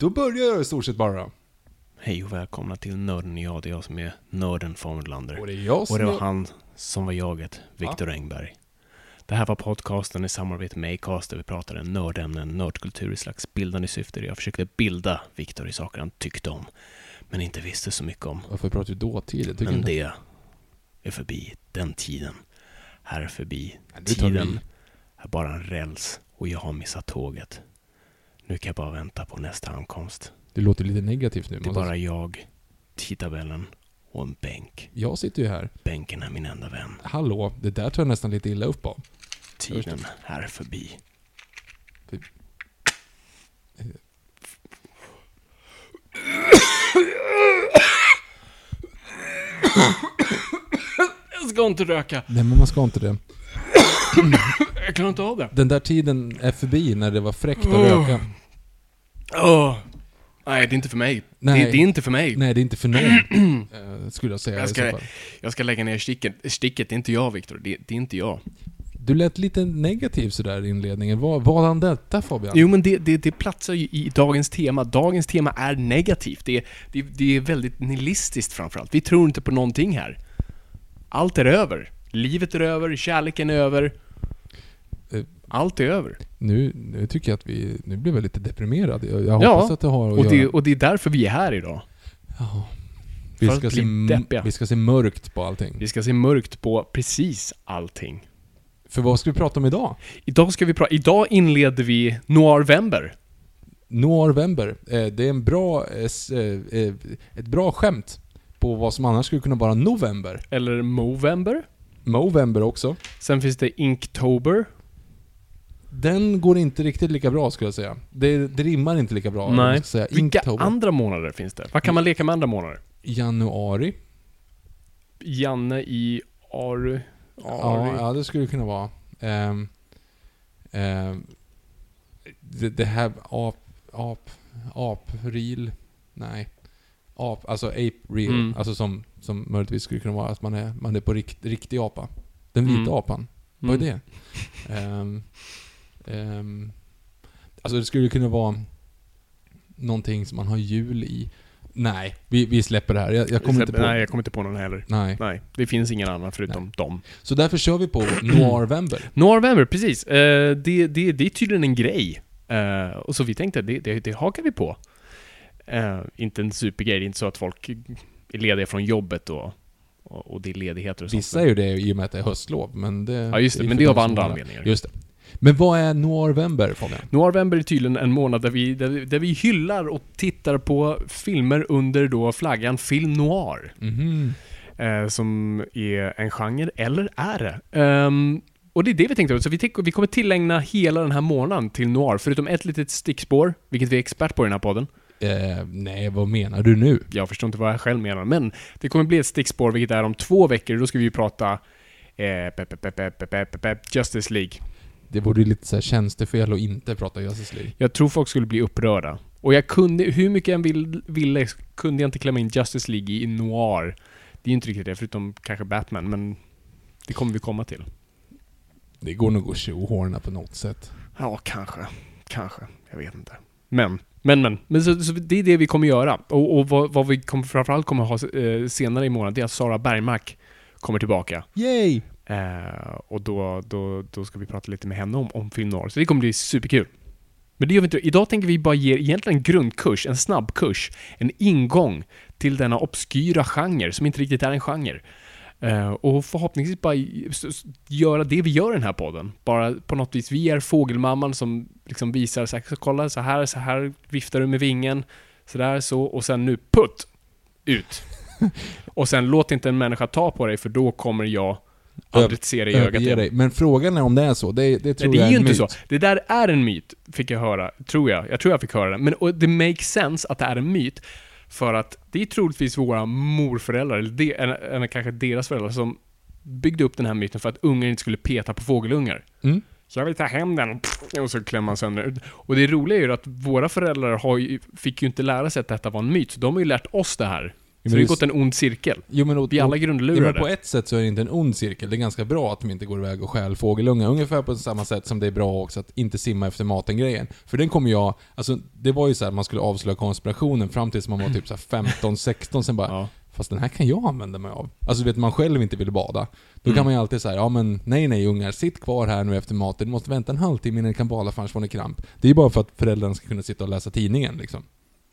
Då börjar jag i stort sett bara. Hej och välkomna till Nörden och jag. Det är jag som är nörden Formulander. Och det är jag som Och det var är- han som var jaget, Viktor Engberg. Det här var podcasten i samarbete med Acast där vi pratade nördämnen, nördkultur i slags bildande syfte. Jag försökte bilda Viktor i saker han tyckte om, men inte visste så mycket om. Varför pratar du dåtid? Jag tycker Men inte- det är förbi, den tiden. Här är förbi. det tar vi. Tiden är bara en räls och jag har missat tåget. Nu kan jag bara vänta på nästa ankomst. Det låter lite negativt nu. Det är bara jag, tidtabellen och en bänk. Jag sitter ju här. Bänken är min enda vän. Hallå, det där tar jag nästan lite illa upp av. Tiden är förbi. Jag ska inte röka. Nej, men man ska inte det. Jag klarar inte av det. Den där tiden är förbi när det var fräckt att röka. Åh. Nej, det är inte för mig. Nej. Det, det är inte för mig. Nej, det är inte för någon. eh, skulle jag säga Jag ska, jag ska lägga ner sticket. Sticket, det är inte jag, Viktor. Det, det är inte jag. Du lät lite negativ sådär i inledningen. Vad var han detta Fabian? Jo, men det, det, det platsar ju i dagens tema. Dagens tema är negativt. Det, det, det är väldigt nihilistiskt framförallt. Vi tror inte på någonting här. Allt är över. Livet är över, kärleken är över. Allt är över. Nu, nu tycker jag att vi... Nu blev jag lite deprimerad. Jag, jag Ja, hoppas att det har att Och det, göra... och det är därför vi är här idag. Ja. Vi för ska, se, deppiga. vi ska se mörkt på allting. Vi ska se mörkt på precis allting. För vad ska vi prata om idag? Idag ska vi prata... Idag inleder vi Noirvember. Noirvember. Eh, det är en bra, eh, eh, eh, ett bra skämt på vad som annars skulle kunna vara november. Eller Movember. Movember också. Sen finns det Inktober. Den går inte riktigt lika bra skulle jag säga. Det, det rimmar inte lika bra. Nej. ska säga. Vilka Inktober. andra månader finns det? Vad kan man leka med andra månader? Januari. Janne i Aru... Ja, Ari. ja, det skulle det kunna vara. Ehm, ehm, det, det här ap... Ap... April? Nej. Ap, alltså ape real. Mm. Alltså som, som möjligtvis skulle kunna vara att man är, man är på rikt, riktig apa. Den vita Mm. apan. Vad är Mm. det? Ehm, ehm, alltså det skulle kunna vara någonting som man har jul i. Nej, vi, vi släpper det här. Jag, jag kommer inte på... Nej, jag kommer inte på någon heller. Nej. Nej, det finns ingen annan förutom dem. Så därför kör vi på Noirvember. Noirvember, precis. Eh, det, det, det är tydligen en grej. Eh, och så vi tänkte, det, det, det hakar vi på. Eh, inte en supergrej, det är inte så att folk är lediga från jobbet och, och, och det är ledigheter och sånt. Vissa är ju det i och med att det är höstlov, men det... Ja, just det, men det är av andra anledningar. Just det. Men vad är Noirvember, Fabian? Noirvember är tydligen en månad där vi, där, vi- där vi hyllar och tittar på filmer under då flaggan film noir. Mhm. Eh, som är en genre, eller är det? Ehm, och det är det vi tänkte, så vi, tänk, vi kommer tillägna hela den här månaden till noir, förutom ett litet stickspår, vilket vi är expert på i den här podden. Eh, nej, vad menar du nu? Jag förstår inte vad jag själv menar, men det kommer bli ett stickspår, vilket är om två veckor, då ska vi ju prata eh, pep, pep, pep, Justice League. Det vore ju lite så här tjänstefel att inte prata Justice League. Jag tror folk skulle bli upprörda. Och jag kunde, hur mycket jag än vill, ville, kunde jag inte klämma in Justice League i noir. Det är ju inte riktigt det, förutom kanske Batman, men det kommer vi komma till. Det går nog att tjohorna på något sätt. Ja, kanske. Kanske. Jag vet inte. Men, men, men. men så, så det är det vi kommer göra. Och, och vad, vad vi kommer, framförallt kommer ha eh, senare i månaden, det är att Sara Bergmark kommer tillbaka. Yay! Eh, och då, då, då ska vi prata lite med henne om, om film noir. Så det kommer bli superkul. Men det gör vi inte. Idag tänker vi bara ge egentligen en grundkurs, en snabbkurs, en ingång till denna obskyra genre som inte riktigt är en genre. Eh, och förhoppningsvis bara göra det vi gör i den här podden. Bara på något vis, vi är fågelmamman som liksom visar så här, så kolla så här, så här viftar du med vingen, så där så, och sen nu putt! Ut. och sen låt inte en människa ta på dig för då kommer jag aldrig se dig i ögat igen. dig. Men frågan är om det är så. Det, det tror Nej, det jag är ju en inte myt. så. Det där är en myt, fick jag höra. Tror jag. Jag tror jag fick höra det. Men och det makes sense att det är en myt. För att det är troligtvis våra morföräldrar, eller, de, eller, eller kanske deras föräldrar, som byggde upp den här myten för att ungar inte skulle peta på fågelungar. Mm. Så jag vill ta hem den. Och så klämmer man sönder. Och det roliga är ju att våra föräldrar har ju, fick ju inte lära sig att detta var en myt. Så de har ju lärt oss det här. Så det har gått en ond cirkel. Jo, men, och, Vi är alla och- Ja, men grundlurade. på ett sätt så är det inte en ond cirkel. Det är ganska bra att de inte går iväg och stjäl fågelungar. Ungefär på samma sätt som det är bra också att inte simma efter maten-grejen. För den kommer jag... Alltså, det var ju så här, man skulle avslöja konspirationen fram tills man var typ så här 15, 16, sen bara... Ja. Fast den här kan jag använda mig av. Alltså du vet, man själv inte vill bada. Då Mm. kan man ju alltid säga ja men nej nej ungar, sitt kvar här nu efter maten. Ni måste vänta en halvtimme innan ni kan bada för annars får ni kramp. Det är ju bara för att föräldrarna ska kunna sitta och läsa tidningen liksom.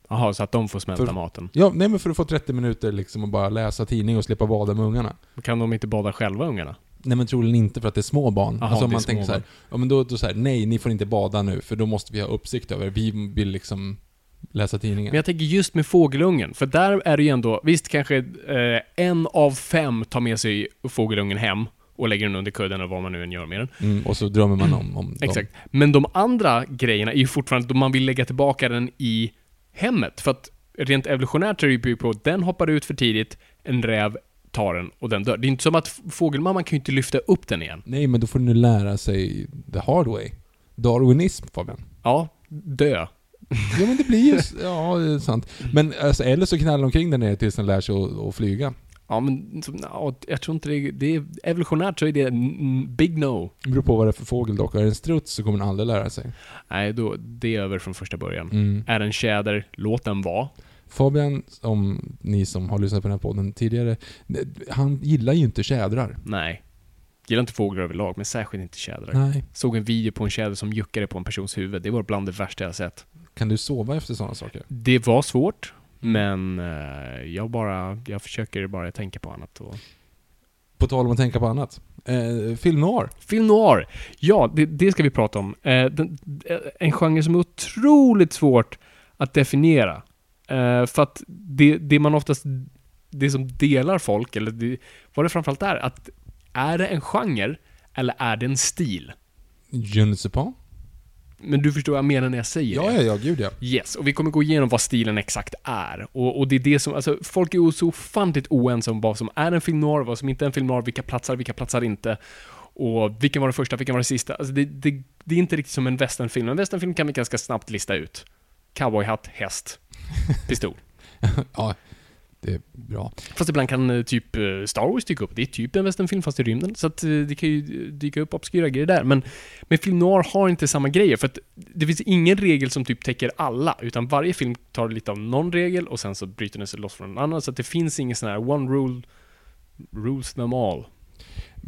Jaha, så att de får smälta För- maten. Ja, nej men för att få 30 minuter liksom och bara läsa tidning och slippa bada med ungarna. Kan de inte bada själva, ungarna? Nej men troligen inte för att det är små barn. Jaha, alltså om man tänker så här, ja men då, då så här, nej ni får inte bada nu för då måste vi ha uppsikt över Vi vill liksom läsa tidningen. Men jag tänker just med fågelungen, för där är det ju ändå, visst kanske eh, en av fem tar med sig fågelungen hem och lägger den under kudden eller vad man nu än gör med den. Mm, och så drömmer man om, om dem. Exakt. Men de andra grejerna är ju fortfarande, man vill lägga tillbaka den i hemmet. För att rent evolutionärt är det ju på att den hoppar ut för tidigt, en räv tar den och den dör. Det är inte som att fågelmamman kan ju inte lyfta upp den igen. Nej men då får du nu lära sig the hard way. Darwinism Fabian. Ja, dö. Ja men det blir ju, ja det är sant. Men alltså, eller så knallar de omkring där nere tills den lär sig att, att flyga. Ja, men ja, jag tror inte det, det är, evolutionärt så är det big no. Det beror på vad det är för fågel dock. Är det en struts så kommer den aldrig lära sig. Nej, då, det är över från första början. Mm. Är en tjäder, låt den vara. Fabian, om ni som har lyssnat på den här podden tidigare, han gillar ju inte tjädrar. Nej. Gillar inte fåglar överlag, men särskilt inte tjädrar. Nej. Såg en video på en tjäder som juckade på en persons huvud. Det var bland det värsta jag sett. Kan du sova efter sådana saker? Det var svårt, men eh, jag bara, jag försöker bara tänka på annat. Och... På tal om att tänka på annat. Eh, film noir. Film noir. Ja, det, det ska vi prata om. Eh, den, eh, en genre som är otroligt svårt att definiera. Eh, för att det, det man oftast, det som delar folk, eller det, vad det framförallt är, att är det en genre eller är det en stil? Je ne sais pas. Men du förstår vad jag menar när jag säger Ja, det? ja, ja, gud ja. Yes, och vi kommer gå igenom vad stilen exakt är. Och, och det är det som, alltså folk är så ofantligt oense om vad som är en film noir, vad som inte är en film noir, vilka platsar, vilka platsar inte. Och vilken var den första, vilken var den sista? Alltså det, det, det är inte riktigt som en westernfilm. En westernfilm kan vi ganska snabbt lista ut. Cowboyhatt, häst, pistol. ja, det är bra. Fast ibland kan eh, typ eh, Star Wars dyka upp. Det är typ en westernfilm fast i rymden. Så att eh, det kan ju dyka upp obskyra grejer där. Men, men film noir har inte samma grejer. För att det finns ingen regel som typ täcker alla. Utan varje film tar lite av någon regel och sen så bryter den sig loss från en annan. Så att det finns ingen sån här one rule rules them all.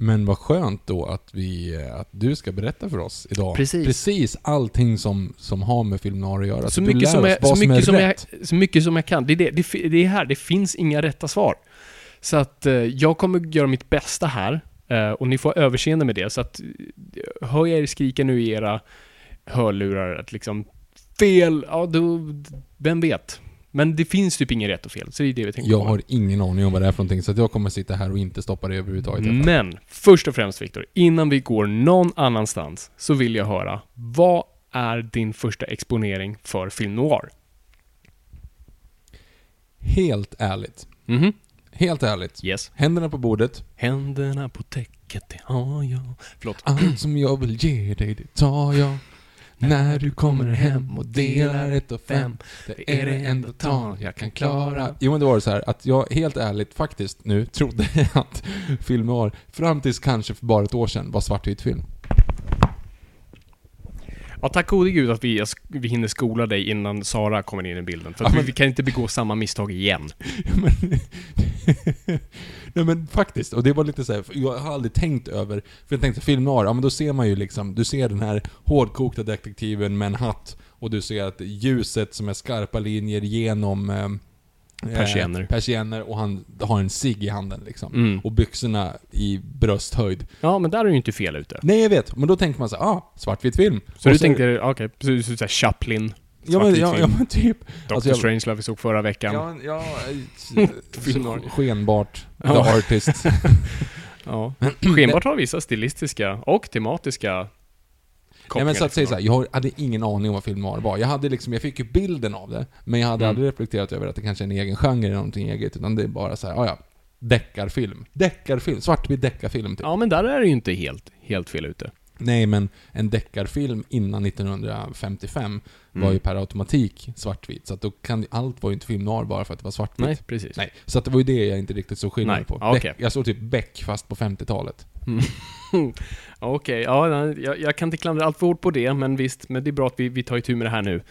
Men vad skönt då att, vi, att du ska berätta för oss idag. Precis. Precis allting som, som har med film noir att göra. Så mycket, som jag, så, mycket som, är jag, så mycket som jag kan. Det är, det. Det, det är här, det finns inga rätta svar. Så att eh, jag kommer göra mitt bästa här. eh, och ni får överseende med det. Så att eh, hör jag er skrika nu i era hörlurar att liksom fel, ja då, vem vet? Men det finns typ inget rätt och fel, så det är det vi tänker Jag komma. har ingen aning om vad det är för någonting, så att jag kommer sitta här och inte stoppa det överhuvudtaget. i alla fall. Men, först och främst Viktor, innan vi går någon annanstans, så vill jag höra, vad är din första exponering för film noir? Helt ärligt. Mhm. Helt ärligt. Yes. Händerna på bordet. Händerna på täcket, det har jag. Förlåt. Allt som jag vill ge dig, det tar jag. När du kommer hem och delar ett och fem Det är det enda tal jag kan klara Jo men det var det så här att jag helt ärligt faktiskt nu trodde att film noir, fram tills kanske för bara ett år sedan, var svartvit film. Ja, tack gode gud att vi, vi hinner skola dig innan Sara kommer in i bilden. För Ja, men- vi, vi kan inte begå samma misstag igen. men, Nej men faktiskt, och det var lite så här, jag har aldrig tänkt över, för jag tänkte film noir, ja men då ser man ju liksom, du ser den här hårdkokta detektiven med en hatt, och du ser att ljuset som är skarpa linjer genom eh, Persienner. Eh, persienner och han har en cigg i handen liksom. Mm. Och byxorna i brösthöjd. Ja, men där är du ju inte fel ute. Nej jag vet, men då tänkte man så här, ah, svartvit film. Så Och du tänkte, okej, så, så, så, Chaplin, ja men, ja, ja men typ. Dr. alltså, jag- Strangelove vi såg förra veckan. Ja, ja, Film noir. skenbart. The Artist. Ja. Skenbart har vissa stilistiska och tematiska Nej men så att säga så här, jag hade ingen aning om vad film var. Jag hade liksom, jag fick ju bilden av det, men jag hade Mm. aldrig reflekterat över att det kanske är en egen genre eller någonting eget, utan det är bara så här, ah, ja, deckarfilm. Deckarfilm, svartvit deckarfilm typ. Ja, men där är det ju inte helt, helt fel ute. Nej men en deckarfilm innan 1955 var Mm. ju per automatik svartvit, så att då kan allt var ju inte film noir bara för att det var svartvitt. Nej, precis. Nej, så att det var ju det jag inte riktigt såg skillnad Nej, på. ja, okej. Beck- Jag såg typ Beck fast på 50-talet. Mm. Okej, ja, nej, jag, jag kan inte klandra allt för hårt på det, men visst, men det är bra att vi, vi tar itu med det här nu.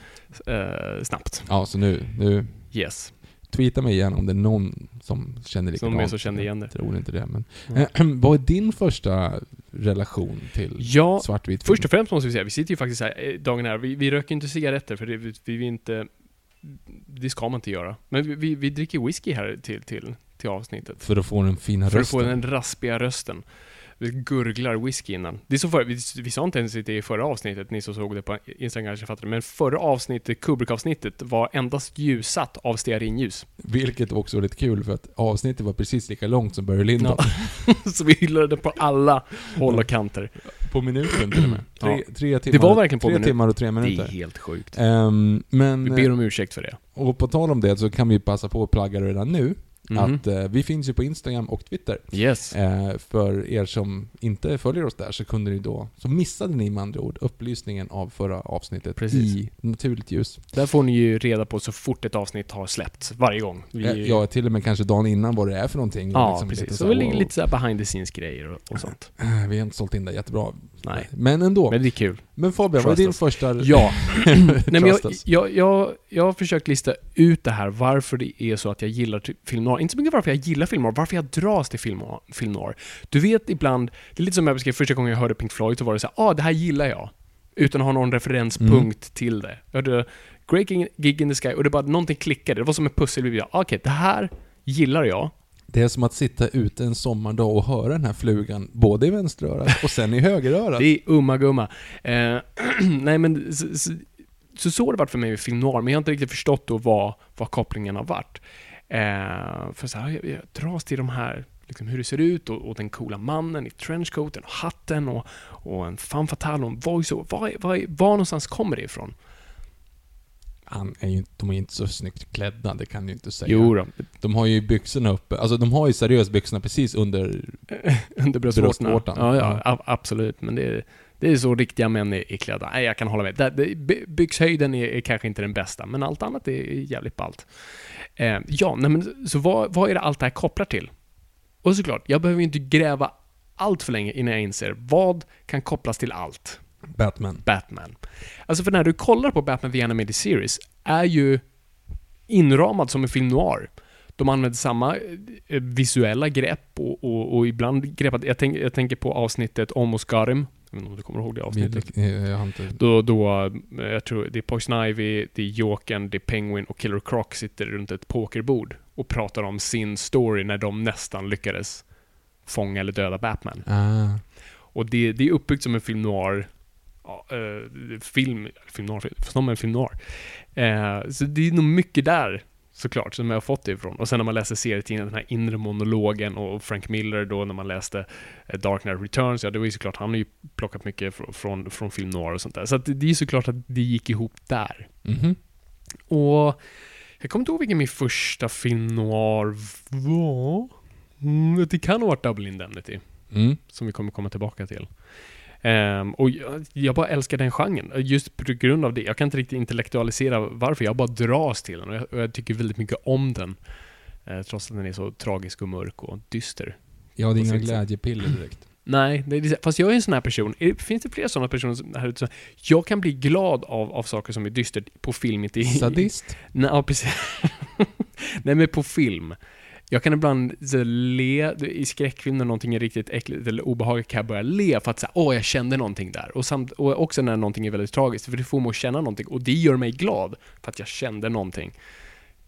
Eh, snabbt. Ja, så nu, nu Yes. Tweeta mig igen om det är någon som känner likadant. Som är så känner igen det. Jag tror inte det, men... Ja. vad är din första relation till Ja, svartvit film? först och främst måste vi säga, vi sitter ju faktiskt här eh, dagen här, vi, vi röker inte cigaretter för det, vi, vi vill inte... Det ska man inte göra. Men vi, vi, dricker whisky här till, till, till avsnittet. För att få den fina För att rösten. få den raspiga rösten. Vi gurglar whisky innan. Det är så för, vi, vi sa inte ens det i förra avsnittet, ni som såg det på Instagram kanske fattar det, men förra avsnittet, Kubrick-avsnittet, var endast ljussatt av stearinljus. Vilket också var lite kul för att avsnittet var precis lika långt som Barry Lyndon. så vi hyllade det på alla håll och kanter. På minuten till och med. Tre, Ja. tre timmar, Det var verkligen på tre minuten. timmar och tre Det minuter. är helt sjukt. Ehm, men, Vi ber om ursäkt för det. och på tal om det så kan vi passa på att plugga redan nu Mhm. att eh, vi finns ju på Instagram och Twitter. Yes. Eh, för er som inte följer oss där så kunde ni då, så missade ni med andra ord upplysningen av förra avsnittet Precis. i naturligt ljus. Där får ni ju reda på så fort ett avsnitt har släppts, varje gång. Vi, Eh, Ja, till och med kanske dagen innan vad det är för någonting. ja Liksom lite precis. så Så det ligger lite så här behind the scenes grejer och, och sånt. Eh, Vi har inte sålt in det jättebra. Nej. Men ändå. Men det är kul. Men Fabian, vad är din första... Ja. Nej, men jag, jag, jag, jag har försökt lista ut det här, varför det är så att jag gillar film noir. Inte så mycket varför jag gillar film noir, varför jag dras till film. Film noir. Du vet ibland, det är lite som jag beskrev första gången jag hörde Pink Floyd, så var det så här, ah, det här gillar jag. Utan att ha någon referenspunkt till det. Jag hörde Great Gig- in the Sky och det bara, någonting klickade. Det var som en pusselbit. Ah, Okej, det här gillar jag. Det är som att sitta ute en sommardag och höra den här flugan både i vänsterörat och sen i högerörat. Det är umma gumma. Eh, nej men så, så, så, så har det varit för mig med film noir, men jag har inte riktigt förstått då vad, vad kopplingen har varit. Eh, för så här, jag, jag dras till de här, liksom hur det ser ut och, och den coola mannen i trenchcoaten och hatten och, och en femme fatale och en voice var, var, var någonstans kommer det ifrån? Han är ju, de är ju inte så snyggt klädda, det kan du inte säga. Jo då, De har ju byxorna uppe, alltså de har ju seriöst byxorna precis under... under. Bröstvårtan. Ja, ja, a- absolut. Men det är, det är så riktiga män är, är klädda. Nej, jag kan hålla med. Det, det, by- byxhöjden är, är kanske inte den bästa, men allt annat är jävligt ballt. Eh, ja, nej, men så vad, vad är det allt det här kopplar till? Och såklart, jag behöver ju inte gräva allt för länge innan jag inser vad kan kopplas till allt. Batman. Batman. Alltså för när du kollar på Batman The Animated Series är ju inramad som en film noir. De använder samma eh, visuella grepp och, och, och ibland greppat, jag, tänk, jag tänker på avsnittet om Oscarim. Jag vet inte om du kommer ihåg det avsnittet? Jag har inte... Då, då, eh, jag tror det är Poison Ivy, det är Jokern, det är Penguin och Killer Croc sitter runt ett pokerbord och pratar om sin story när de nästan lyckades fånga eller döda Batman. Ah. Och det, det är uppbyggt som en film noir ja, eh, film, film noir, en film noir. Eh, så det är nog mycket där såklart som jag har fått det ifrån. Och sen när man läser serietidningen, den här inre monologen och Frank Miller då när man läste eh, Dark Knight Returns, ja det var ju såklart, han har ju plockat mycket från, från, från film noir och sånt där. Så att det, är ju såklart att det gick ihop där. Mhm. Och jag kommer inte ihåg vilken min första film noir var. Mm, det kan ha varit Double Indemnity Mm. som vi kommer komma tillbaka till. Ehm, och jag, jag bara älskar den genren, just på grund av det. Jag kan inte riktigt intellektualisera varför, jag bara dras till den och jag, och jag tycker väldigt mycket om den. Eh, trots att den är så tragisk och mörk och dyster. Jag hade På inga glädjepiller direkt. Nej, det är, fast jag är en sån här person. Är- Finns det fler sådana personer som- här ute? som- Jag kan bli glad av, av saker som är dystert på film, inte i... Sadist? Nej, ja, precis. Nej, men på film. Jag kan ibland le i skräckfilm när någonting är riktigt äckligt eller obehagligt kan jag börja le för att säga åh, jag kände någonting där. Och, samt, och också när någonting är väldigt tragiskt, för det får mig att känna någonting och det gör mig glad för att jag kände någonting.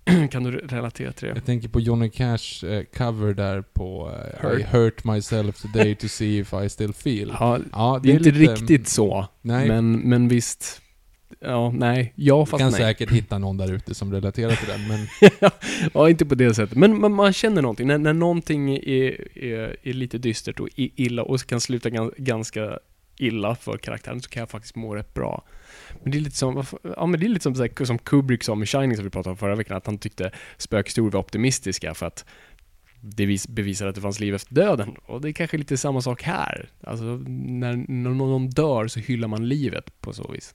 kan du relatera till det? Jag tänker på Johnny Cash eh, cover där på eh, I Hurt. hurt myself today to see if I still feel. Ja, Ja, det är inte lite- riktigt så, Nej, men, men visst. Ja, nej. Ja, du fast kan nej. säkert hitta någon där ute som relaterar till den, men ja, inte på det sättet. Men, men man känner någonting. När, när någonting är, är, är lite dystert och illa och kan sluta gan- ganska illa för karaktären så kan jag faktiskt må rätt bra. Men det är lite som, ja, men det är lite som, här, som Kubrick sa med Shining som vi pratade om förra veckan, att han tyckte spökhistorier var optimistiska för att det vis, bevisar att det fanns liv efter döden. Och det är kanske lite samma sak här. Alltså, när någon dör så hyllar man livet på så vis.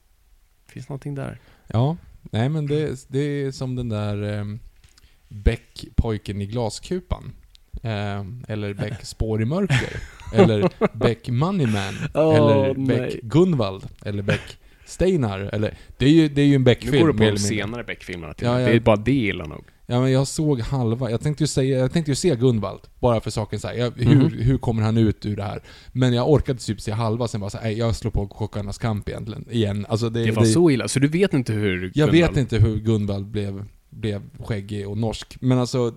Finns någonting där? ja. Nej men det, det är som den där eh, Beck, pojken i glaskupan. Eh, eller Beck, spår i mörker. eller Beck, Moneyman. Åh, eller nej. Beck, Gunvald. Eller Beck, Steinar. Eller, det är ju, det är ju en Nu Beck-film. går du på de senare Beck-filmerna till Ja, ja. Det är bara det illa nog. Ja men jag såg halva, jag tänkte ju säga, jag tänkte ju se Gunvald, bara för saken så här, jag, hur, Mhm. hur kommer han ut ur det här? Men jag orkade typ se halva, sen bara så här, "Nej, jag slår på Kockarnas kamp egentligen, igen. Alltså det, Det var så illa, så du vet inte hur Jag Gunvald- vet inte hur Gunvald blev, blev skäggig och norsk, men alltså,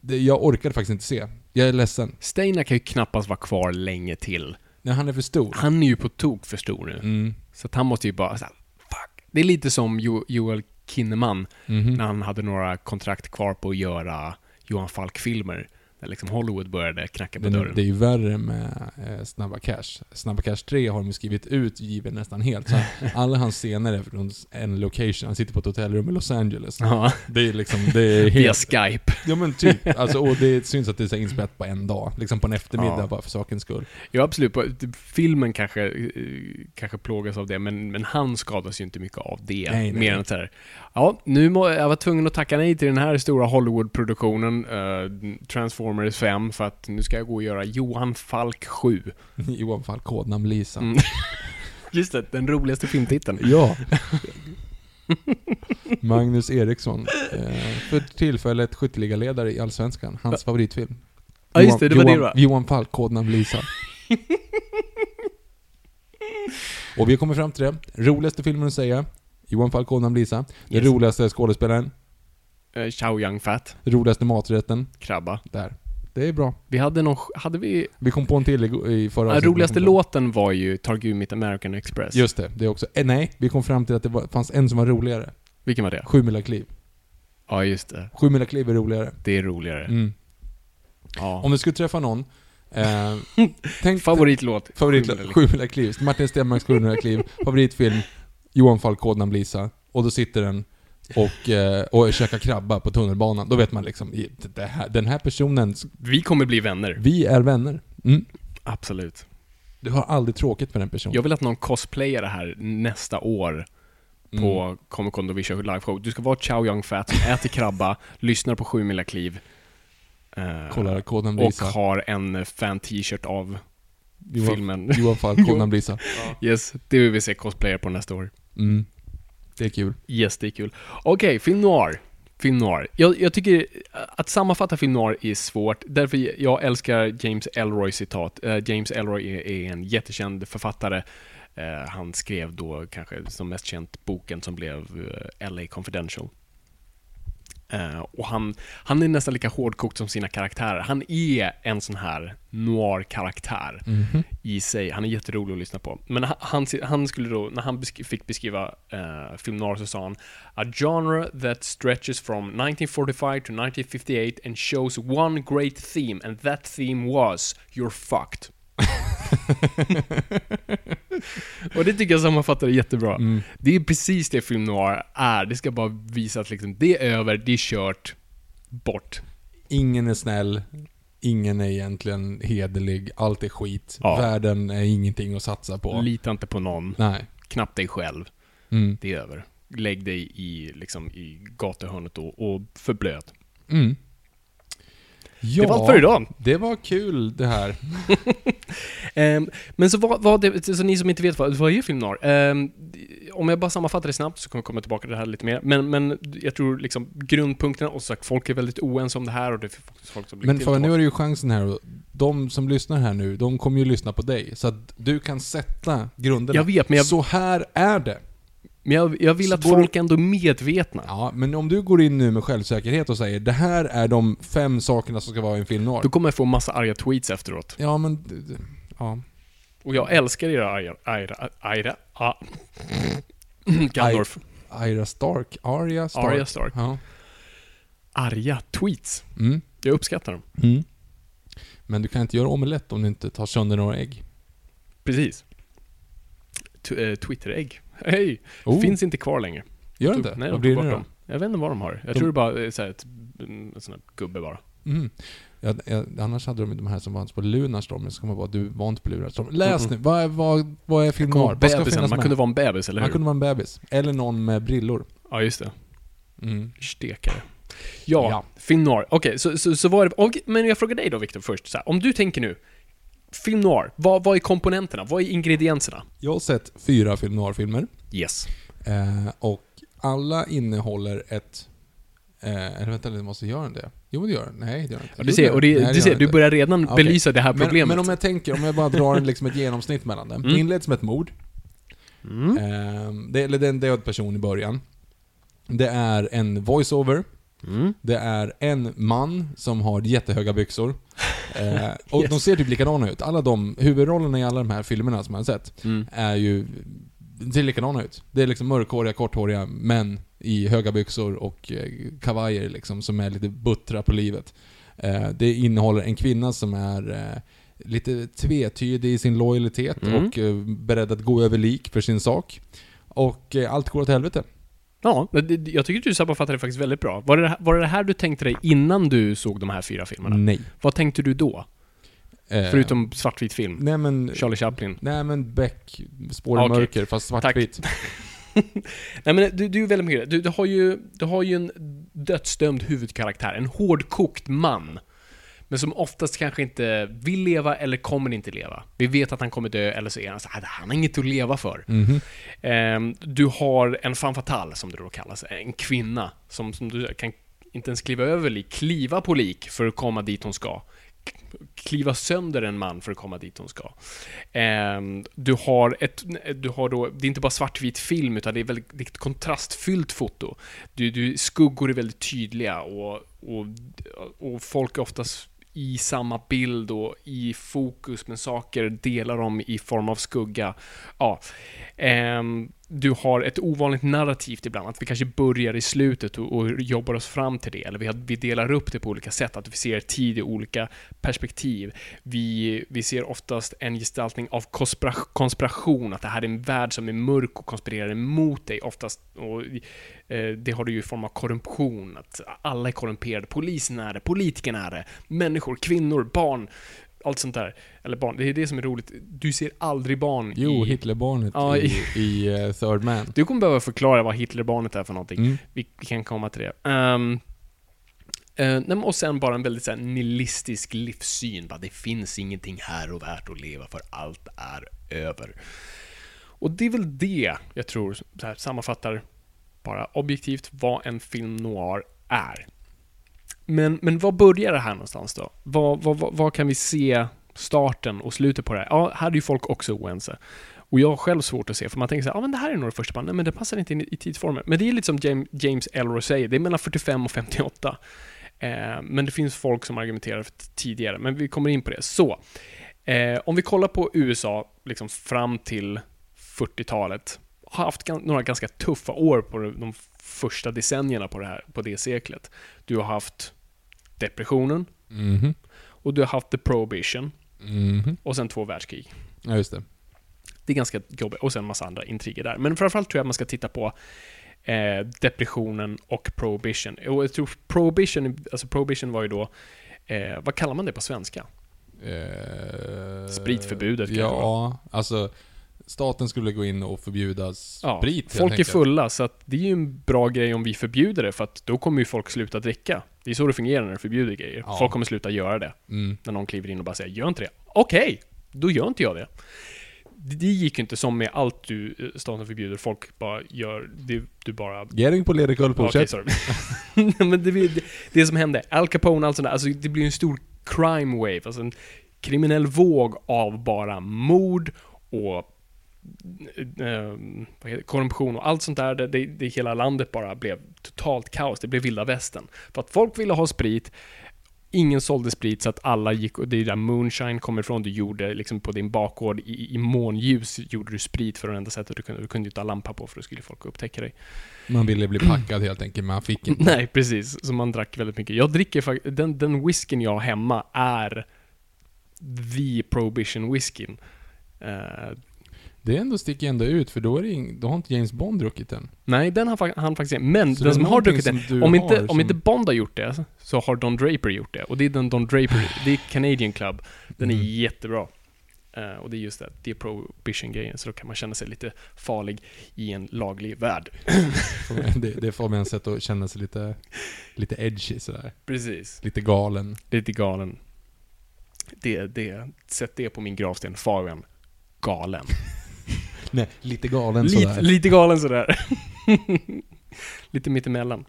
det, jag orkade faktiskt inte se. Jag är ledsen. Steinar kan ju knappast vara kvar länge till. Nej, han är för stor. Han är ju på tok för stor nu. Mm. Så att han måste ju bara såhär, fuck. Det är lite som jo Joel Kinnaman, Mhm. när han hade några kontrakt kvar på att göra Johan Falk-filmer. När liksom Hollywood började knacka på Men dörren. det är ju värre med eh, Snabba Cash. Snabba Cash 3 har de ju skrivit ut given nästan helt. Så alla hans scener är från en location. Han sitter på ett hotellrum i Los Angeles. Ja, Det är liksom, det är via helt... Skype. Ja men typ. Alltså, och det syns att det är inspelat på en dag. Liksom på en eftermiddag Ja. bara för sakens skull. Ja, absolut. Typ, Filmen kanske, eh, kanske plågas av det, men, men han skadas ju inte mycket av det. Nej, nej, mer än så här. Ja, nu må, jag var tvungen att tacka nej till den här stora Hollywood-produktionen, eh, Transformers 5, för att nu ska jag gå och göra Johan Falk 7. Johan Falk, kodnamn Lisa. Mm. Just det, den roligaste filmtiteln. Ja. Magnus Eriksson. Eh, för tillfället skytteligaledare i Allsvenskan. Hans favoritfilm. Ja, just det, det var Johan, det var. Johan Falk, kodnamn Lisa. Och vi kommer fram till det. Roligaste filmen att säga. Johan Falk, kodnamn Lisa. Den Yes. roligaste skådespelaren. Eh, Chow Yun Fat, roligaste maträtten. krabba. Där. Det är bra. Vi hade någon, hade vi... Vi kom på en till i, i förra avsnittet. roligaste låten var ju Targum Mitt American Express. Just det, det också. Eh, nej, vi kom fram till att det var, fanns en som var roligare. Vilken var det? Sjumilakliv. Ja, just det. Sjumilakliv är roligare. Det är roligare. Mm. Ja. Om du skulle träffa någon, eh, tänk Favoritlåt? favorit Sju- Sjumilakliv, Martin Stenmarcks Sjumilakliv, favoritfilm, Johan Falk, kodnamn Lisa. Och då sitter den och, eh, och käkar krabba på tunnelbanan. Då vet man liksom, här, den här personen, Vi kommer bli vänner. vi är vänner. Mm. Absolut. Du har aldrig tråkigt med den personen. Jag vill att någon cosplayar det här nästa år Mm. på Comic Con då vi kör liveshow. Du ska vara Chow Yun Fat som äter krabba, lyssnar på Sju Mila Kliv. eh, Kollar och Lisa. har en fan-t-shirt av Johan, filmen. Johan Falk, kodnamn Lisa. Yes, det vill vi se cosplayer på nästa år. Mm. Det är kul. Yes, det är kul. Okej, film noir. Film noir. Jag, jag tycker att sammanfatta film noir är svårt, därför jag älskar James Elroy citat. Uh, James Elroy är, är en jättekänd författare. Uh, han skrev då kanske som mest känt boken som blev eh, uh, LA Confidential. Eh, och han, han är nästan lika hårdkokt som sina karaktärer. Han är en sån här noir-karaktär Mhm. i sig. Han är jätterolig att lyssna på. Men han, han, skulle då, när han besk- fick beskriva eh, film noir så sa han A genre that stretches from 1945 to 1958 and shows one great theme and that theme was You're fucked. Och det tycker jag sammanfattar det jättebra. Mm. Det är precis det film noir är. Det ska bara visa att liksom, det är över, det är kört, bort. Ingen är snäll, ingen är egentligen hederlig, allt är skit. Ja. Världen är ingenting att satsa på. Lita inte på någon, Nej. knappt dig själv. Mm. Det är över. Lägg dig i, liksom, i gatuhörnet och, och förblöd. Mm. Ja, Det var allt för idag. Det var kul det här. Ehm, men så vad, vad det, så ni som inte vet vad, vad är film noir? Ehm, om jag bara sammanfattar det snabbt så kommer jag komma tillbaka till det här lite mer. Men, men jag tror liksom grundpunkterna, och sagt, folk är väldigt oense om det här och det är folk som blir Men för nu är det ju chansen här, och de som lyssnar här nu, de kommer ju lyssna på dig. Så att du kan sätta grunderna. Jag vet, men jag, Så här är det. Men jag, jag vill att går folk ändå är medvetna. Ja, men om du går in nu med självsäkerhet och säger det här är de fem sakerna som ska vara i en film noir. Då kommer jag få massa arga tweets efteråt. Ja, men... Ja. Och jag älskar era arga... Arga... Arga... Ah. Gandorf. Arya Stark. Arya Stark. Arya Stark. Ja. Arga tweets. Mm. Jag uppskattar dem. Mm. Men du kan inte göra omelett om du inte tar sönder några ägg. Precis. T- eh, Twitterägg. Hej! Oh, Finns inte kvar längre. Gör det inte? Nej, de blir det bort då? dem. Jag vet inte vad de har. Jag De- tror det bara är så här ett, en sån här gubbe bara. Mm. Ja, ja, annars hade de ju de här som fanns på Lunarstorm, så kommer bara du var inte på Lunarstorm. Läs Mm-mm. nu, vad, är- vad, vad är film noir? Vad ska bebisen. finnas Man kunde vara en bebis, eller Man hur? kunde vara en bebis. Eller någon med brillor. Ja, just det. Mm. Stekare. Ja, Ja. film noir. Okej, så, så, så vad är det... Och, men jag frågar dig då, Viktor, först. Så här, om du tänker nu, film noir, vad, vad är komponenterna? Vad är ingredienserna? Jag har sett fyra film noir-filmer. Yes. Eh, och alla innehåller ett... Eh, eller vänta, det måste göra det? Jo, det gör den. Nej, det gör den inte. Ja, du ser, och det, Nej, du ser, du börjar redan Okej. belysa det här Men, problemet. men om jag tänker, om jag bara drar liksom ett genomsnitt mellan dem. Mm. Det inleds med ett mord. Mm. Eh, det, eller det är en död person i början. Det är en voiceover. Mm. Det är en man som har jättehöga byxor. Eh, och Yes. de ser typ likadana ut. Alla de, huvudrollerna i alla de här filmerna som jag har sett, Mm. är ju... ser likadana ut. Det är liksom mörkhåriga, korthåriga män i höga byxor och eh, kavajer liksom, som är lite buttra på livet. Eh, det innehåller en kvinna som är eh, lite tvetydig i sin lojalitet Mm. och eh, beredd att gå över lik för sin sak. Och eh, allt går åt helvete. Ja, jag tycker att du sammanfattar det faktiskt väldigt bra. Var det, var det det här du tänkte dig innan du såg de här fyra filmerna? Nej. Vad tänkte du då? Eh, Förutom svartvit film? Nej men... Charlie Chaplin? Nej men Beck, Spår i Okej. mörker, fast svartvitt. Nej men du, du är väldigt mycket du, du, har ju, du har ju en dödsdömd huvudkaraktär, en hårdkokt man. Men som oftast kanske inte vill leva eller kommer inte leva. Vi vet att han kommer dö, eller så är han så här, han har inget att leva för. Mhm. Ehm, du har en femme fatale, som det då kallas, en kvinna som, som du kan inte ens kliva över lik, kliva på lik för att komma dit hon ska. Kliva sönder en man för att komma dit hon ska. Ehm, du har ett, du har då, det är inte bara svartvit film, utan det är väldigt det är ett kontrastfyllt foto. Du, du, skuggor är väldigt tydliga och, och, och folk är oftast i samma bild och i fokus, men saker delar de i form av skugga. Ja. Ehm, du har ett ovanligt narrativt ibland, att vi kanske börjar i slutet och, och jobbar oss fram till det, eller vi, har, vi delar upp det på olika sätt, att vi ser tid i olika perspektiv. Vi, vi ser oftast en gestaltning av konspira konspiration, att det här är en värld som är mörk och konspirerar emot dig, oftast. Och, eh, det har du ju i form av korruption, att alla är korrumperade, polisen är det, politikerna är det, människor, kvinnor, barn, allt sånt där. Eller barn, det är det som är roligt. Du ser aldrig barn Jo, i... Hitlerbarnet Ja, i, i eh, Third Man. Du kommer behöva förklara vad Hitlerbarnet är för någonting. Mm. Vi, vi kan komma till det. Um, och sen bara en väldigt så nihilistisk livssyn. Det finns ingenting här och värt att leva för. Allt är över. Och det är väl det jag tror så här, sammanfattar bara objektivt vad en film noir är. Men, men var börjar det här någonstans då? Vad, vad, vad, vad kan vi se starten och slutet på det här? Ja, här är ju folk också oense. Och jag har själv svårt att se, för man tänker så här, ja men det här är nog det första bandet, men det passar inte in i, tidsformen. Men det är lite som James, James Elroy säger, det är mellan 45 och 58. Eh, men det finns folk som argumenterar för tidigare, men vi kommer in på det. Så, eh, om vi kollar på USA, liksom fram till 40-talet, har haft några ganska tuffa år på de- de första decennierna på det, här, på det seklet. Du har haft depressionen, Mhm. och du har haft the prohibition, Mhm. och sen två världskrig. Ja, just det. Det är ganska jobbigt. Och sen massa andra intriger där. Men framförallt tror jag man ska titta på eh, depressionen och prohibition. Och jag tror prohibition, alltså prohibition var ju då, eh, vad kallar man det på svenska? Eh, Spritförbudet kanske Ja, alltså staten skulle gå in och förbjuda Ja, sprit helt folk är fulla, så att det är ju en bra grej om vi förbjuder det, för att då kommer ju folk sluta dricka. Det är så det fungerar när du förbjuder grejer. Ja. Folk kommer sluta göra det. Mm. När någon kliver in och bara säger 'Gör inte det' Okej, då gör inte jag det. Det gick ju inte som med allt du, eh, staten förbjuder, folk bara gör, det, du bara Gering på ledig kull, Okej, fortsätt. sorry. Men det, det, det som hände, Al Capone och allt sånt där, alltså det blir en stor crime wave, alltså en kriminell våg av bara mord och eh, korruption och allt sånt där, det, det, det hela landet bara blev totalt kaos, det blev vilda västern. För att folk ville ha sprit, ingen sålde sprit så att alla gick, och det är där moonshine kommer ifrån, du gjorde liksom på din bakgård i, i månljus gjorde du sprit för det enda sättet du kunde, du kunde inte ha lampa på för då skulle folk upptäcka dig. Man ville bli packad helt enkelt, men man fick inte. Nej, precis. Så man drack väldigt mycket. Jag dricker faktiskt, den, den whiskyn jag har hemma är the prohibition whiskyn. Eh, Det ändå sticker ändå ut, för då, är det ing, då har inte James Bond druckit den. nej, den har han faktiskt Men Så den är som har druckit den, om, har inte, om som- inte Bond har gjort det, så har Don Draper gjort det. Och det är den Don Draper, det är Canadian Club. Den är Mm. jättebra. Eh, och det är just det, det är prohibition-grejen, så då kan man känna sig lite farlig i en laglig värld. det, det får mig en sätt att känna sig lite, lite edgy sådär. Precis. Lite galen. Lite galen. Det, det, sätt det på min gravsten, Fabian. Galen. Nej, lite galen Lite, sådär. lite galen sådär. lite mittemellan.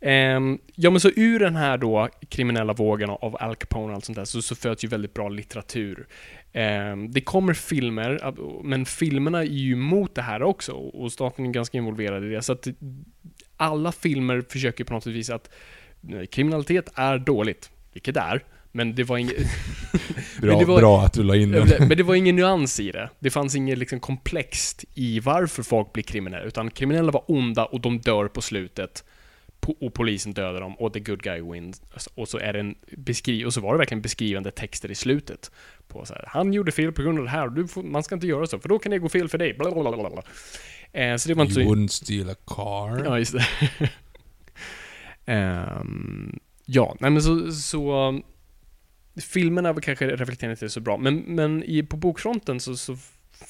Um, ja men så ur den här då kriminella vågen av Al Capone och allt sånt där så, så föds ju väldigt bra litteratur. Ehm, det kommer filmer, men filmerna är ju emot det här också och staten är ganska involverad i det. Så att alla filmer försöker på något vis att eh, kriminalitet är dåligt, vilket det är. Men det var inget... Bra, det var- bra att du la in den. Men det var ingen nyans i det. Det fanns inget liksom komplext i varför folk blir kriminella, utan kriminella var onda och de dör på slutet. Och polisen dödar dem och the good guy wins. Och så är det en beskri- och så var det verkligen beskrivande texter i slutet. På så här, han gjorde fel på grund av det här du får, man ska inte göra så, för då kan det gå fel för dig. Blablabla. Eh, så det var inte You så... wouldn't steal a car. Ja, just det. Ehm, ja, nej men så, så um, filmerna kanske reflekterar inte så bra, men, men i, på bokfronten så, så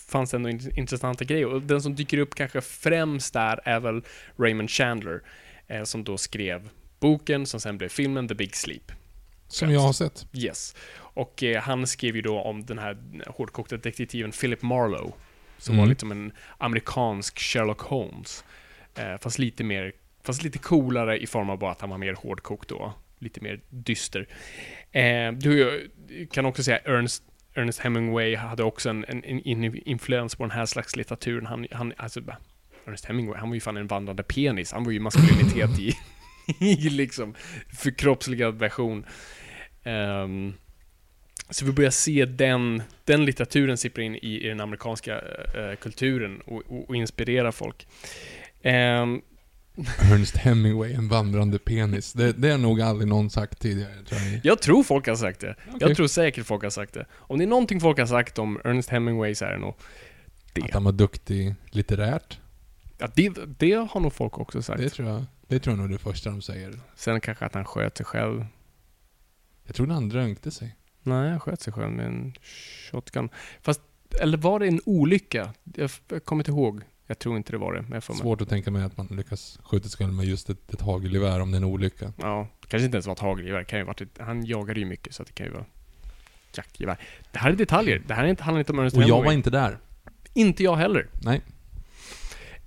fanns det ändå in, intressanta grejer. Och den som dyker upp kanske främst där är väl Raymond Chandler, eh, som då skrev boken som sen blev filmen The Big Sleep. Som jag har sett. Yes. Och eh, han skrev ju då om den här hårdkokta detektiven Philip Marlowe. Som Mm. var liksom en amerikansk Sherlock Holmes. Eh, fast lite mer, fast lite coolare i form av bara att han var mer hårdkokt då. Lite mer dyster. Eh, du kan också säga Ernest, Ernest Hemingway hade också en, en, en influens på den här slags litteraturen. Han, han, alltså, Ernest Hemingway, han var ju fan en vandrande penis. Han var ju maskulinitet i, i liksom förkroppsligad version. Um, så vi börjar se den, den litteraturen sippra in i, i den amerikanska uh, kulturen och, och, och inspirera folk. Um, Ernest Hemingway, en vandrande penis. Det, det har nog aldrig någon sagt tidigare, tror jag. jag tror folk har sagt det. Okej. Jag tror säkert folk har sagt det. Om det är någonting folk har sagt om Ernest Hemingway så är det nog det. Att han var duktig litterärt. Ja, det, det har nog folk också sagt. Det tror jag. Det tror jag nog det första de säger. Sen kanske att han sköt sig själv. Jag tror han drönkte sig. Nej, han sköt sig själv med en shotgun. Fast, eller var det en olycka? Jag kommer inte ihåg. Jag tror inte det var det, men. Svårt att tänka mig att man lyckas skjuta sig själv med just ett, ett hagelgevär om det är en olycka. Ja, kanske inte ens var ett hagelgevär. Kan ju varit ett, han jagade ju mycket, så det kan ju vara jaktgevär. Det här är detaljer. Det här är inte, handlar inte om Ernest Och jag var inte där. Inte jag heller. Nej.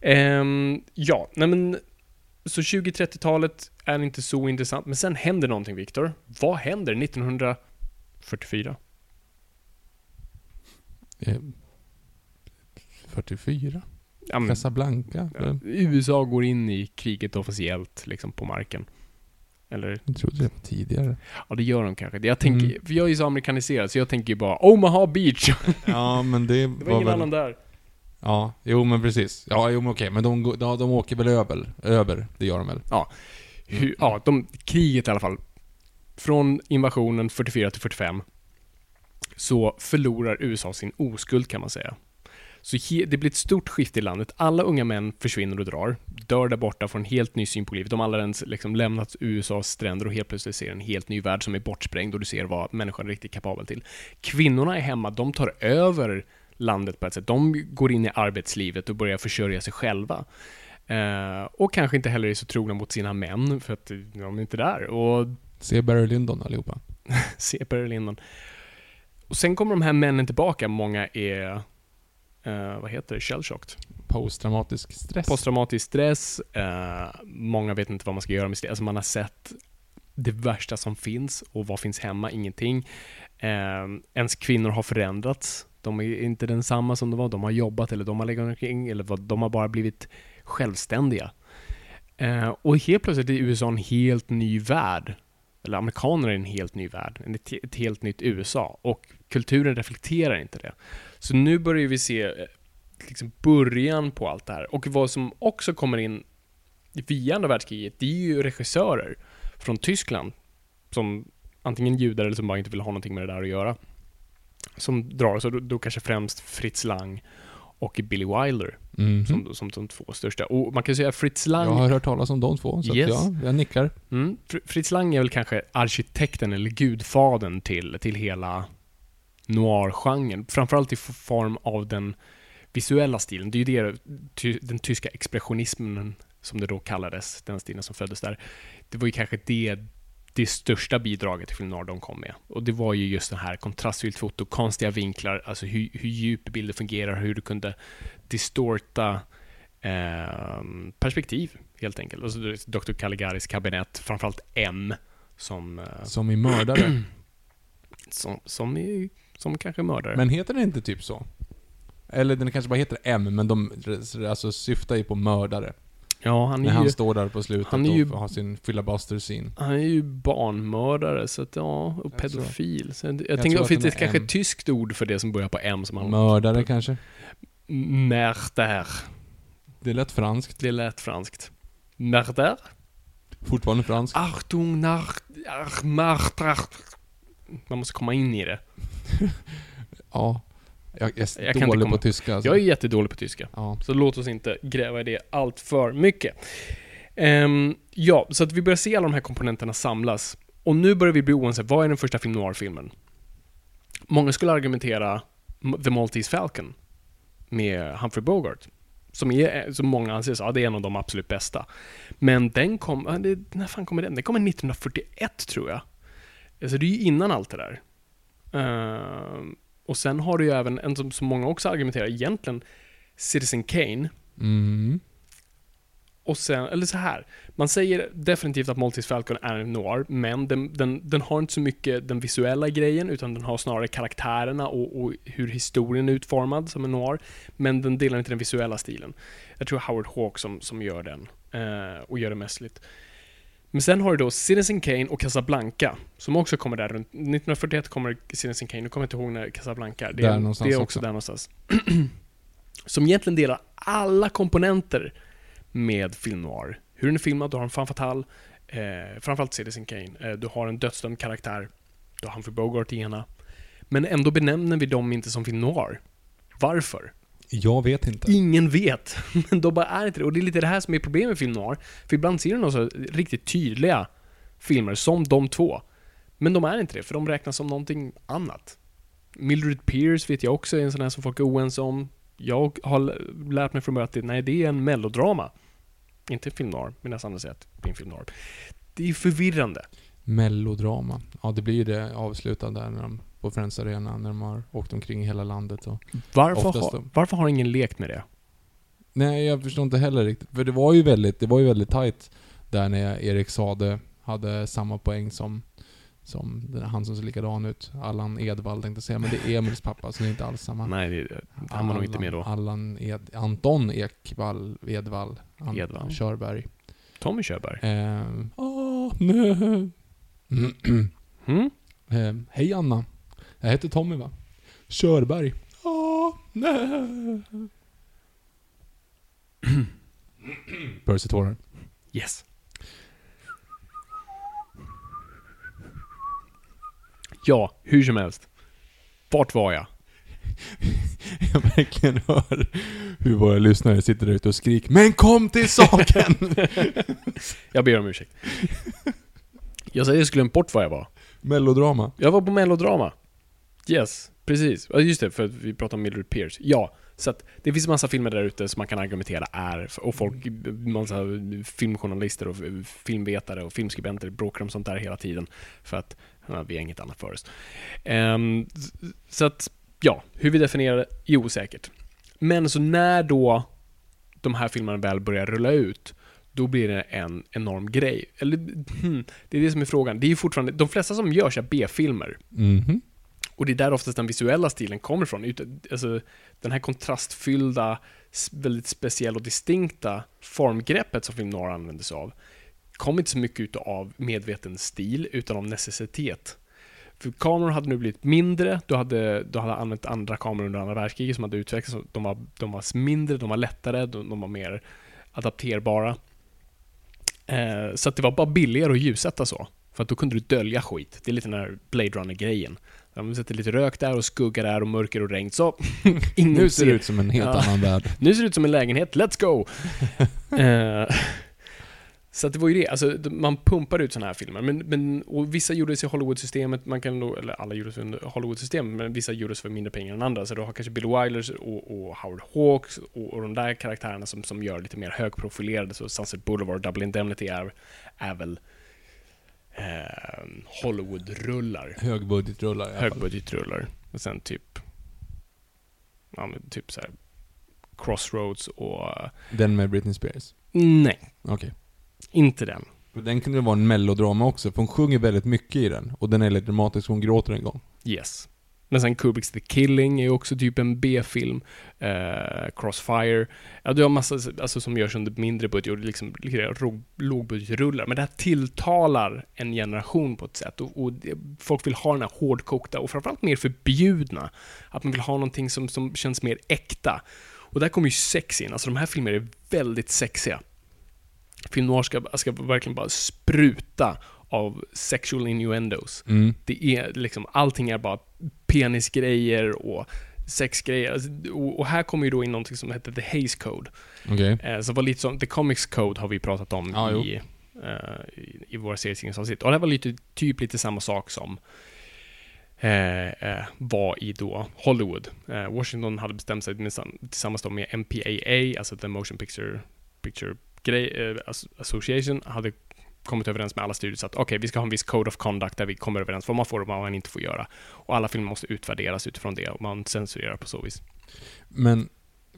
Ehm, ja, nej men... Så 20-30-talet är inte så intressant, men sen händer någonting, Viktor. Vad händer 1944? Eh, 44? Ja, men, Casablanca? ja, USA går in i kriget officiellt, liksom på marken. Eller, Jag trodde det var tidigare. ja det gör de kanske. Jag tänker, Mm. för jag är ju så amerikaniserad, så jag tänker ju bara Omaha Beach! Ja, men det, Det var, var ingen väl... annan där. Ja, jo men precis. Ja, jo men okej. Men de, går- de, åker väl över? Över, det gör de väl? Hur, ja, de, kriget i alla fall. Från invasionen 44 till 45 så förlorar USA sin oskuld kan man säga. Så det blir ett stort skifte i landet. Alla unga män försvinner och drar, dör där borta, får en helt ny syn på livet. De har alla ens liksom lämnat USAs stränder och helt plötsligt ser en helt ny värld som är bortsprängd och du ser vad människan är riktigt kapabel till. Kvinnorna är hemma, de tar över landet på ett sätt. De går in i arbetslivet och börjar försörja sig själva. Eh, och kanske inte heller är så trogna mot sina män, för att de är inte där. Och Se Barry Lyndon allihopa. se Barry Lyndon. Och sen kommer de här männen tillbaka, många är, eh, vad heter det, shellshocked. Posttraumatisk stress. Posttraumatisk stress, eh, många vet inte vad man ska göra med det. Alltså man har sett det värsta som finns och vad finns hemma? Ingenting. Eh, ens kvinnor har förändrats. De är inte densamma som de var. De har jobbat eller de har legat omkring eller vad, de har bara blivit självständiga. Eh, och helt plötsligt är USA en helt ny värld. Eller amerikaner är en helt ny värld. Ett, ett helt nytt USA. Och kulturen reflekterar inte det. Så nu börjar vi se eh, liksom början på allt det här. Och vad som också kommer in via andra världskriget, det är ju regissörer från Tyskland som antingen judar eller som bara inte vill ha någonting med det där att göra. Som drar, så då, då kanske främst Fritz Lang och Billy Wilder Mhm. som, som de två största. Och man kan säga Fritz Lang... Jag har hört talas om de två, så Yes. ja, jag nickar. Mm. Fr- Fritz Lang är väl kanske arkitekten eller gudfadern till, till hela noir-genren. Framförallt i form av den visuella stilen. Det är ju det, ty, den tyska expressionismen som det då kallades, den stilen som föddes där. Det var ju kanske det, det största bidraget till film noir de kom med. Och det var ju just det här kontrastfyllt foto, konstiga vinklar, alltså hur, hur djup bilder fungerar, hur du kunde distorta eh, perspektiv helt enkelt. Och så det är Dr. Caligaris kabinett, framförallt M, som, eh, Som i mördare. som, som, är, som kanske mördare. Men heter den inte typ så? Eller den kanske bara heter M, men de alltså, syftar ju på mördare. ja, han När är, han ju, står där på slutet han är ju- och har sin filibuster-scene. han är ju barnmördare, så att ja, och Jag pedofil. Så jag, jag, att finns det är kanske ett tyskt ord för det som börjar på M som han... Mördare kanske? Märder. Det lät franskt. Det lät franskt. Märder? Fortfarande franskt. Achtung, nach... Ach. Man måste komma in i det. Ja. Jag är Jag dålig på tyska alltså. Jag är jättedålig på tyska. Ja. Så låt oss inte gräva i det allt för mycket. Ehm, ja, så att vi börjar se alla de här komponenterna samlas. Och nu börjar vi bli oense. Vad är den första film noir-filmen? Många skulle argumentera The Maltese Falcon med Humphrey Bogart. Som, är, som många anser ja, det är en av de absolut bästa. Men den kom, när fan kommer den? Den kommer 1941 tror jag. Alltså det är ju innan allt det där. Ehm, och sen har du ju även en som, som många också argumenterar, egentligen Citizen Kane. Mm. Och sen, eller så här. Man säger definitivt att Maltese Falcon är en noir, men den, den, den har inte så mycket den visuella grejen, utan den har snarare karaktärerna och, och hur historien är utformad som en noir. Men den delar inte den visuella stilen. Jag tror Howard Hawke som, som gör den, eh, och gör det mästerligt. Men sen har du då Citizen Kane och Casablanca, som också kommer där runt 1941 kommer Citizen Kane, nu kommer jag inte ihåg när Casablanca, det, är, det är också, också. där någonstans. som egentligen delar alla komponenter med film noir. Hur den är filmad, du har en femme fatale, eh, framförallt Citizen Kane, eh, du har en dödsdömd karaktär, du har Humphrey Bogart i ena. Men ändå benämner vi dem inte som film noir. Varför? Jag vet inte. Ingen vet. Men de bara är inte det. Och det är lite det här som är problemet med film noir. För ibland ser du några så riktigt tydliga filmer, som de två. Men de är inte det, för de räknas som någonting annat. Mildred Pierce vet jag också är en sån här som folk är oense om. Jag har lärt mig från början att det, nej, det är en melodrama. Inte film noir, medan andra säger att det är en film noir. Det är förvirrande. Mellodrama. Ja, det blir ju det avslutande där när de, på Friends Arena, när de har åkt omkring i hela landet och... Varför, har, då. varför har ingen lekt med det? Nej, jag förstår inte heller riktigt. För det var ju väldigt, det var ju väldigt tight där när Erik Sade hade samma poäng som, som han som ser likadan ut. Allan Edwall tänkte jag säga, men det är Emils pappa så det är inte alls samma. Nej, det, han var nog inte med då. Allan Ed, Anton Ekvall, Edvall, An, Edvall. Körberg. Tommy Körberg. Ehm, åh, nej. Mm? Ehm, hej Anna. Jag heter Tommy va? Körberg. Åh, nej. Percy tårar. Yes. Ja, hur som helst. Vart var jag? Jag verkligen hör hur våra lyssnare sitter där ute och skriker Men kom till saken! Jag ber om ursäkt. Jag säger jag skulle glömt bort var jag var. Melodrama. Jag var på melodrama. Yes. Precis, Ja, just det, för att vi pratar om Mildred Pierce. Ja, så att det finns massa filmer där ute som man kan argumentera är, och folk, massa filmjournalister och filmvetare och filmskribenter bråkar om sånt där hela tiden. För att ja, vi har inget annat för oss. Um, så att, ja, hur vi definierar det, jo säkert. Men så när då de här filmerna väl börjar rulla ut, då blir det en enorm grej. Eller, hmm, det är det som är frågan. Det är ju fortfarande, de flesta som görs är B-filmer. Mhm. Och det är där oftast den visuella stilen kommer ifrån. Alltså, den här kontrastfyllda, väldigt speciella och distinkta formgreppet som film noir använder sig av kom inte så mycket av medveten stil, utan av necessitet. För kameror hade nu blivit mindre, du hade, du hade använt andra kameror under andra världskriget som hade utvecklats. De var, de var mindre, de var lättare, de, de var mer adapterbara. Eh, så att det var bara billigare att ljussätta så. För att då kunde du dölja skit. Det är lite den här Blade Runner-grejen. De sätter lite rök där och skugga där och mörker och regn. Så, ingen Nu ser det ut som en helt Ja. annan värld. nu ser det ut som en lägenhet, let's go! Eh, så det var ju det, alltså man pumpar ut sådana här filmer. Men, men, och vissa gjordes i Hollywood-systemet, man kan då, eller alla gjordes under Hollywood-systemet, men vissa gjordes för mindre pengar än andra. Så du har kanske Bill Wilders och, och Howard Hawks och, och de där karaktärerna som, som gör lite mer högprofilerade. Så Sunset Boulevard, Double Indemnity är, är väl eh, Hollywood-rullar Högbudgetrullar högbudgetrullar. Och sen typ, ja men typ så här Crossroads och... Den med Britney Spears. Nej, Okej. inte den. Den kunde vara en mellodrama också, för hon sjunger väldigt mycket i den. Och den är lite dramatisk, hon gråter en gång. Yes. Men sen Kubricks The Killing är ju också typ en B-film. Eh, Crossfire. Ja, du har massa alltså, som görs under mindre budget och liksom lågbudgetrullar. Men det här tilltalar en generation på ett sätt. Och, och det, folk vill ha den här hårdkokta och framförallt mer förbjudna. Att man vill ha någonting som, som känns mer äkta. Och där kommer ju sex in. Alltså de här filmerna är väldigt sexiga. Film noir ska, ska verkligen bara spruta av sexual innuendos. Mm. Det är liksom, allting är bara penisgrejer och sexgrejer. Alltså, och, här kommer ju då in någonting som heter The Hays Code. Okej. Eh, så var lite som, The Comics Code har vi pratat om jo. i, eh, i, i våra serietidningsavsnitt. Och det var lite, typ lite samma sak som eh, eh, var i då Hollywood. Eh, Washington hade bestämt sig tillsammans då med MPAA, alltså The Motion Picture, Picture As- Association, hade kommit överens med alla studios att okej, vi ska ha en viss code of conduct där vi kommer överens vad man får och vad man inte får göra. Och alla filmer måste utvärderas utifrån det och man censurerar på så vis. Men,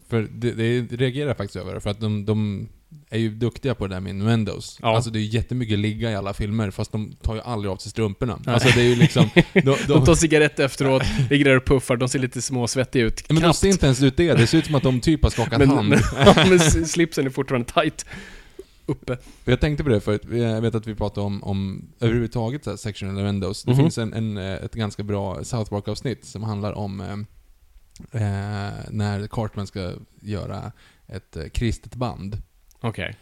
för det, det reagerar jag faktiskt över, för att de, de är ju duktiga på det där med innuendos. Ja. Alltså det är ju jättemycket ligga i alla filmer, fast de tar ju aldrig av sig strumporna. Nej. Alltså det är ju liksom... De, De de, tar cigarett efteråt, ligger där och puffar, de ser lite småsvettiga ut. men de Knappt. ser inte ens ut det, det ser ut som att de typ har skakat men, hand. men, ja, men s- slipsen är fortfarande tight uppe. Jag tänkte på det för jag vet att vi pratade om, om överhuvudtaget så här, section innuendos. Det Mhm. finns en, en, eh, ett ganska bra South Park-avsnitt som handlar om eh, eh, när Cartman ska göra ett eh, kristet band. Okej. Eh,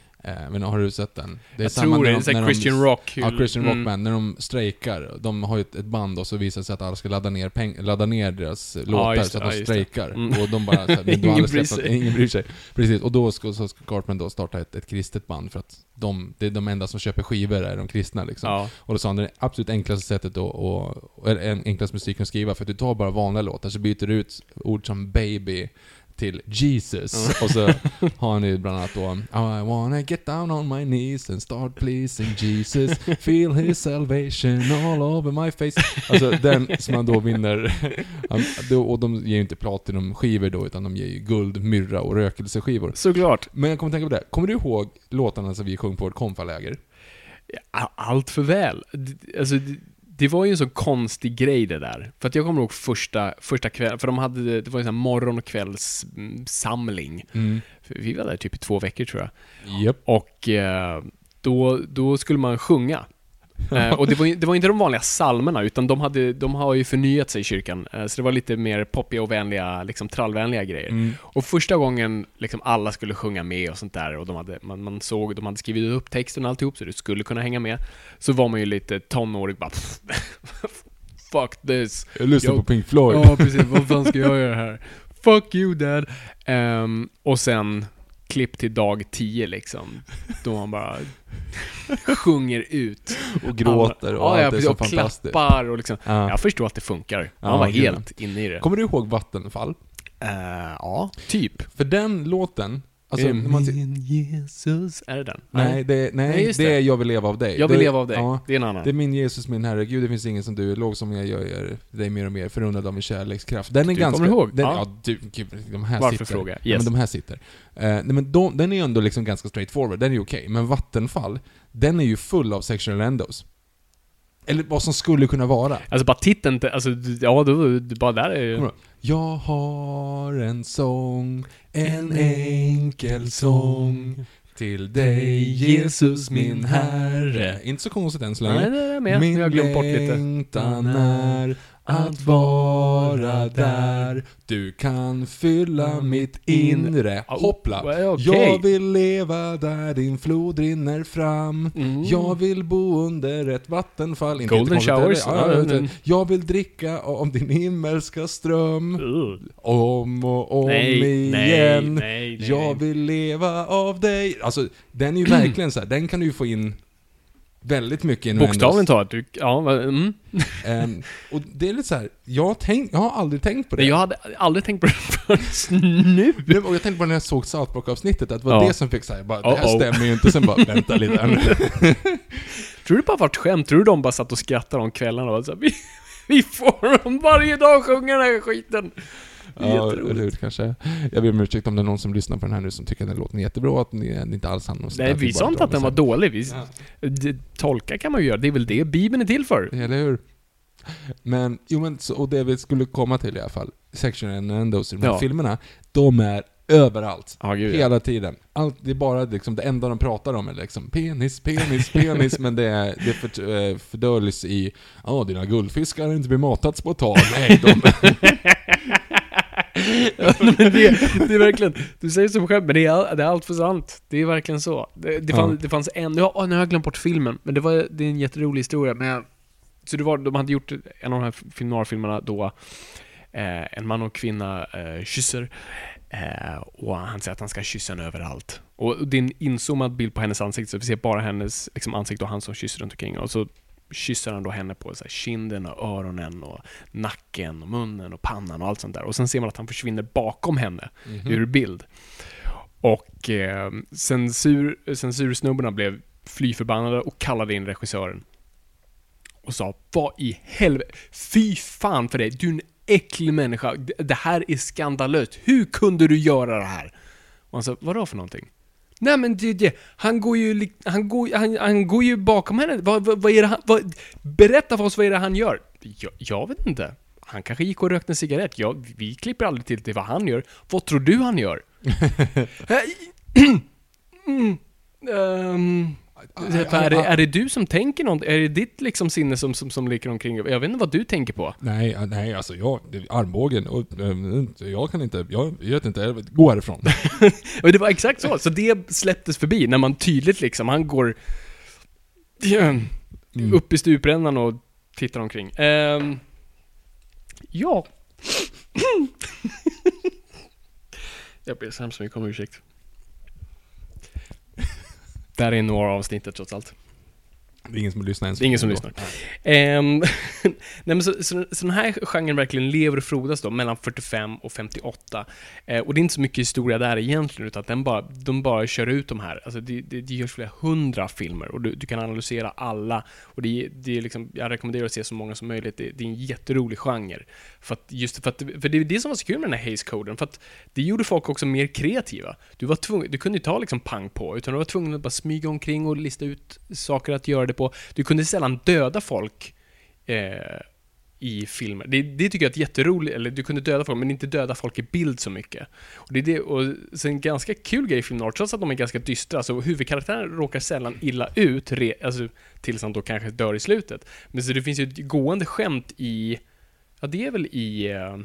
men har du sett den? Det Jag samma tror det, när det är när såhär Christian Rock. Ja, Christian Mm. Band, när de strejkar. De har ju ett, band och så visar det sig att alla ska ladda ner, peng, ladda ner deras låtar just så att det, de strejkar. Mm. Och de bara så här, men de har Ingen bryr sig. Ingen bryr sig. Precis, och då ska, så ska Cartman då starta ett, ett kristet band för att de, det är de enda som köper skivor är de kristna liksom. Ja. Och då sa han det absolut enklaste sättet att, och, en- enklaste musiken att skriva, för att du tar bara vanliga låtar, så byter du ut ord som 'baby' till 'Jesus' och så har han ju bland annat då I wanna get down on my knees and start pleasing Jesus Feel his salvation all over my face Alltså den som han då vinner Och de ger ju inte platinum-skivor då, utan de ger ju guld, myrra och rökelseskivor Såklart. Men jag kommer tänka på det, kommer du ihåg låtarna som vi sjöng på vårt konfaläger? Allt för väl. Alltså, det- var ju en så konstig grej det där. För att jag kommer ihåg första, första kvällen, för de hade, det var en sån här morgon och kvällssamling. Mm. Vi var där typ i två veckor tror jag. Japp. Och eh, då, då skulle man sjunga. Eh, och det var, ju- det var inte de vanliga psalmerna, utan de, hade, de har ju förnyat sig i kyrkan. Eh, så det var lite mer poppiga och vänliga, liksom trallvänliga grejer. Mm. Och första gången liksom alla skulle sjunga med och sånt där och de hade, man, man såg, de hade skrivit upp texten och alltihop så du skulle kunna hänga med. Så var man ju lite tonårig bara Fuck this. Jag lyssnar Jag- på Pink Floyd. Ja, precis. Vad fan ska jag göra här? Fuck you dad. Ehm, och sen klipp till dag 10 liksom. Då han bara sjunger ut. Och gråter och ja, allt är så och fantastiskt. klappar och liksom. Ja. Jag förstår att det funkar. Han Ja, var helt inne i det. Kommer du ihåg Vattenfall? Eh, ja, typ. För den låten, alltså, Är man, min Jesus, är det den? nej, det, nej, Nej, det det. är Jag vill leva av dig. Jag vill det, leva av dig. Ja, Det är en annan. det är min Jesus, min Herre, Gud det finns ingen som du, låg som jag gör dig mer och mer, förunnad av min kärlekskraft. Den är Du ganska... kommer ihåg? Den, Ja. ja. du, gud, de här Varför sitter. fråga? Ja, Yes. men de här sitter. Eh, nej, men de, den är ändå liksom ganska straightforward, den är ju okej. Men Vattenfall, den är ju full av sexual endos. Eller vad som skulle kunna vara. Alltså bara titeln, alltså ja, då, bara där är ju... Du? Jag har en sång, en enkel sång till dig Jesus min Herre. Inte så konstigt än så länge. Nej, det är med. Min Jag har glömt bort lite. längtan är att vara där Du kan fylla mitt inre Oh, Hoppla! okej. Jag vill leva där din flod rinner fram Mm. Jag vill bo under ett vattenfall Inte Golden showers. Ja, mm. Jag vill dricka av din himmelska ström Ugh. Om och om Nej, igen nej, nej, Jag vill leva av dig Alltså, den är ju verkligen så här, den kan du ju få in väldigt mycket innuendos. Bokstavligt talat, du, ja, mm. Ehm, och det är lite så här, jag, har tänkt, jag har aldrig tänkt på det. Nej, jag hade aldrig tänkt på det förrän nu. Nej, och jag tänkte på när jag såg South Park-avsnittet, att det var Ja. det som fick säga bara, det här stämmer ju inte, sen bara, vänta lite nu. Tror du det bara varit skämt? Tror du de bara satt och skrattade om kvällarna och så här, vi, vi får dem varje dag sjunga den här skiten? Ja, hur, kanske. Jag ber om ursäkt om det är någon som lyssnar på den här nu som tycker att den låter jättebra, och att ni, ni inte alls hann och Nej, vi sa inte att den var dålig. Vi, d- tolka kan man ju göra, det är väl det Bibeln är till för. Eller hur? Men, jo men, så, och det vi skulle komma till i alla fall, Section Endos i de här Ja. filmerna, de är överallt. Ja, gud, ja. Hela tiden. Allt, det är bara liksom, det enda de pratar om är liksom penis, penis, penis, men det, är, det för, eh, fördöljs i ja, dina guldfiskar har inte bematats på ett tag. Nej, de... Ja, men det, det är verkligen, du säger som skämt, men det är, det är allt för sant. Det är verkligen så. Det, det, fanns, Ja. det fanns en, nu har, nu har jag glömt bort filmen, men det, var, det är en jätterolig historia. Men, så det var, de hade gjort en av de här film noir-filmerna då eh, en man och kvinna eh, kysser. Eh, och han säger att han ska kyssa henne överallt. Och det är en inzoomad bild på hennes ansikte, så vi ser bara hennes liksom, ansikte och han som kysser runt omkring. Och så kysser han då henne på så här, kinden och öronen och nacken och munnen och pannan och allt sånt där. Och sen ser man att han försvinner bakom henne ur bild. Och eh, censur, censursnubbarna blev fly förbannade och kallade in regissören. Och sa Vad i helvete? Fy fan för dig! Du är en äcklig människa. Det- Det här är skandalöst. Hur kunde du göra det här? Och han sa Vadå för någonting? Nej men det, det, han går ju, han går, han, han går ju bakom henne. Vad, vad, vad är det han, vad, berätta för oss vad är det han gör? Jag, jag vet inte. Han kanske gick och rökte en cigarett. Jag, vi klipper aldrig till till vad han gör. Vad tror du han gör? mm, ehm, är, det, är det du som tänker något? Är det ditt liksom sinne som, som, som leker omkring? Jag vet inte vad du tänker på. Nej, nej, alltså jag, armbågen, och, eh, jag kan inte, jag vet inte, gå härifrån. Och det var exakt så. Så det släpptes förbi när man tydligt liksom, han går upp i stuprännan och tittar omkring. Ehm, ja. Jag ber så hemskt mycket om ursäkt. Det här är några avsnittet trots allt. Det är ingen som lyssnar ens. Det är ingen som lyssnar. Ehm, nej men så, så, så den här genren verkligen lever och frodas då mellan 45 och 58. Eh, och det är inte så mycket historia där egentligen, utan den bara, de bara kör ut de här. Alltså det, det, det görs flera hundra filmer och du, du kan analysera alla. Och det, det är liksom, jag rekommenderar att se så många som möjligt. Det, det är en jätterolig genre. För att, just för, att, för det är det som var så kul med den här Haze-koden, för att det gjorde folk också mer kreativa. Du, var tvungen, du kunde inte ta liksom pang på, utan du var tvungen att bara smyga omkring och lista ut saker att göra det på. Du kunde sällan döda folk eh, i filmer. Det, det tycker jag är jätteroligt, eller du kunde döda folk, men inte döda folk i bild så mycket. Och det är det, och sen en ganska kul grej i filmen. trots att de är ganska dystra, så huvudkaraktären råkar sällan illa ut, re, alltså, tills han då kanske dör i slutet. Men så det finns ju ett gående skämt i, ja det är väl i, eh,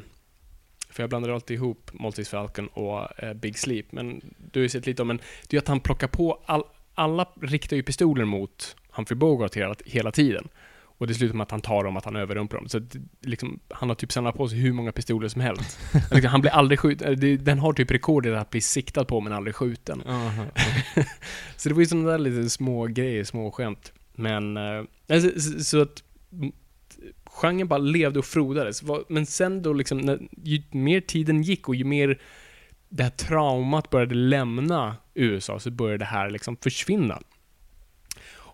för jag blandar alltid ihop Maltese Falcon och eh, Big Sleep, men du har ju sett lite om, men det är att han plockar på, all, alla riktar ju pistoler mot Humphrey Bogart hela, hela tiden. Och det slutar med att han tar dem, att han överrumplar dem. Så att, liksom, han har typ samlat på sig hur många pistoler som helst. liksom, han blir aldrig skjuten. Den har typ rekordet att bli siktad på men aldrig skjuten. Aha. Så det var ju sådana där lite små grejer, små skämt. Men, alltså, så, så att genren bara levde och frodades. Men sen då liksom, när, ju mer tiden gick och ju mer det här traumat började lämna USA så började det här liksom försvinna.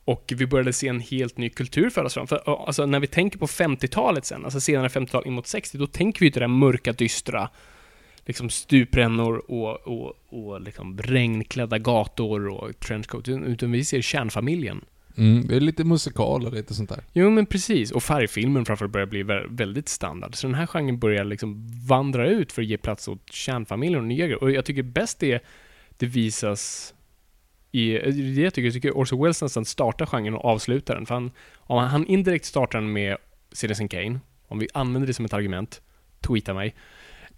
Och vi började se en helt ny kultur föras fram. För, alltså, när vi tänker på 50-talet sen, alltså senare 50-tal in mot 60, då tänker vi ju det där mörka, dystra, liksom stuprännor och, och, och liksom regnklädda gator och trenchcoat, utan vi ser kärnfamiljen. Mm, det är lite musikal och lite sånt där. Jo, men precis. Och färgfilmen framförallt börjar bli vä- väldigt standard. Så den här genren börjar liksom vandra ut för att ge plats åt kärnfamiljen och nya grejer. Och jag tycker bäst det, det visas i, det jag tycker, jag tycker Orson Welles nästan startar genren och avslutar den. För han, om han indirekt startar den med Citizen Kane, om vi använder det som ett argument, tweeta mig.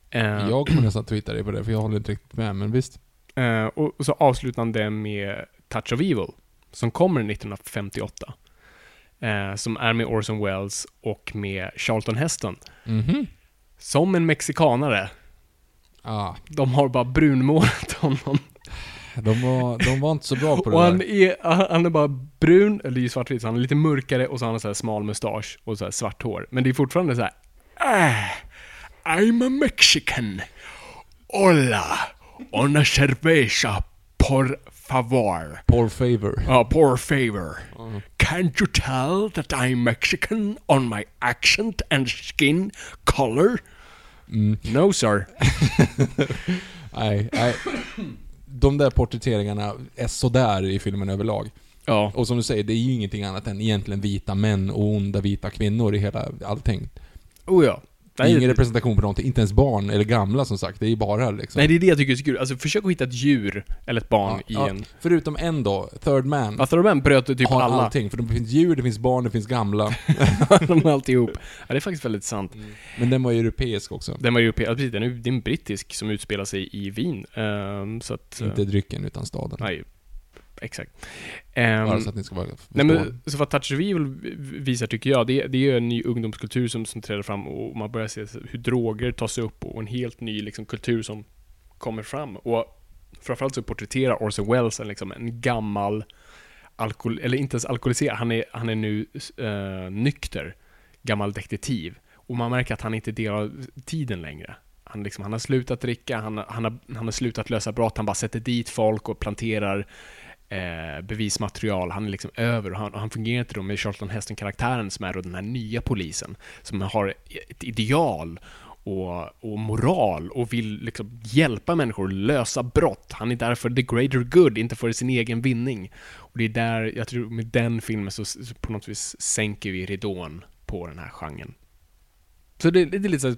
Eh, Jag kommer nästan twittra dig på det, för jag håller inte riktigt med, men visst. Eh, och, och så avslutar han det med Touch of Evil, som kommer 1958. Eh, som är med Orson Welles och med Charlton Heston. Mhm. Som en mexikanare. Ah, De har bara brunmålat honom. De var, de var inte så bra på det Och han där. är, han är bara brun, eller ju svartvit, så han är lite mörkare och så har han så här smal mustasch och så här svart hår. Men det är fortfarande så här. Ah, I'm a mexican. Hola. Una cerveza, por favor. Paul Favor. Uh, poor favor. Can't you tell that I'm Mexican on my accent and skin color? No, sir. Nej, nej. De där porträtteringarna är sådär i filmen överlag. Ja. Och som du säger, det är ju ingenting annat än egentligen vita män och onda vita kvinnor i hela allting. Oh ja. Nej, ingen representation på någonting, inte ens barn eller gamla som sagt. Det är ju bara liksom... nej, det är det jag tycker är så kul. Alltså, försök att hitta ett djur eller ett barn Ja, ja. i en... Förutom en då, Third Man. Vad Thurman bröt typ har alla. allting. För det finns djur, det finns barn, det finns gamla. De har alltihop. Ja, det är faktiskt väldigt sant. Men den var ju europeisk också. Den var ju ja, precis, den är, det är en brittisk som utspelar sig i Wien. Ehm, så att... Inte drycken, utan staden. Nej, exakt. Bara så att ni ska vara Nej men, så vad Touch of Evil visar tycker jag, det, det är ju en ny ungdomskultur som, som träder fram och man börjar se hur droger tas upp och en helt ny liksom, kultur som kommer fram. Och framförallt så porträtterar Orson Welles en, liksom, en gammal, alkohol, eller inte ens alkoholiserad, han är, han är nu eh, nykter, gammal detektiv. Och man märker att han inte delar tiden längre. Han, liksom, han har slutat dricka, han, han, har, han har slutat lösa brott, han bara sätter dit folk och planterar eh, bevismaterial. Han är liksom över och han, han fungerar inte då med Charlton Heston-karaktären som är då den här nya polisen som har ett ideal och, och moral och vill liksom hjälpa människor att lösa brott. Han är där för the greater good, inte för sin egen vinning. Och det är där, jag tror med den filmen så, så på något vis sänker vi ridån på den här genren. Så det, det är lite så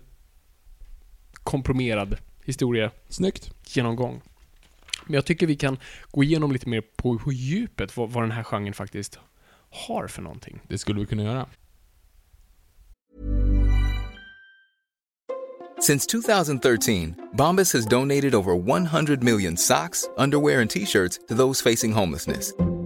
komprimerad historia Snyggt. genomgång. Men jag tycker vi kan gå igenom lite mer på, på djupet vad, vad den här genren faktiskt har för någonting. Det skulle vi kunna göra. Since 2013, Bombas has donated over 100 million socks, underwear, and t shirts to those facing homelessness.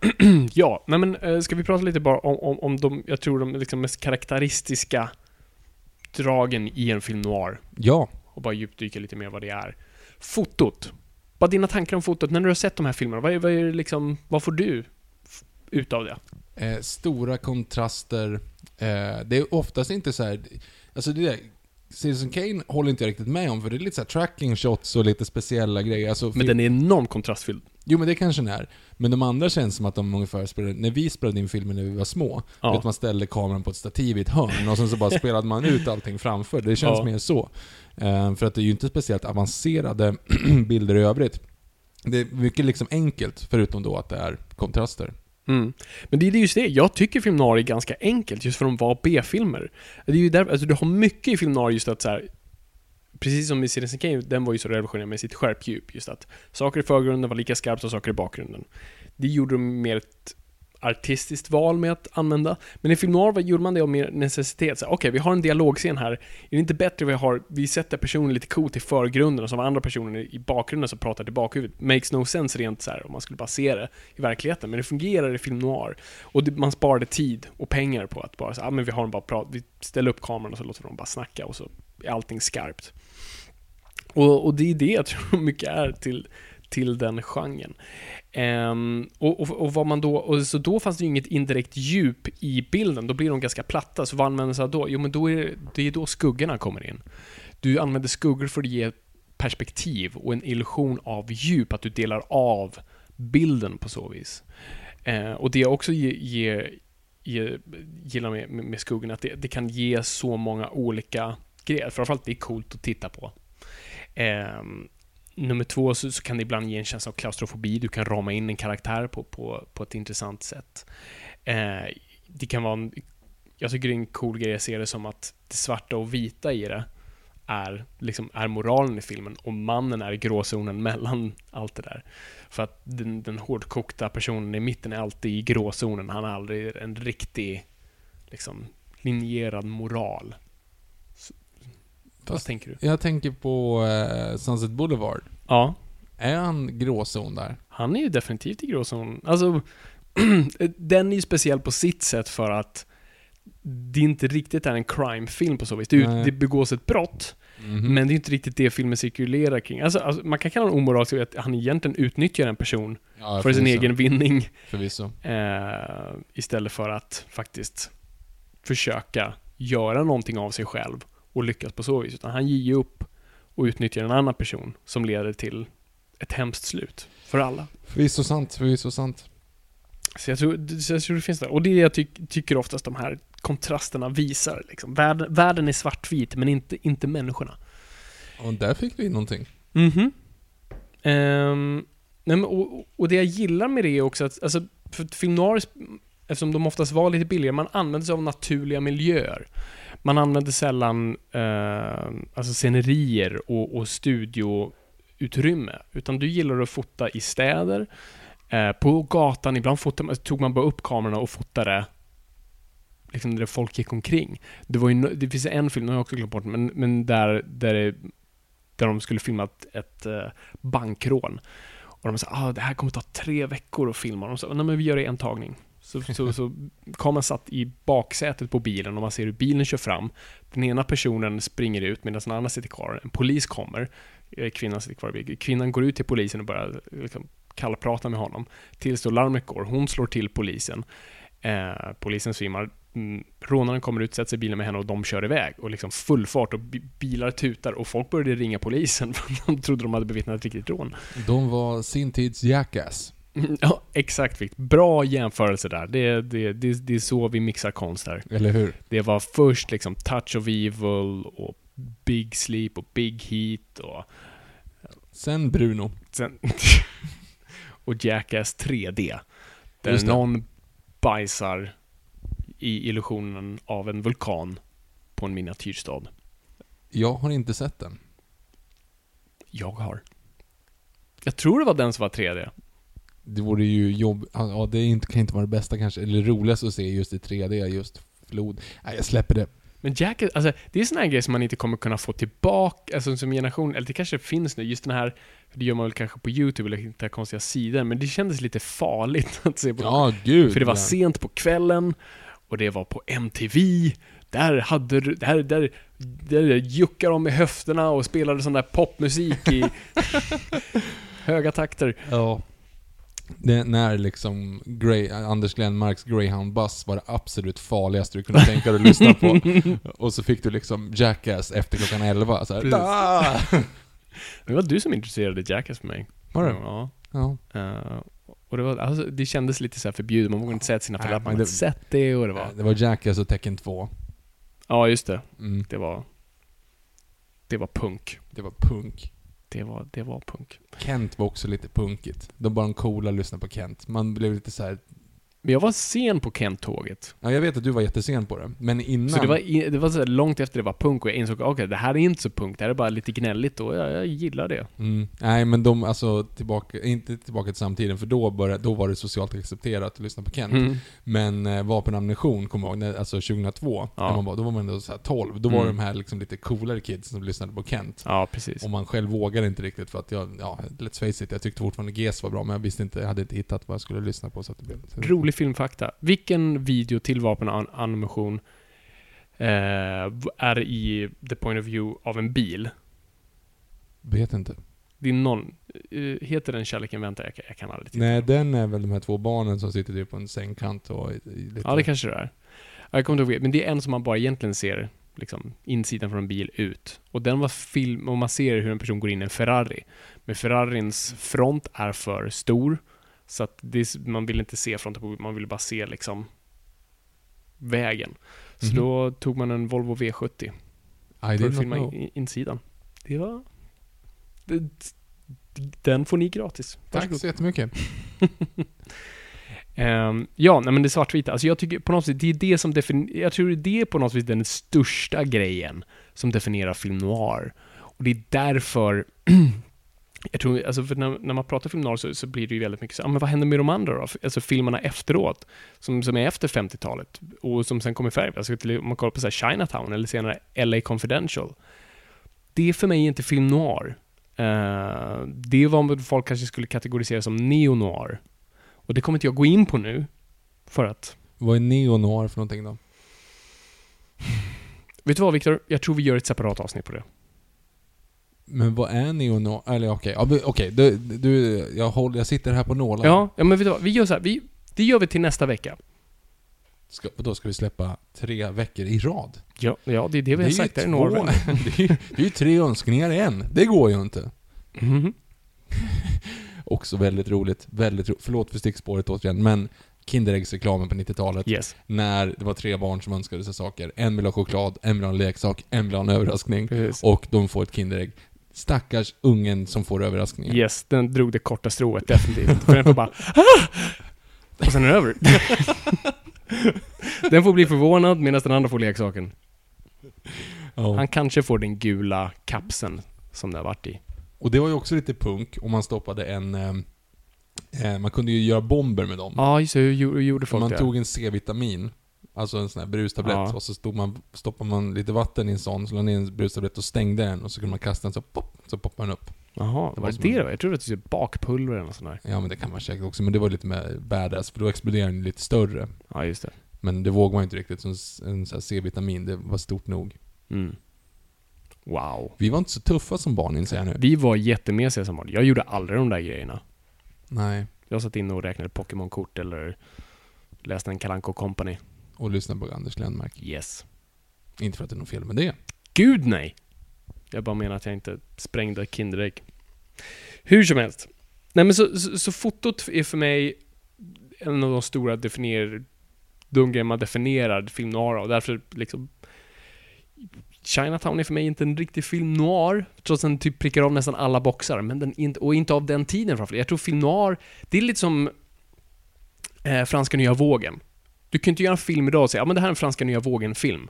ja, nej men eh, ska vi prata lite bara om, om, om de, jag tror de liksom mest karaktäristiska dragen i en film noir. Ja. Och bara djupdyka lite mer vad det är. Fotot. Bara dina tankar om fotot, när du har sett de här filmerna, vad är, vad är liksom, vad får du ut av det? Eh, stora kontraster. Eh, det är oftast inte så här. Alltså det där, Citizen Kane håller inte jag riktigt med om, för det är lite så här tracking shots och lite speciella grejer. Alltså, Men den är enormt kontrastfylld. Jo men det kanske den är. Men de andra känns som att de ungefär spelade, när vi spelade in filmen när vi var små, Ja. att man ställde kameran på ett stativ i ett hörn och sen så bara spelade man ut allting framför. Det känns Ja. mer så. Eh, för att det är ju inte speciellt avancerade bilder i övrigt. Det är mycket liksom enkelt, förutom då att det är kontraster. Mm. Men det är just det, jag tycker film är ganska enkelt just för att de var B-filmer. Det är ju där, alltså du har mycket i film just att så här, Precis som i Citizen Kane, den var ju så revolutionerande med sitt skärpdjup. Just att saker i förgrunden var lika skarpt som saker i bakgrunden. Det gjorde de mer ett artistiskt val med att använda. Men i film noir gjorde man det av mer necessitet. Okej, okay, Okej, vi har en dialogscen här. Är det inte bättre vi har, vi sätter personen lite coolt i förgrunden och så har andra personer i bakgrunden som pratar till bakhuvudet. Makes no sense rent så här om man skulle bara se det i verkligheten. Men det fungerar i film noir. Och det, man sparade tid och pengar på att bara så, ah, men vi har dem bara prat, vi ställer upp kameran och så låter de bara snacka och så är allting skarpt. Och, och det är det jag tror mycket är till, till den genren. Um, och, och, och vad man då, och så då fanns det ju inget indirekt djup i bilden, då blir de ganska platta. Så vad använder sig av då? Jo men då är det, det är då skuggorna kommer in. Du använder skuggor för att ge perspektiv och en illusion av djup, att du delar av bilden på så vis. Uh, och det jag också ge, ge, ge, gillar med, med, med skuggorna, att det, det kan ge så många olika grejer. Framförallt det är coolt att titta på. Um, nummer två så, så kan det ibland ge en känsla av klaustrofobi. Du kan rama in en karaktär på, på, på ett intressant sätt. Eh, det kan vara en, jag tycker det är en cool grej, jag ser det som att det svarta och vita i det är, liksom, är moralen i filmen och mannen är i gråzonen mellan allt det där. För att den, den hårdkokta personen i mitten är alltid i gråzonen. Han har aldrig en riktig liksom, linjerad moral. Vad tänker du? Jag tänker på eh, Sunset Boulevard. Ja, Är han gråzon där? han är ju definitivt i gråzonen. Alltså, den är ju speciell på sitt sätt för att det inte riktigt är en crime-film på så vis. Det, Nej. det begås ett brott, Mhm. men det är inte riktigt det filmen cirkulerar kring. Alltså, alltså, man kan kalla honom omoralisk för att han egentligen utnyttjar en person ja, för sin förvisso. egen vinning. Förvisso. Eh, istället för att faktiskt försöka göra någonting av sig själv och lyckas på så vis. Utan han ger ju upp och utnyttjar en annan person som leder till ett hemskt slut för alla. Förvisso sant, förvisso sant. Så jag tror, så jag tror det finns där. Och det är jag tyck, tycker oftast de här kontrasterna visar. Liksom. Världen, världen är svartvit, men inte, inte människorna. Och där fick vi någonting. Mhm. Ehm, nej, men, och, och det jag gillar med det är också att, alltså, för film noir, eftersom de oftast var lite billigare, man använder sig av naturliga miljöer. Man använder sällan eh, alltså scenerier och, och studioutrymme, utan du gillar att fota i städer, eh, på gatan, ibland fotar, tog man bara upp kamerorna och fotade liksom där folk gick omkring. Det, var ju, det finns en film, nu har jag också glömt bort den, men, men där, där det där de skulle filma ett, ett eh, bankrån. Och de sa ah, det här kommer ta tre veckor att filma. Och de sa, nej men vi gör det i en tagning. Så, så, så kameran satt i baksätet på bilen och man ser hur bilen kör fram. Den ena personen springer ut medan den andra sitter kvar. En polis kommer. Eh, kvinnan sitter kvar i bilen. Kvinnan går ut till polisen och börjar liksom, kallprata med honom. Tills då larmet går. Hon slår till polisen. Eh, polisen svimmar. Mm, rånaren kommer ut, sätter sig i bilen med henne och de kör iväg. Och liksom full fart och bilar tutar och folk började ringa polisen för de trodde de hade bevittnat ett riktigt rån. De var sin tids jackass. Ja, exakt Vic. Bra jämförelse där. Det, det, det, det är så vi mixar konst här. Eller hur? Det var först liksom Touch of Evil och Big Sleep och Big Heat och Sen Bruno. sen... och Jackass 3D. Där någon bajsar i illusionen av en vulkan på en miniatyrstad. Jag har inte sett den. Jag har. Jag tror det var den som var 3D. Det vore ju jobb... Ja, det inte, kan inte vara det bästa kanske, eller roligast att se just i 3D, just flod. Nej, jag släpper det. Men Jack, alltså, det är såna här grejer som man inte kommer kunna få tillbaka, alltså som generation, eller det kanske finns nu, just den här, det gör man väl kanske på YouTube eller hitta konstiga sidor, men det kändes lite farligt att se på. Ja, gud. För det var ja. sent på kvällen, och det var på MTV, där hade du, där, där, där juckade de med höfterna och spelade sån där popmusik i höga takter. Ja. Det, när liksom Grey, Anders Glenmarks Greyhound Bus var det absolut farligaste du kunde tänka dig att lyssna på. Och så fick du liksom Jackass efter klockan 11. Så! Det var du som introducerade Jackass för mig. Var det? Ja. Ja. Eh, och det, var, alltså, det kändes lite så här förbjudet, man vågade inte säga till sina föräldrar att man hade sett det och det var... Det var Jackass och Tekken 2. Ja, just det. Mm. Det var... Det var punk. Det var punk. Det var, det var punk. Kent var också lite punkigt. De bara de coola lyssnade på Kent. Man blev lite så här. Men jag var sen på Kent-tåget. Ja, jag vet att du var jättesen på det. Men innan... Så det var, det var så långt efter det var punk och jag insåg okej, det här är inte så punk, det här är bara lite gnälligt och jag, jag gillar det. Mm. Nej, men de, alltså tillbaka, inte tillbaka till samtiden, för då, började, då var det socialt accepterat att lyssna på Kent. Mm. Men eh, ammunition, kommer jag ihåg, alltså 2002, Ja. när man var, då var man ändå så här 12. Då var Mm. de här liksom lite coolare kids som lyssnade på Kent. Ja, precis. Och man själv vågade inte riktigt för att jag, ja, let's face it, jag tyckte fortfarande GES var bra, men jag visste inte, jag hade inte hittat vad jag skulle lyssna på så att det blev... Så Rolig filmfakta. Vilken video till vapenammunition eh, är i the point of view av en bil? Vet inte. Det är någon... eh, heter den Kärleken väntar? Jag, jag kan aldrig titta. Nej, den är väl de här två barnen som sitter typ på en sängkant och... Lite, Ja, det kanske det är. Ja, Jag kommer inte ihåg, men det är en som man bara egentligen ser liksom, insidan från en bil ut. Och den var film, och man ser hur en person går in i en Ferrari. Men Ferrarins front är för stor, så att det, man vill inte se fronten på man vill bara se liksom vägen. Så Mhm. då tog man en Volvo V70 I för att filma in, insidan. Det var... Det, den får ni gratis. Tack så jättemycket. Ehm, ja, nej men det svartvita. Alltså jag tycker på något sätt, det är det som definierar, jag tror det är på något vis den största grejen som definierar film noir. Och det är därför, jag tror, alltså för när, när man pratar film noir så, så blir det ju väldigt mycket så, ah, men vad händer med de andra då? Alltså filmerna efteråt, som, som är efter 50-talet och som sen kommer i färg. Alltså till, om man kollar på så Chinatown eller senare LA Confidential. Det är för mig inte film noir. Eh, det är vad folk kanske skulle kategorisera som neo-noir. Och det kommer inte jag gå in på nu, för att... Vad är neo-noir för någonting då? Vet du vad Viktor? Jag tror vi gör ett separat avsnitt på det. Men vad är neo-noir? Eller okej, men okej, du, du, jag, håller, jag sitter här på nålar. Ja, ja men vet du vad? Vi gör så här, vi, det gör vi till nästa vecka. Ska, då ska vi släppa tre veckor i rad? Ja, ja det är det vi har är ju sagt där i Norrland. det, är ju, det tre önskningar i en. Det går ju inte. Mhm. Också väldigt roligt. Väldigt ro, Förlåt för stickspåret återigen, men Kinderäggsreklamen på 90-talet. Yes. När det var tre barn som önskade sig saker. En vill ha choklad, en vill ha en leksak, en vill ha en överraskning. Precis. Och de får ett Kinderägg. Stackars ungen som får överraskningen. Yes, den drog det korta strået definitivt. För den får bara "Ah!" Och sen är det över. den får bli förvånad medan den andra får leksaken. Ja. Han kanske får den gula kapseln som det har varit i. Och det var ju också lite punk om man stoppade en... Eh, eh, man kunde ju göra bomber med dem. Ja, just det. Hur gjorde folk man det? tog en C-vitamin, alltså en sån här brustablett, Ja. och så stod man, stoppade man lite vatten i en sån, så la ner en brustablett och stängde den, och så kunde man kasta den så pop, så poppade den upp. Jaha, Det var var det det då? Jag trodde att det var bakpulver eller något sånt där. Ja men det kan man säkert också, men det var lite mer badass, för då exploderade den lite större. Ja, just det. Men det vågar man inte riktigt, som s- en sån här C-vitamin, det var stort nog. Mm. Wow. Vi var inte så tuffa som barn inser jag nu. Vi var jättemesiga som barn. Jag gjorde aldrig de där grejerna. Nej. Jag satt inne och räknade Pokémon-kort eller läste en Kalanko Company. Och lyssna på Anders Glenmark. Yes. Inte för att det är något fel med det. Gud nej! Jag bara menar att jag inte sprängde Kinderägg. Hur som helst. Nej men så, så, så fotot är för mig en av de stora definier, de grejer man definierar film noir av. Därför liksom Chinatown är för mig inte en riktig film noir, trots att den typ prickar av nästan alla boxar, men den inte, och inte av den tiden framför Jag tror film noir, det är lite som Eh, franska nya vågen. Du kan inte göra en film idag och säga ja men det här är en franska nya vågen-film.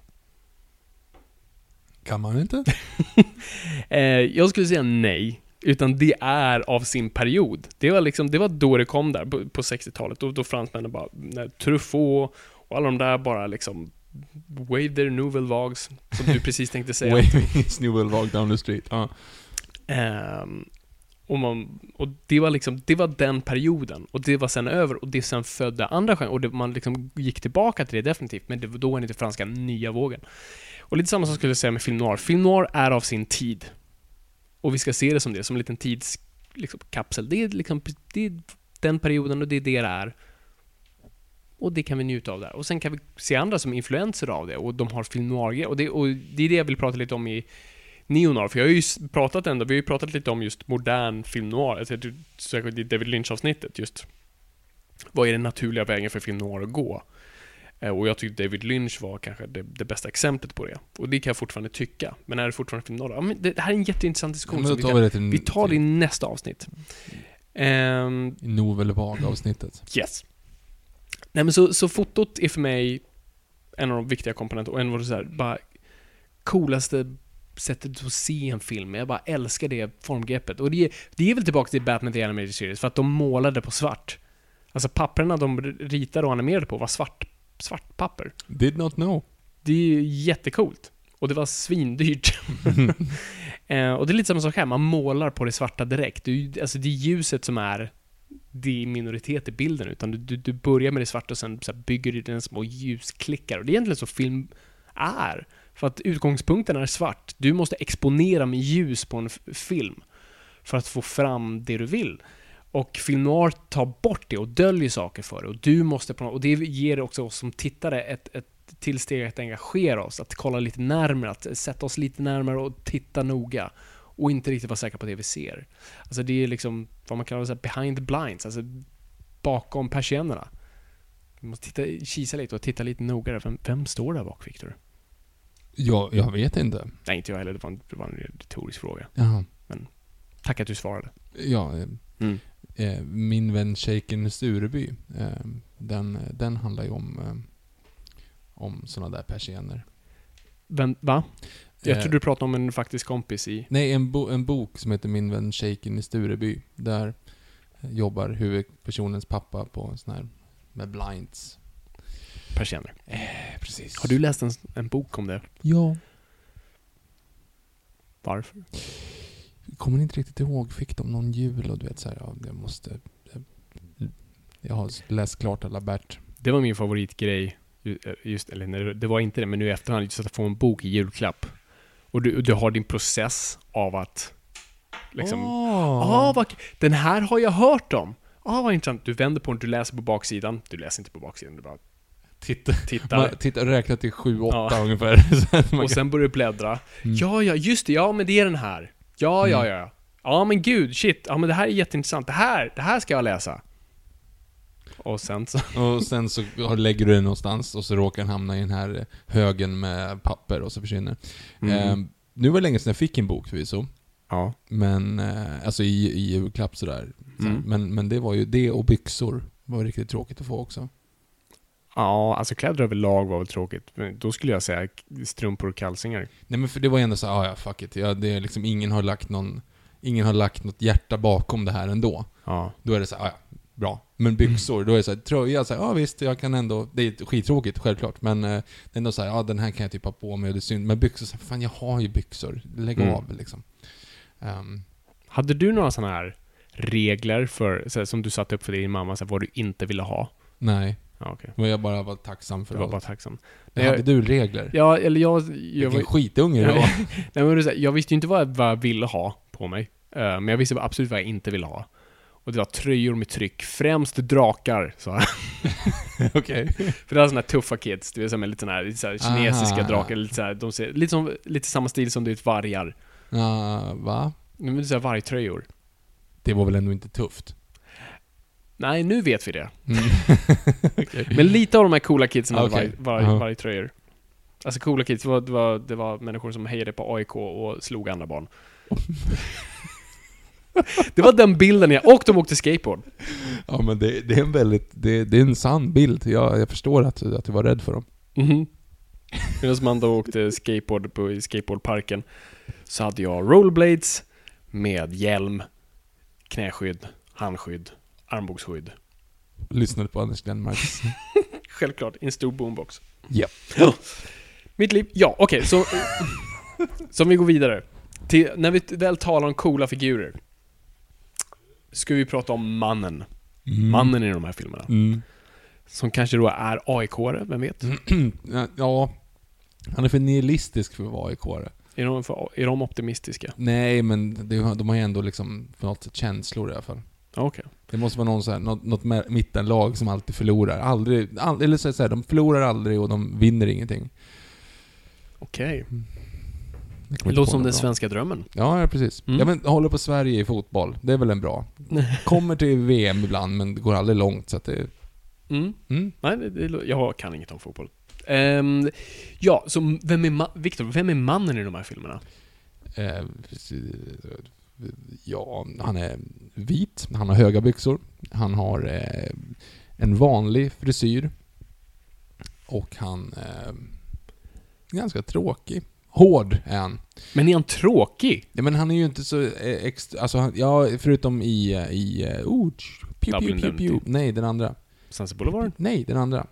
Kan man inte? Eh, jag skulle säga nej. Utan det är av sin period. Det var liksom, det var då det kom där, på, på 60-talet. Då, då fransmännen bara, när Truffaut och alla de där bara liksom Wave their nouvelle vagues, som du precis tänkte säga. Waving his will walk down the street. Ja. Ehm, och, man, och det var liksom, det var den perioden. Och det var sen över och det sen födde andra genrer. Och det, man liksom gick tillbaka till det definitivt, men det var då var det inte franska nya vågen. Och lite samma sak skulle jag säga med film noir. Film noir är av sin tid. Och vi ska se det som det, som en liten tidskapsel. Liksom, kapsel. det, är liksom, det är den perioden och det är det det är. Och det kan vi njuta av där. Och sen kan vi se andra som influenser av det och de har film noir och det, och det är det jag vill prata lite om i Neonar, för jag har ju pratat ändå, vi har ju pratat lite om just modern film noir, alltså, särskilt i David Lynch-avsnittet just. Vad är den naturliga vägen för film noir att gå? Eh, Och jag tyckte David Lynch var kanske det, det bästa exemplet på det. Och det kan jag fortfarande tycka. Men är det fortfarande film noir? Ja, men det, det här är en jätteintressant diskussion. Som vi, tar vi det till vi tar det i nästa avsnitt. I Novel Vague-avsnittet. Yes. Nej men så, så fotot är för mig en av de viktiga komponenterna och en av de så här, bara coolaste sättet att se en film. Jag bara älskar det formgreppet. Och det, är- det är väl tillbaka till Batman The Animated Series, för att de målade på svart. Alltså papperna de ritade och animerade på var svart, svart papper. Did not know. Det är ju jättecoolt. Och det var svindyrt. eh, och det är lite samma sak här, man målar på det svarta direkt. Det alltså det är ljuset som är det är minoritet i bilden, utan du, du, börjar med det svarta och sen bygger du dina små ljusklickar. Och det är egentligen så film är. För att utgångspunkten är svart. Du måste exponera med ljus på en film för att få fram det du vill. Och film noir tar bort det och döljer saker för det. Och du måste på och det ger också oss som tittare ett, ett tillsteg att engagera oss, att kolla lite närmare, att sätta oss lite närmare och titta noga. Och inte riktigt vara säkra på det vi ser. Alltså det är liksom vad man kallar så behind the blinds, alltså bakom persiennerna. Vi måste titta, kisa lite och titta lite noggrannare. Vem, vem står där bak, Victor? Jag, jag vet inte. Nej, inte jag heller. Det var en, det var en retorisk fråga. Jaha. Tack att du svarade. Ja, eh, Mm. eh, min vän Shaken Stureby, eh, den, den handlar ju om, eh, om sådana där persienner. Vem, va? Jag Eh, trodde du pratade om en faktisk kompis i... Nej, en, bo, en bok som heter Min vän Shaken i Stureby. Där eh, jobbar huvudpersonens pappa på en sån här med blinds. Persienner. Eh, precis. Har du läst en, en bok om det? Ja. Varför? Kommer inte riktigt ihåg. Fick de någon jul och du vet så här, ja, jag måste... Jag, jag har läst klart alla Bert. Det var min favoritgrej. eh, Just, eller det var inte det, men nu i efterhand, just att få en bok i julklapp. Och du, du har din process av att liksom... Ah, vad, den här har jag hört om! Ah, vad intressant. Du vänder på den, du läser på baksidan. Du läser inte på baksidan, du bara Titta, tittar. man, titta räkna till 7-8 Ja. ungefär. Och sen börjar du bläddra. Mm. Ja, ja, just det. Ja, men det är den här. Ja, ja, Mm. ja. Ja, men gud, shit. Ja, men det här är jätteintressant. Det här, det här ska jag läsa. Och sen så... Och sen så lägger du den någonstans och så råkar den hamna i den här högen med papper och så försvinner. Mm. Eh, nu var det länge sedan jag fick en bok förvisso. Ja. Men, eh, alltså i, i julklapp sådär. Så, Mm. men, men det var ju det och byxor. var riktigt tråkigt att få också. Ja, alltså kläder överlag var väl tråkigt. Men då skulle jag säga strumpor och kalsingar. Nej men för det var ju ändå så ah, ja fuck it. Ja, det är liksom, ingen har lagt någon, ingen har lagt något hjärta bakom det här ändå. Ja. Då är det så ah, ja, bra. Men byxor, då är det så här, tröja, så här, ja visst, jag kan ändå, det är skittråkigt självklart, men eh, det är ändå så här, ja den här kan jag typ ha på mig och det är synd. Men byxor, så här, fan jag har ju byxor, lägg Mm. av liksom. Ehm, Hade du några sådana här regler för, så här, som du satte upp för din mamma, så här, vad du inte ville ha? nej, Ja, okej. men jag bara var tacksam för Du var allt. bara tacksam. Men jag- hade du regler? Ja, eller jag... jag Vilken var, skitunge du var. Nej, men här, jag visste ju inte vad jag, vad jag ville ha på mig. Eh, men jag visste absolut vad jag inte ville ha. Och det var tröjor med tryck, främst drakar. Här. Okej. För det var såna här tuffa kids, du vet, är lite såna här, lite så här kinesiska Ah. drakar, lite så här, de ser, lite, som, lite samma stil som du vet vargar. Ja, va? Men det är så här vargtröjor. Det var väl ändå inte tufft? Nej, nu vet vi det. Mm. Men lite av de här coola kidsen hade Okej. varg, varg, vargtröjor. Alltså coola kids, det var, det, var, det var människor som hejade på AIK och slog andra barn. Det var den bilden jag... Och de åkte skateboard. Ja men det, det är en väldigt, det, det är en sann bild. Jag, jag förstår att, att du var rädd för dem. Mhm. Medan man då åkte skateboard på i skateboardparken så hade jag rollerblades med hjälm, knäskydd, handskydd, armbågsskydd. Lyssnade på Anders Glenmarks. Självklart, i en stor boombox. Japp. Mitt liv, ja okej, så... så om vi går vidare. Till, när vi väl talar om coola figurer. Ska vi prata om mannen. Mannen i de här filmerna. Mm. Som kanske då är AIK-are, vem vet? Ja, han är för nihilistisk för att vara aik Är de, för, är de optimistiska? Nej, men det, de har ju ändå liksom på något sätt känslor i alla fall. Okej. Det måste vara någon så här, något, något mittenlag som alltid förlorar. Aldrig, all, eller så här, de förlorar aldrig och de vinner ingenting. Okej. Jag kommer Det låter som den bra. svenska drömmen. Ja, ja, precis. Mm. Ja, men håller på Sverige i fotboll. Det är väl en bra. Kommer till VM ibland, men det går aldrig långt så att det... Mm. Mm. Nej, det, det, jag kan inget om fotboll. Ehm, ja, så vem är Victor, vem är mannen i de här filmerna? Eh, ja, han är vit, han har höga byxor, han har eh, en vanlig frisyr och han eh, ganska tråkig. Hård är han. Men är han tråkig? Ja, men han är ju inte så eh, extra, alltså han, ja, förutom i, eh, i, eh, oh, pew, pew, pew, pew. Nej, den andra. Sunset Boulevard? Nej, den andra.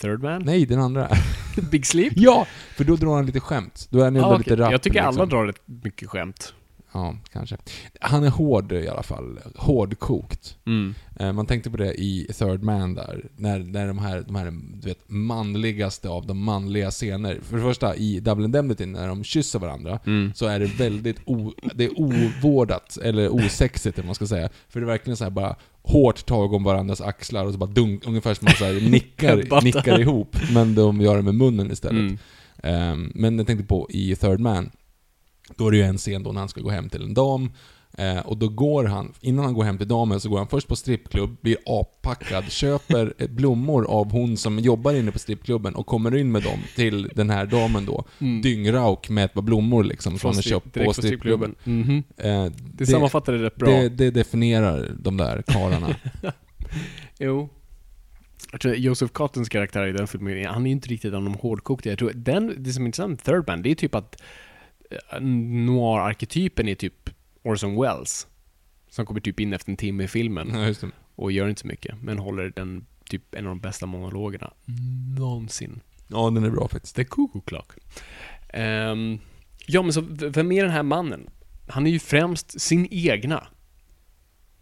Third Man? Nej, den andra. Big Sleep? ja! För då drar han lite skämt. Då är han ändå Ah, lite rapp. jag tycker alla liksom. drar rätt mycket skämt. Ja, kanske. Han är hård i alla fall. Hårdkokt. Mm. Eh, Man tänkte på det i Third Man där, när, när de här, de här du vet, manligaste av de manliga scener. För det första, i Double Indemnity, när de kysser varandra, Mm. så är det väldigt o, det är ovårdat, eller osexigt eller man ska säga. För det är verkligen så här bara hårt tag om varandras axlar och så bara dunk, ungefär som man så här nickar, nickar ihop. Men de gör det med munnen istället. Mm. Ehm, men jag tänkte på i Third Man, då är det ju en scen då när han ska gå hem till en dam. Eh, och då går han, innan han går hem till damen så går han först på strippklubb, blir appackad, köper blommor av hon som jobbar inne på strippklubben och kommer in med dem till den här damen då. Mm. Dyngrauk med ett par blommor liksom som han köpt på strippklubben. Mhm. Eh, Det sammanfattar det rätt bra. det, det definierar de där karlarna. Jo. Jag tror Joseph Cottons karaktär i den filmen, han är ju inte riktigt av de hårdkokta. Jag tror den, det som är intressant med Third Man, det är typ att noir-arketypen är typ Orson Welles. Som kommer typ in efter en timme i filmen ja, det. och gör inte så mycket, men håller den typ en av de bästa monologerna någonsin. ja, den är bra faktiskt. The Cuckoo Clock. Ehm, ja, men så vem är den här mannen? Han är ju främst sin egna.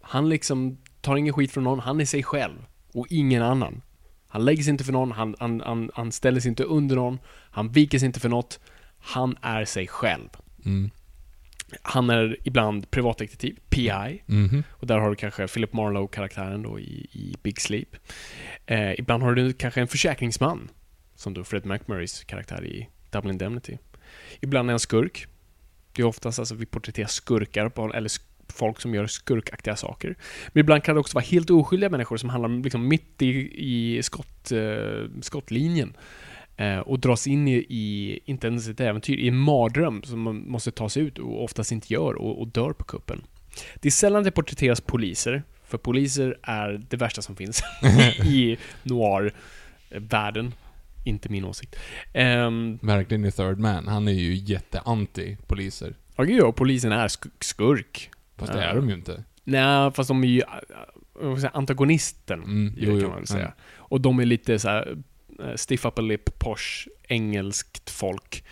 Han liksom tar ingen skit från någon, han är sig själv. Och ingen annan. Han lägger sig inte för någon, han, han, han, han ställer sig inte under någon, han viker sig inte för något. Han är sig själv. Mm. Han är ibland privatdetektiv, PI. Mhm. Och där har du kanske Philip Marlowe-karaktären då i, i Big Sleep. Eh, ibland har du kanske en försäkringsman, som då Fred McMurrays karaktär i Double Indemnity. Ibland är han skurk. Det är oftast alltså vi porträtterar skurkar, på, eller folk som gör skurkaktiga saker. Men ibland kan det också vara helt oskyldiga människor som handlar liksom mitt i, i skott, eh, skottlinjen. Eh, och dras in i, i, inte ens ett äventyr, i en mardröm som man måste ta sig ut och oftast inte gör och, och dör på kuppen. Det är sällan det porträtteras poliser, för poliser är det värsta som finns i noir-världen. Inte min åsikt. Um, Verkligen i Third Man. Han är ju jätteanti poliser. ja, gud, ja, polisen är sk- skurk. Fast det är de ju inte. Nej, fast de är ju säga, antagonisten, Mm, jo, kan man väl säga. ja. Och de är lite så här eh, stiff upper lip, posh, engelskt folk.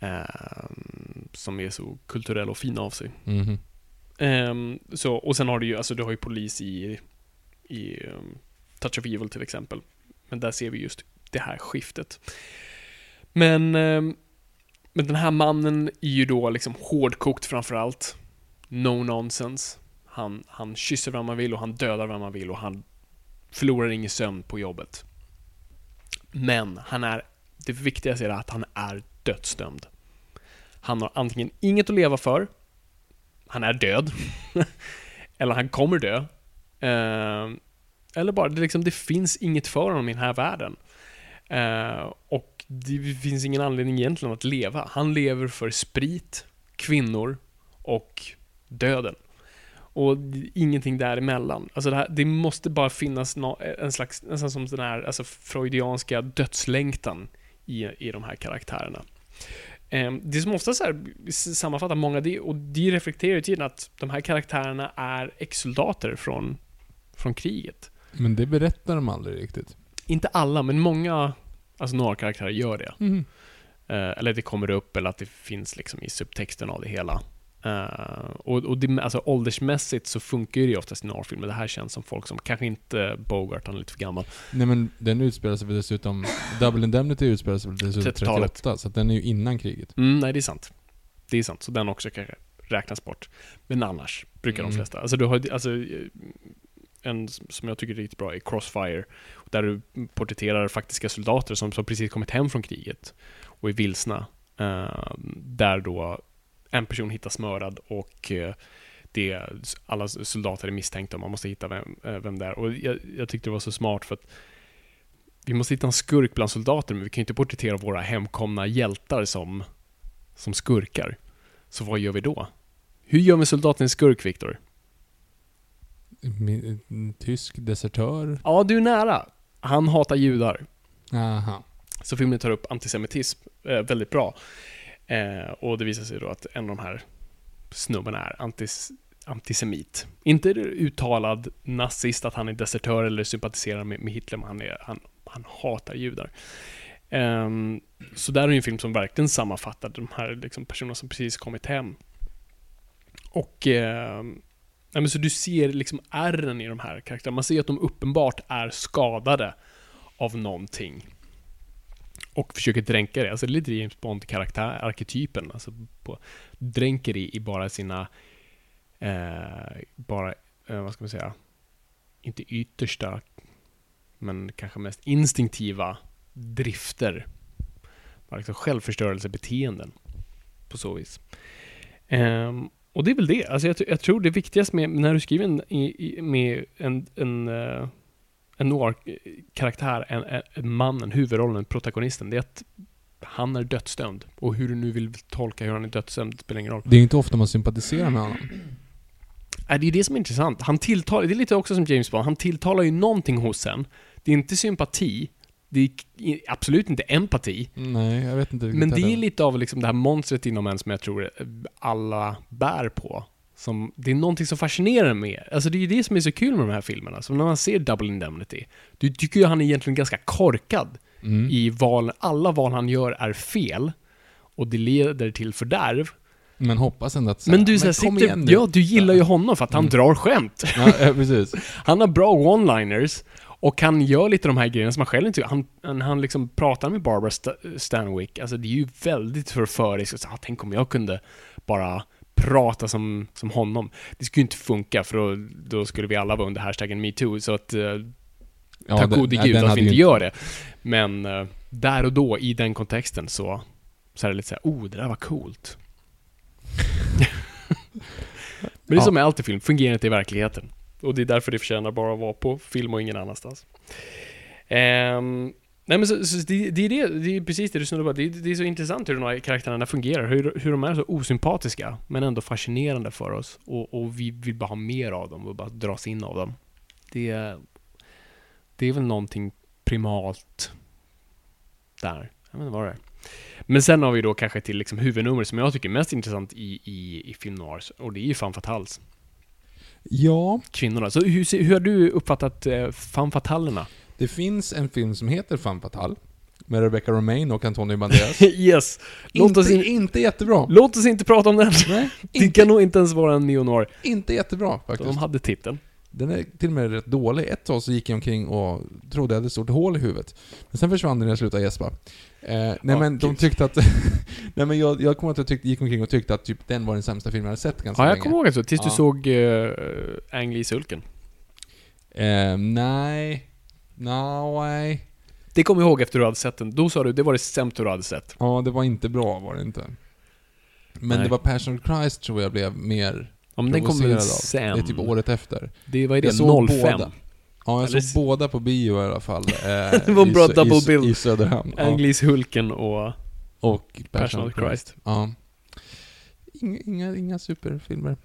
ehm, som är så kulturella och fina av sig. Mhm. Ehm, så, och sen har du ju, alltså du har ju polis i, i um, Touch of Evil till exempel. Men där ser vi just det här skiftet. Men, ehm, men den här mannen är ju då liksom hårdkokt framförallt. No nonsense. Han, han kysser vem man vill och han dödar vem man vill och han förlorar ingen sömn på jobbet. Men han är, det viktigaste är att han är dödsdömd. Han har antingen inget att leva för, han är död, eller han kommer dö. Eh, eller bara, det, liksom, det finns inget för honom i den här världen. Eh, och det finns ingen anledning egentligen att leva. Han lever för sprit, kvinnor och döden. Och ingenting däremellan. Alltså det, här, det måste bara finnas nå- en slags, nästan som den här alltså freudianska dödslängtan i, i de här karaktärerna. Ehm, Det som ofta så här s- sammanfattar många, det, och det reflekterar ju tiden att de här karaktärerna är ex-soldater från, från kriget. Men det berättar de aldrig riktigt. Inte alla, men många, alltså några karaktärer gör det. Eh, eller det kommer upp, eller att det finns liksom i subtexten av det hela. Eh, och och det, alltså, åldersmässigt så funkar ju det oftast i norrfilmer. Det här känns som folk som, kanske inte Bogart, han är lite för gammal. Nej men den utspelar sig väl dessutom... Double Indemnity utspelar sig väl dessutom 30-talet. 38, så den är ju innan kriget. Mm, nej, det är sant. Det är sant, så den också kanske räknas bort. Men annars brukar de Mm. flesta. Alltså du har alltså, en som jag tycker är riktigt bra är Crossfire. Där du porträtterar faktiska soldater som, som precis kommit hem från kriget och är vilsna. Eh, där då en person hittas mördad och eh, det, alla soldater är misstänkta och man måste hitta vem, eh, vem det är. Och jag, jag tyckte det var så smart för att vi måste hitta en skurk bland soldater, men vi kan ju inte porträttera våra hemkomna hjältar som, som skurkar. Så vad gör vi då? Hur gör vi soldaten skurk, Viktor? Tysk desertör. Ja, du är nära. Han hatar judar. Aha. Så filmen tar upp antisemitism eh, väldigt bra. Eh, och det visar sig då att en av de här snubbarna är antis, antisemit. Inte uttalad nazist, att han är desertör eller sympatiserar med, med Hitler, men han, är, han, han hatar judar. Um, så där är ju en film som verkligen sammanfattar de här liksom, personerna som precis kommit hem. Och ehm, nej, men så du ser liksom ärren i de här karaktärerna. Man ser att de uppenbart är skadade av någonting och försöker dränka det. Alltså det är lite James Bond-karaktär, arketypen. Alltså på, dränker det i bara sina, eh, bara, eh, vad ska man säga, inte yttersta, men kanske mest instinktiva drifter. Bara liksom självförstörelsebeteenden på så vis. Eh, och det är väl det. Alltså jag, jag tror det viktigaste med, när du skriver en, i, i, med en, en eh, en noir-karaktär, en, en, en mannen, huvudrollen, protagonisten, det är att han är dödsdömd. Och hur du nu vill tolka hur han är dödsdömd spelar ingen roll. Det är inte ofta man sympatiserar med honom. Nej, det är det som är intressant. Han tilltalar, det är lite också som James Bond, han tilltalar ju någonting hos en. Det är inte sympati, det är absolut inte empati. Nej, jag vet inte Men det är lite av liksom det här monstret inom en som jag tror alla bär på. Som, det är någonting som fascinerar med. Alltså det är ju det som är så kul med de här filmerna. Som när man ser Double Indemnity. Du tycker ju han är egentligen ganska korkad Mm. i val. Alla val han gör är fel. Och det leder till fördärv. Men hoppas ändå att så Men du så här, kom sitter, igen nu. ja, du gillar ju honom för att han Mm. drar skämt. Ja, ja, precis. Han har bra one-liners. Och han gör lite de här grejerna som han själv inte gör. Han, han, liksom pratar med Barbara St- Stanwyck. Alltså det är ju väldigt förföriskt. Ah, tänk om jag kunde bara prata som, som honom. Det skulle ju inte funka för då, då skulle vi alla vara under hashtaggen metoo. Så att eh, Ja, tack gode gud att vi inte gör det. Men eh, där och då, i den kontexten, så, så är det lite så här, oh, det där var coolt. Men det är Ja. som med allt i film, fungerar inte i verkligheten. Och det är därför det förtjänar bara att vara på film och ingen annanstans. Ehm, nej men så, så det, det är det, det är precis det du snurrar på. Det, är- det är så intressant hur de här karaktärerna fungerar, hur, hur de är så osympatiska, men ändå fascinerande för oss. Och, och vi vill bara ha mer av dem och bara dras in av dem. Det, är- det är väl någonting primalt där. Jag vet inte vad det är. Men sen har vi då kanske till liksom huvudnummer som jag tycker är mest intressant i, i, i film noirs, och det är ju Fan Fatales. Ja, Kvinnorna. Så hur, hur har du uppfattat eh, Fan Fatalerna? Det finns en film som heter Fan Fatal. Med Rebecca Romaine och Antonio Banderas. yes! Låt inte, oss, in, inte jättebra. låt oss inte prata om den! Nej, Det kan nog inte ens vara en neo-noir. inte jättebra faktiskt. De hade titeln. Den är till och med rätt dålig. Ett tag så gick jag omkring och trodde jag hade ett stort hål i huvudet. Men sen försvann den när jag slutade gäspa. Eh, nej Ja, men de tyckte att... nej men jag, jag kommer att jag tyckte, gick omkring och tyckte att typ den var den sämsta filmen jag hade sett ganska Ja, jag länge. kommer ihåg det tills du Ja. såg uh, Ang Lee Sulken. Eh, nej. Nej. Det kommer jag ihåg efter du hade sett den. Då sa du det var det sämsta du hade sett. Ja, det var inte bra var det inte. Men Nej. det var Passion of Christ tror jag blev mer Ja, men den kom väl provocerad av. sen? Det är typ året efter. Det var ju det, såg 05. båda. Ja, jag Eller- såg båda på bio i alla fall. Eh, Det var en i bra Sö- double i, bill. I Söderhamn. Ja. Lees Hulken och Och Passion of Christ. Ja. Inga, inga, inga superfilmer.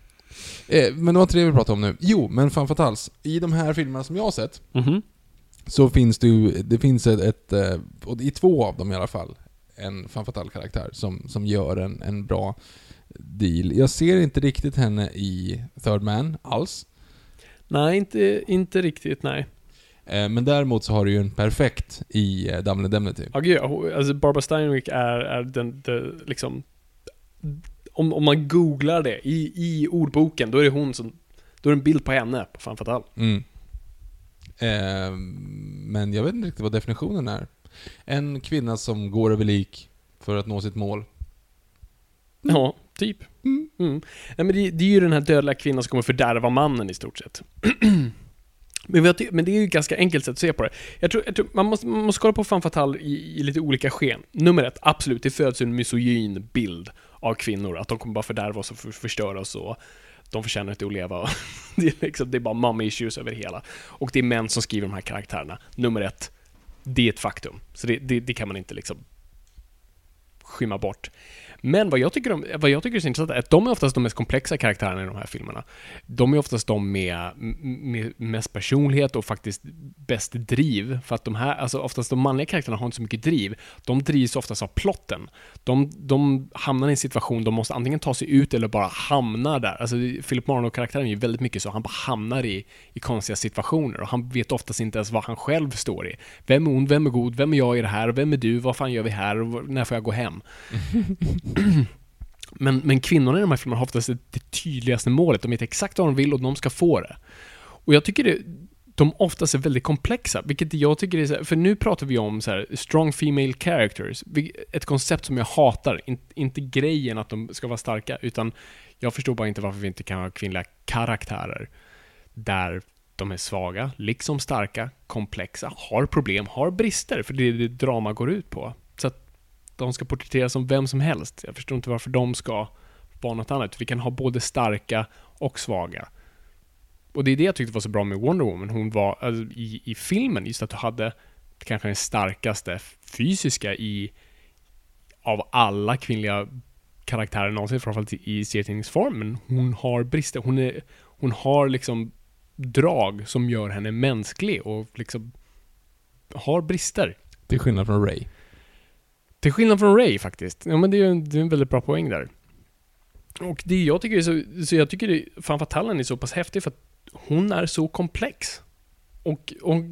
Eh, men det var det vi pratade om nu. Jo, men fan fatals. I de här filmerna som jag har sett, Mhm. Så finns det ju, det finns ett, ett eh, och i två av dem i alla fall, en fan fatal karaktär som, som gör en, en bra deal. Jag ser inte riktigt henne i Third Man alls. Nej, inte, inte riktigt, nej. Eh, Men däremot så har du ju en perfekt i eh, Double Indemnity. Ja, gud, alltså Barbara Steinwick är, är den, den liksom... Om, om man googlar det i, i ordboken, då är det hon som... Då är det en bild på henne, på fan fatal. Mm. Eh, men jag vet inte riktigt vad definitionen är. En kvinna som går över lik för att nå sitt mål. Ja, typ. Mm. Nej, men det, det är ju den här dödliga kvinnan som kommer fördärva mannen i stort sett. men, men det är ju ett ganska enkelt sätt att se på det. Jag tror, jag tror man, måste, man måste kolla på fan fatal i, i lite olika sken. Nummer ett, absolut, det föds en misogyn bild av kvinnor. Att de kommer bara fördärva oss och för, förstöra oss och de förtjänar inte att leva. det, är liksom, det är bara mommy issues över det hela. Och det är män som skriver de här karaktärerna. Nummer ett, det är ett faktum. Så det, det, det kan man inte liksom skymma bort. Men vad jag tycker, om, vad jag tycker är så intressant är att de är oftast de mest komplexa karaktärerna i de här filmerna. De är oftast de med, med mest personlighet och faktiskt bäst driv. För att de här, alltså oftast de manliga karaktärerna har inte så mycket driv. De drivs oftast av plotten. De, de hamnar i en situation de måste antingen ta sig ut eller bara hamna där. Alltså Philip Marlowe-karaktären är ju väldigt mycket så. Han bara hamnar i, i konstiga situationer och han vet oftast inte ens vad han själv står i. Vem är ond? Vem är god? Vem är jag i det här? Vem är du? Vad fan gör vi här? Och När får jag gå hem? Men, men kvinnorna i de här filmerna har oftast det, det tydligaste målet. De vet exakt vad de vill och de ska få det. Och jag tycker det, de oftast är väldigt komplexa, vilket jag tycker är så här, för nu pratar vi om så här, strong female characters, ett koncept som jag hatar. In, inte grejen att de ska vara starka, utan jag förstår bara inte varför vi inte kan ha kvinnliga karaktärer där de är svaga, liksom starka, komplexa, har problem, har brister, för det är det drama går ut på. De ska porträtteras som vem som helst. Jag förstår inte varför de ska vara något annat. Vi kan ha både starka och svaga. Och det är det jag tyckte var så bra med Wonder Woman. Hon var, alltså, i, i filmen, just att du hade kanske den starkaste fysiska i av alla kvinnliga karaktärer någonsin, framförallt i serietidningsform. Men hon har brister. Hon, är, hon har liksom drag som gör henne mänsklig och liksom har brister. Till skillnad från Ray. Till skillnad från Ray faktiskt. Ja men det är ju en, det är en väldigt bra poäng där. Och det jag tycker är så, så jag tycker det, fan Fatalen är så pass häftig för att hon är så komplex. Och, och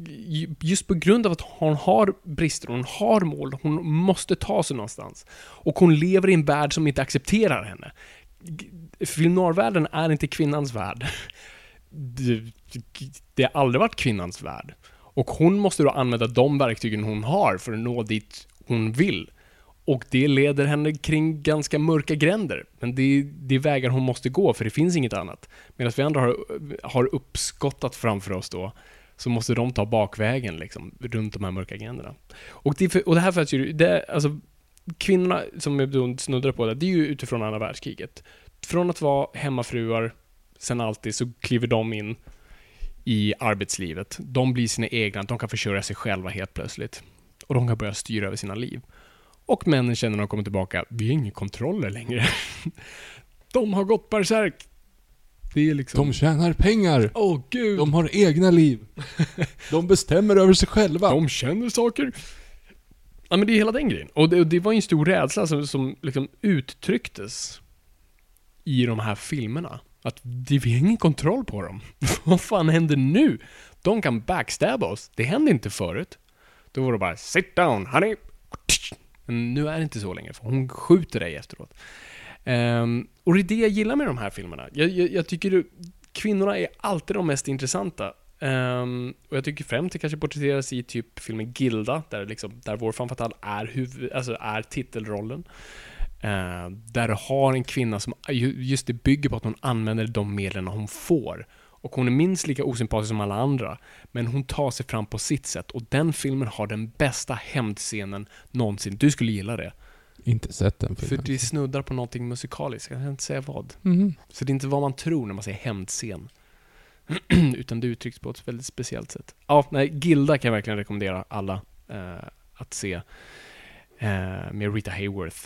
just på grund av att hon har brister, hon har mål, hon måste ta sig någonstans. Och hon lever i en värld som inte accepterar henne. Filmnoirvärlden är inte kvinnans värld. Det, det har aldrig varit kvinnans värld. Och hon måste då använda de verktygen hon har för att nå dit hon vill. Och det leder henne kring ganska mörka gränder. Men det är, det är vägar hon måste gå, för det finns inget annat. Medan vi andra har, har uppskottat framför oss då, så måste de ta bakvägen liksom, runt de här mörka gränderna. Och det, och det här föds ju, det, alltså, kvinnorna som jag snuddade på, det, det är ju utifrån andra världskriget. Från att vara hemmafruar, sen alltid, så kliver de in i arbetslivet. De blir sina egna, de kan försörja sig själva helt plötsligt. Och de kan börja styra över sina liv. Och männen känner när de kommer tillbaka, vi har ingen kontroller längre. De har gått bärsärk. Det är liksom... De tjänar pengar. Åh gud! De har egna liv. De bestämmer över sig själva. De känner saker. Ja men det är hela den grejen. Och det, och det var ju en stor rädsla som, som liksom uttrycktes i de här filmerna. Att det, vi har ingen kontroll på dem. Vad fan händer nu? De kan backstabba oss. Det hände inte förut. Då var det bara 'Sit down honey' Men nu är det inte så längre, för hon skjuter dig efteråt. Um, och det är det jag gillar med de här filmerna. Jag, jag, jag tycker du, kvinnorna är alltid de mest intressanta. Um, och jag tycker främst det kanske porträtteras i typ filmen Gilda, där, liksom, där vår fan är, huvud, alltså är titelrollen. Uh, där du har en kvinna som just det bygger på att hon använder de medlen hon får. Och hon är minst lika osympatisk som alla andra, men hon tar sig fram på sitt sätt. Och den filmen har den bästa hämndscenen någonsin. Du skulle gilla det. Inte sett den För filmen. det snuddar på någonting musikaliskt, jag kan inte säga vad. Mhm. Så det är inte vad man tror när man säger hämndscen. Utan det uttrycks på ett väldigt speciellt sätt. Ja, nej, Gilda kan jag verkligen rekommendera alla eh, att se. Eh, med Rita Hayworth.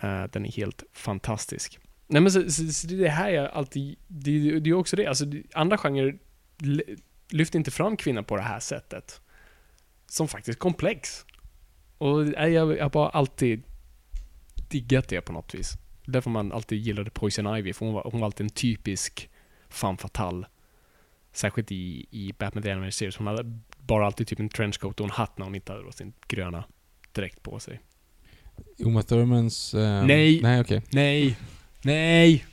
Eh, den är helt fantastisk. Nej men så, så, så det är här jag alltid, det, det är också det, alltså andra genrer l- lyfter inte fram kvinnan på det här sättet. Som faktiskt komplex. Och jag, har bara alltid diggat det på något vis. Därför man alltid gillade Poison Ivy, för hon var, hon var alltid en typisk femme fatale. Särskilt i, i Batman The Animated Series. Hon hade bara alltid typ en trenchcoat och en hatt när hon inte hade sin gröna dräkt på sig. Uma Thurmans... Eh, Nej. Nej, okej. Nej! Nej!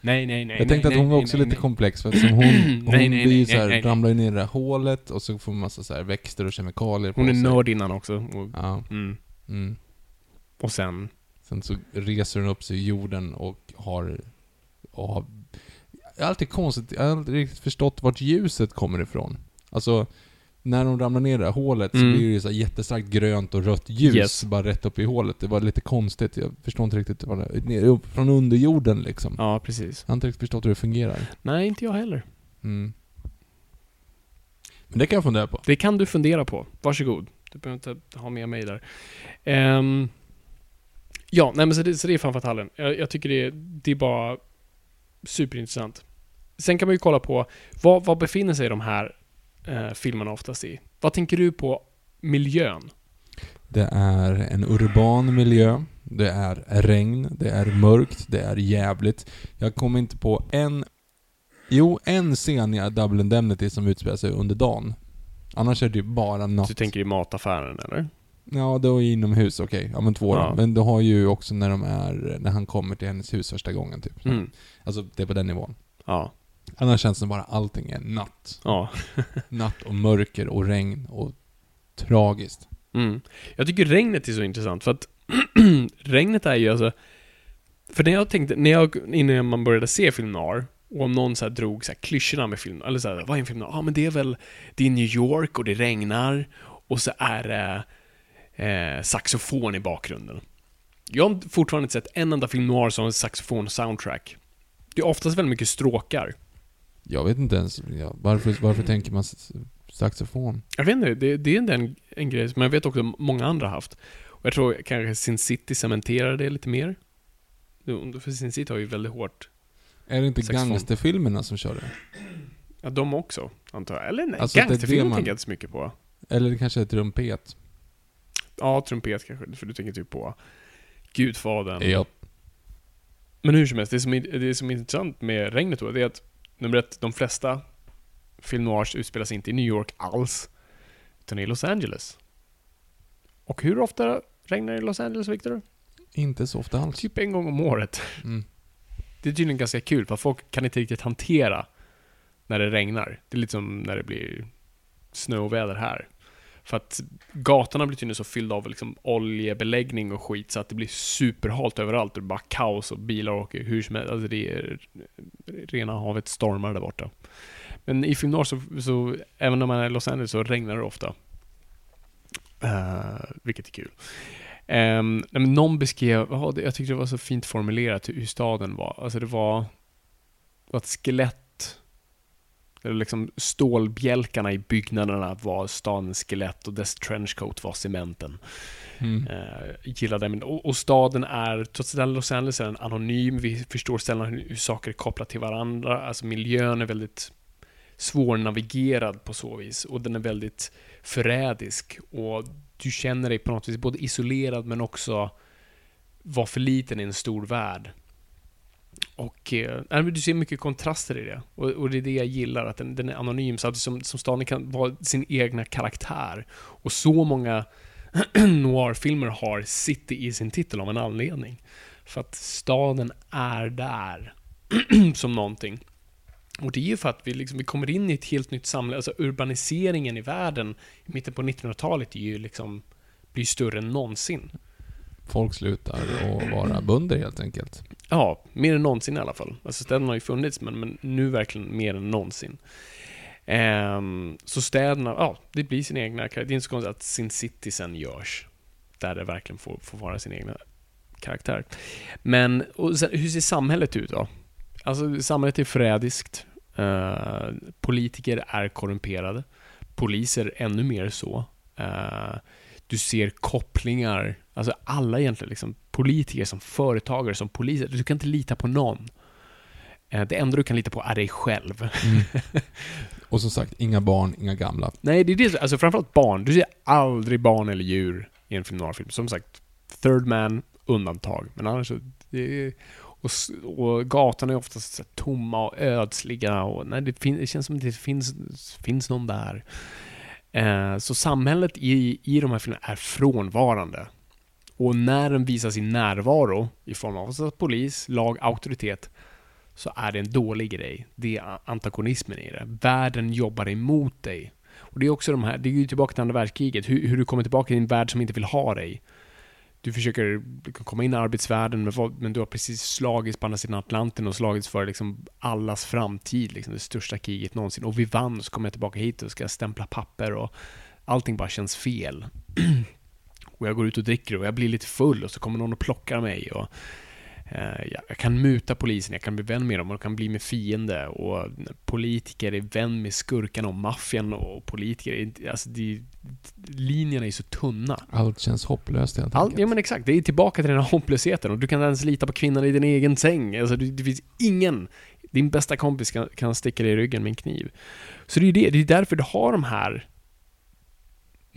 Nej, nej, nej. Jag tänkte nej, att hon var också nej, lite nej. komplex för att som hon, hon Nej, nej, blir så här, ramlar ner i det där hålet och så får man massa så här växter och kemikalier på Hon är sig. nörd innan också. Och, Ja. mm. Mm. och sen... Sen så reser hon upp sig i jorden och har... Och har jag har alltid konstigt, jag har aldrig riktigt förstått vart ljuset kommer ifrån. Alltså, när de ramlar ner i det här hålet så Mm. blir det så jättestarkt grönt och rött ljus Yes. bara rätt upp i hålet. Det var lite konstigt. Jag förstår inte riktigt vad det ner, upp Från underjorden liksom. Ja, precis. Jag har inte riktigt förstått hur det fungerar. Nej, inte jag heller. Mm. Men det kan jag fundera på. Det kan du fundera på. Varsågod. Du behöver inte ha med mig där. Ehm, ja, nej men så det, så det är fan fatallen. Jag, jag tycker det, är- det är bara superintressant. Sen kan man ju kolla på, vad, vad befinner sig de här eh, filmerna oftast i? Vad tänker du på miljön? Det är en urban miljö. Det är regn, det är mörkt, det är jävligt. Jag kommer inte på en... Jo, en scen i Double Indemnity som utspelar sig under dagen. Annars är det ju bara natt. Du tänker i mataffären eller? Ja, då är inomhus, okej. Ja men två Ja. Men du har ju också när de är... När han kommer till hennes hus första gången typ. Mm. Alltså, det är på den nivån. Ja. Annars känns det bara allting är natt. Ja. Natt och mörker och regn och tragiskt. Mm. Jag tycker regnet är så intressant för att regnet är ju alltså... För när jag tänkte, när jag, innan man började se film noir, och om någon så här drog så här klyschorna med film, eller så här, vad är en film noir? Ja, men det är väl, det är New York och det regnar och så är det eh, saxofon i bakgrunden. Jag har fortfarande inte sett en enda film noir som har saxofon-soundtrack. Det är oftast väldigt mycket stråkar. Jag vet inte ens, ja, varför, varför tänker man saxofon? Jag vet inte, det, det är en, en grej som jag vet också många andra har haft. Och jag tror kanske Sin City cementerar det lite mer. För Sin City har ju väldigt hårt, Är det inte Saxofon. gangsterfilmerna som kör det? ja de också, antar jag. Eller nej, Alltså, gangsterfilmer man- tänker jag inte så mycket på. Eller det kanske är trumpet? Ja, trumpet kanske, för du tänker typ på Gudfadern. Ja. Men hur som helst, det som, är, det som är intressant med regnet då, det är att nummer ett, de flesta film noirs utspelar sig inte i New York alls, utan i Los Angeles. Och hur ofta regnar det i Los Angeles, Victor? Inte så ofta alls. Typ en gång om året. Mm. Det är tydligen ganska kul, för folk kan inte riktigt hantera när det regnar. Det är lite som när det blir snöväder här. För att gatorna blir tydligen så fyllda av liksom oljebeläggning och skit så att det blir superhalt överallt och det är bara kaos och bilar åker hur som helst. Alltså det är rena havet stormar där borta. Men i film så, så, även när man är i Los Angeles så regnar det ofta. Uh, vilket är kul. Um, men någon beskrev, oh, det, jag tyckte det var så fint formulerat hur, hur staden var. Alltså det var, det var ett skelett. Liksom stålbjälkarna i byggnaderna var stadens skelett och dess trenchcoat var cementen. Mm. Uh, gillade det. Men, och, och staden är, trots att Los Angeles är en anonym, vi förstår sällan hur, hur saker är kopplade till varandra. Alltså miljön är väldigt svårnavigerad på så vis och den är väldigt förrädisk och du känner dig på något vis både isolerad men också var för liten i en stor värld. Och eh, du ser mycket kontraster i det. Och, och det är det jag gillar, att den, den är anonym, så att som, som staden kan vara sin egna karaktär. Och så många noir-filmer har city i sin titel av en anledning. För att staden är där som någonting. Och det är ju för att vi, liksom, vi kommer in i ett helt nytt samhälle, alltså urbaniseringen i världen i mitten på 1900-talet är ju liksom, blir större än någonsin. Folk slutar att vara bönder helt enkelt. Ja, mer än någonsin i alla fall. Alltså städerna har ju funnits, men, men nu verkligen mer än någonsin. Um, så städerna, ja, det blir sin egna karaktär. Det är inte så konstigt att Sin City sen görs. Där det verkligen får, får vara sin egna karaktär. Men, och sen, hur ser samhället ut då? Alltså, samhället är förrädiskt. Uh, politiker är korrumperade. Poliser ännu mer så. Uh, du ser kopplingar, alltså alla egentligen, liksom, politiker som företagare, som poliser. Du kan inte lita på någon. Eh, Det enda du kan lita på är dig själv. Och som sagt, inga barn, inga gamla. Nej, det är det, alltså framförallt barn. Du ser aldrig barn eller djur i en film. Som sagt, Third Man, undantag. Men annars är, och, och gatorna är oftast tomma och ödsliga och nej, det, fin, det känns som att det finns, finns någon där. Eh, så samhället i, i de här filmerna är frånvarande. Och när den visar sin närvaro i form av alltså polis, lag, auktoritet så är det en dålig grej. Det är antagonismen i det. Världen jobbar emot dig. Och det är också de här, det är ju tillbaka till andra världskriget, hur, hur du kommer tillbaka till en värld som inte vill ha dig. Du försöker komma in i arbetsvärlden, men, du har precis slagits på andra sidan Atlanten och slagits för liksom allas framtid, liksom det största kriget någonsin. Och vi vann, så kommer jag tillbaka hit och ska stämpla papper och allting bara känns fel. och jag går ut och dricker och jag blir lite full och så kommer någon och plockar mig och jag jag kan muta polisen, jag kan bli vän med dem och jag kan bli med fiende och politiker är vän med skurkarna och maffian och politiker är alltså det, linjerna är så tunna. Allt känns hopplöst helt Allt, enkelt. ja men exakt, det är tillbaka till den här hopplösheten och du kan inte ens lita på kvinnan i din egen säng. Alltså det, det finns ingen, din bästa kompis kan, kan sticka dig i ryggen med en kniv. Så det är ju det, det är därför du har de här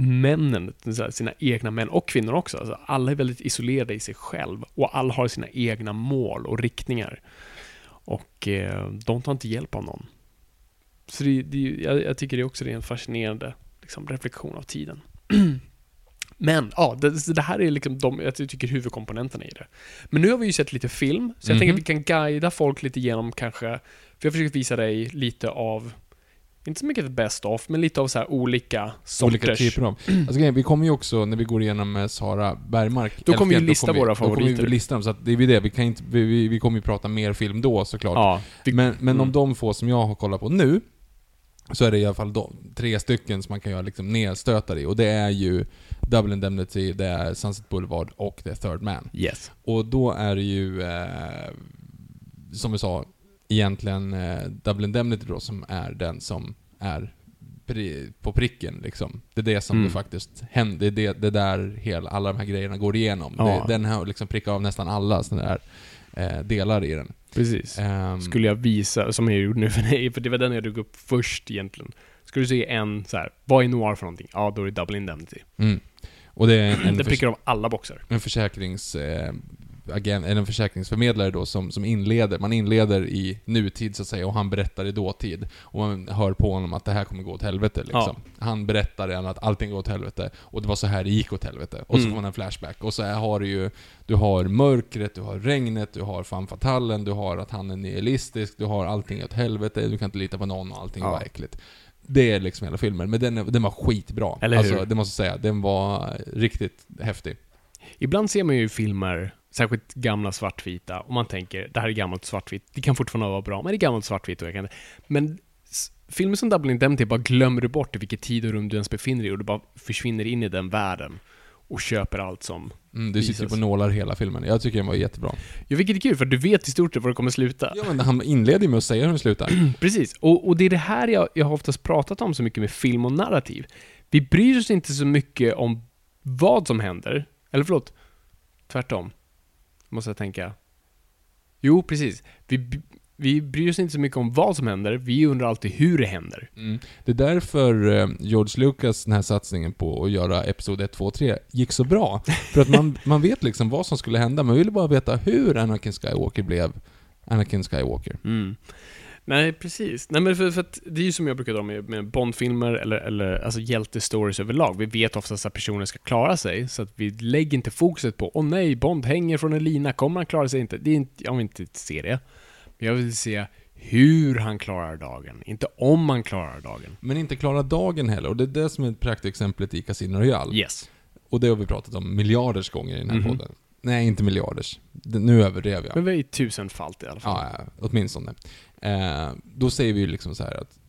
männen, sina egna män och kvinnor också. Alltså alla är väldigt isolerade i sig själv och alla har sina egna mål och riktningar. Och eh, de tar inte hjälp av någon. Så det, det, jag, jag tycker det också är en fascinerande liksom, reflektion av tiden. Men ja, det, det här är liksom de, jag tycker huvudkomponenterna i det. Men nu har vi ju sett lite film, så jag Mhm. tänker att vi kan guida folk lite genom kanske, för jag har försökt visa dig lite av, inte så mycket best of, men lite av så här olika sorters. Olika typer av. Alltså, grejen, vi kommer ju också, när vi går igenom eh, Sara Bergmark Då kommer vi Elfgren, lista våra Då kommer favoriter. vi lista dem, så att det är ju det, vi kan inte, vi, vi, kommer ju prata mer film då såklart. Ja, vi, Men, men om mm. de få som jag har kollat på nu, så är det i alla fall de, tre stycken som man kan göra liksom nedstötar i. Och det är ju Double Indemnity, det är Sunset Boulevard och det är Third Man. Yes. Och då är det ju, eh, som vi sa, egentligen eh, Double Indemnity då som är den som är pri- på pricken liksom. Det är det som Mm. det faktiskt händer. Det är det, det där hela, alla de här grejerna går igenom. Ja. Det, den har liksom prickat av nästan alla sådana där eh, delar i den. Precis. Ehm, Skulle jag visa, som jag gjorde nu för dig, för det var den jag drog upp först egentligen. Skulle du se en så här, vad är noir för någonting? Ja, då är det Double Indemnity. mm. Och det är en, en, förs- prickar av alla boxar. en försäkrings... Eh, agent, eller en försäkringsförmedlare då som, som inleder, man inleder i nutid så att säga och han berättar i dåtid. Och man hör på honom att det här kommer gå åt helvete liksom. Han berättar igen att allting går åt helvete och det var så här det gick åt helvete. Och så Mm. får man en flashback. Och så här har du ju, du har mörkret, du har regnet, du har fan fatallen, du har att han är nihilistisk, du har allting åt helvete, du kan inte lita på någon och allting Ja. var äckligt. Det är liksom hela filmen, men den, den var skitbra. Eller hur? Alltså, det måste jag säga. Den var riktigt häftig. Ibland ser man ju filmer, särskilt gamla svartvita, och man tänker det här är gammalt svartvitt, det kan fortfarande vara bra, men det är gammalt svartvitt och jag kan Men filmer som Double Indemnity bara glömmer du bort i vilket tid och rum du ens befinner dig i och du bara försvinner in i den världen och köper allt som... Mm, du sitter Visas. på nålar hela filmen. Jag tycker den var jättebra. Ja, vilket är kul, för du vet i stort sett var det kommer sluta. Ja men han inleder ju med att säga hur den slutar. Precis, och, och det är det här jag, jag har oftast pratat om så mycket med film och narrativ. Vi bryr oss inte så mycket om vad som händer, eller förlåt, tvärtom. Måste jag tänka. Jo, precis. Vi, vi bryr oss inte så mycket om vad som händer, vi undrar alltid hur det händer. Mm. Det är därför eh, George Lucas, den här satsningen på att göra Episod 1, 2, 3 gick så bra. För att man, man vet liksom vad som skulle hända, man ville bara veta hur Anakin Skywalker blev Anakin Skywalker. Mm. Nej, precis. Nej, men för, för att det är ju som jag brukar dra med, med Bondfilmer eller, eller alltså hjältestories överlag. Vi vet oftast att personer ska klara sig, så att vi lägger inte fokuset på åh nej, Bond hänger från en lina, kommer han klara sig inte? Det är inte jag vill inte se det. Men jag vill se hur han klarar dagen, inte om han klarar dagen. Men inte klara dagen heller, och det är det som är praktexemplet i Casino Royale. Yes. Och det har vi pratat om miljarders gånger i den här Mhm. podden. Nej, inte miljarders. Nu överdrev jag. Men vi är tusenfalt i alla fall. Ja, ja, åtminstone. Eh, då säger vi ju liksom så här att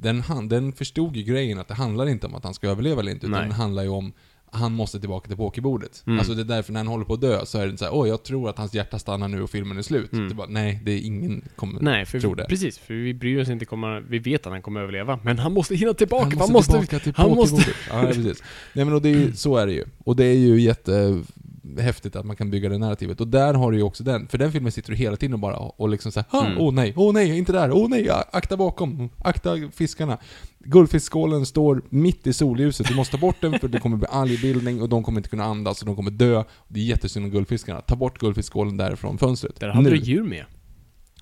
den, han, den förstod ju grejen att det handlar inte om att han ska överleva eller inte, utan Nej. det handlar ju om han måste tillbaka till pokerbordet. Mm. Alltså det är därför när han håller på att dö så är det inte så här, åh jag tror att hans hjärta stannar nu och filmen är slut. Mm. Det bara, nej, det är ingen kommer Nej, för tro vi, det. precis. För vi bryr oss inte, kommer, vi vet att han kommer överleva. Men han måste hinna tillbaka. Han Han måste, måste, tillbaka till han måste-. Ja, precis. Nej men och det är ju, så är det ju. Och det är ju jättehäftigt att man kan bygga det narrativet. Och där har du ju också den, för den filmen sitter du hela tiden och bara och liksom såhär, åh Mm. oh, nej, åh oh, nej, inte där, åh oh, nej, akta bakom, akta fiskarna. Guldfiskskålen står mitt i solljuset, du måste ta bort den för det kommer bli algbildning och de kommer inte kunna andas och de kommer dö. Det är jättesynd om guldfiskarna. Ta bort guldfiskskålen därifrån fönstret. Där hade Nu. du djur med.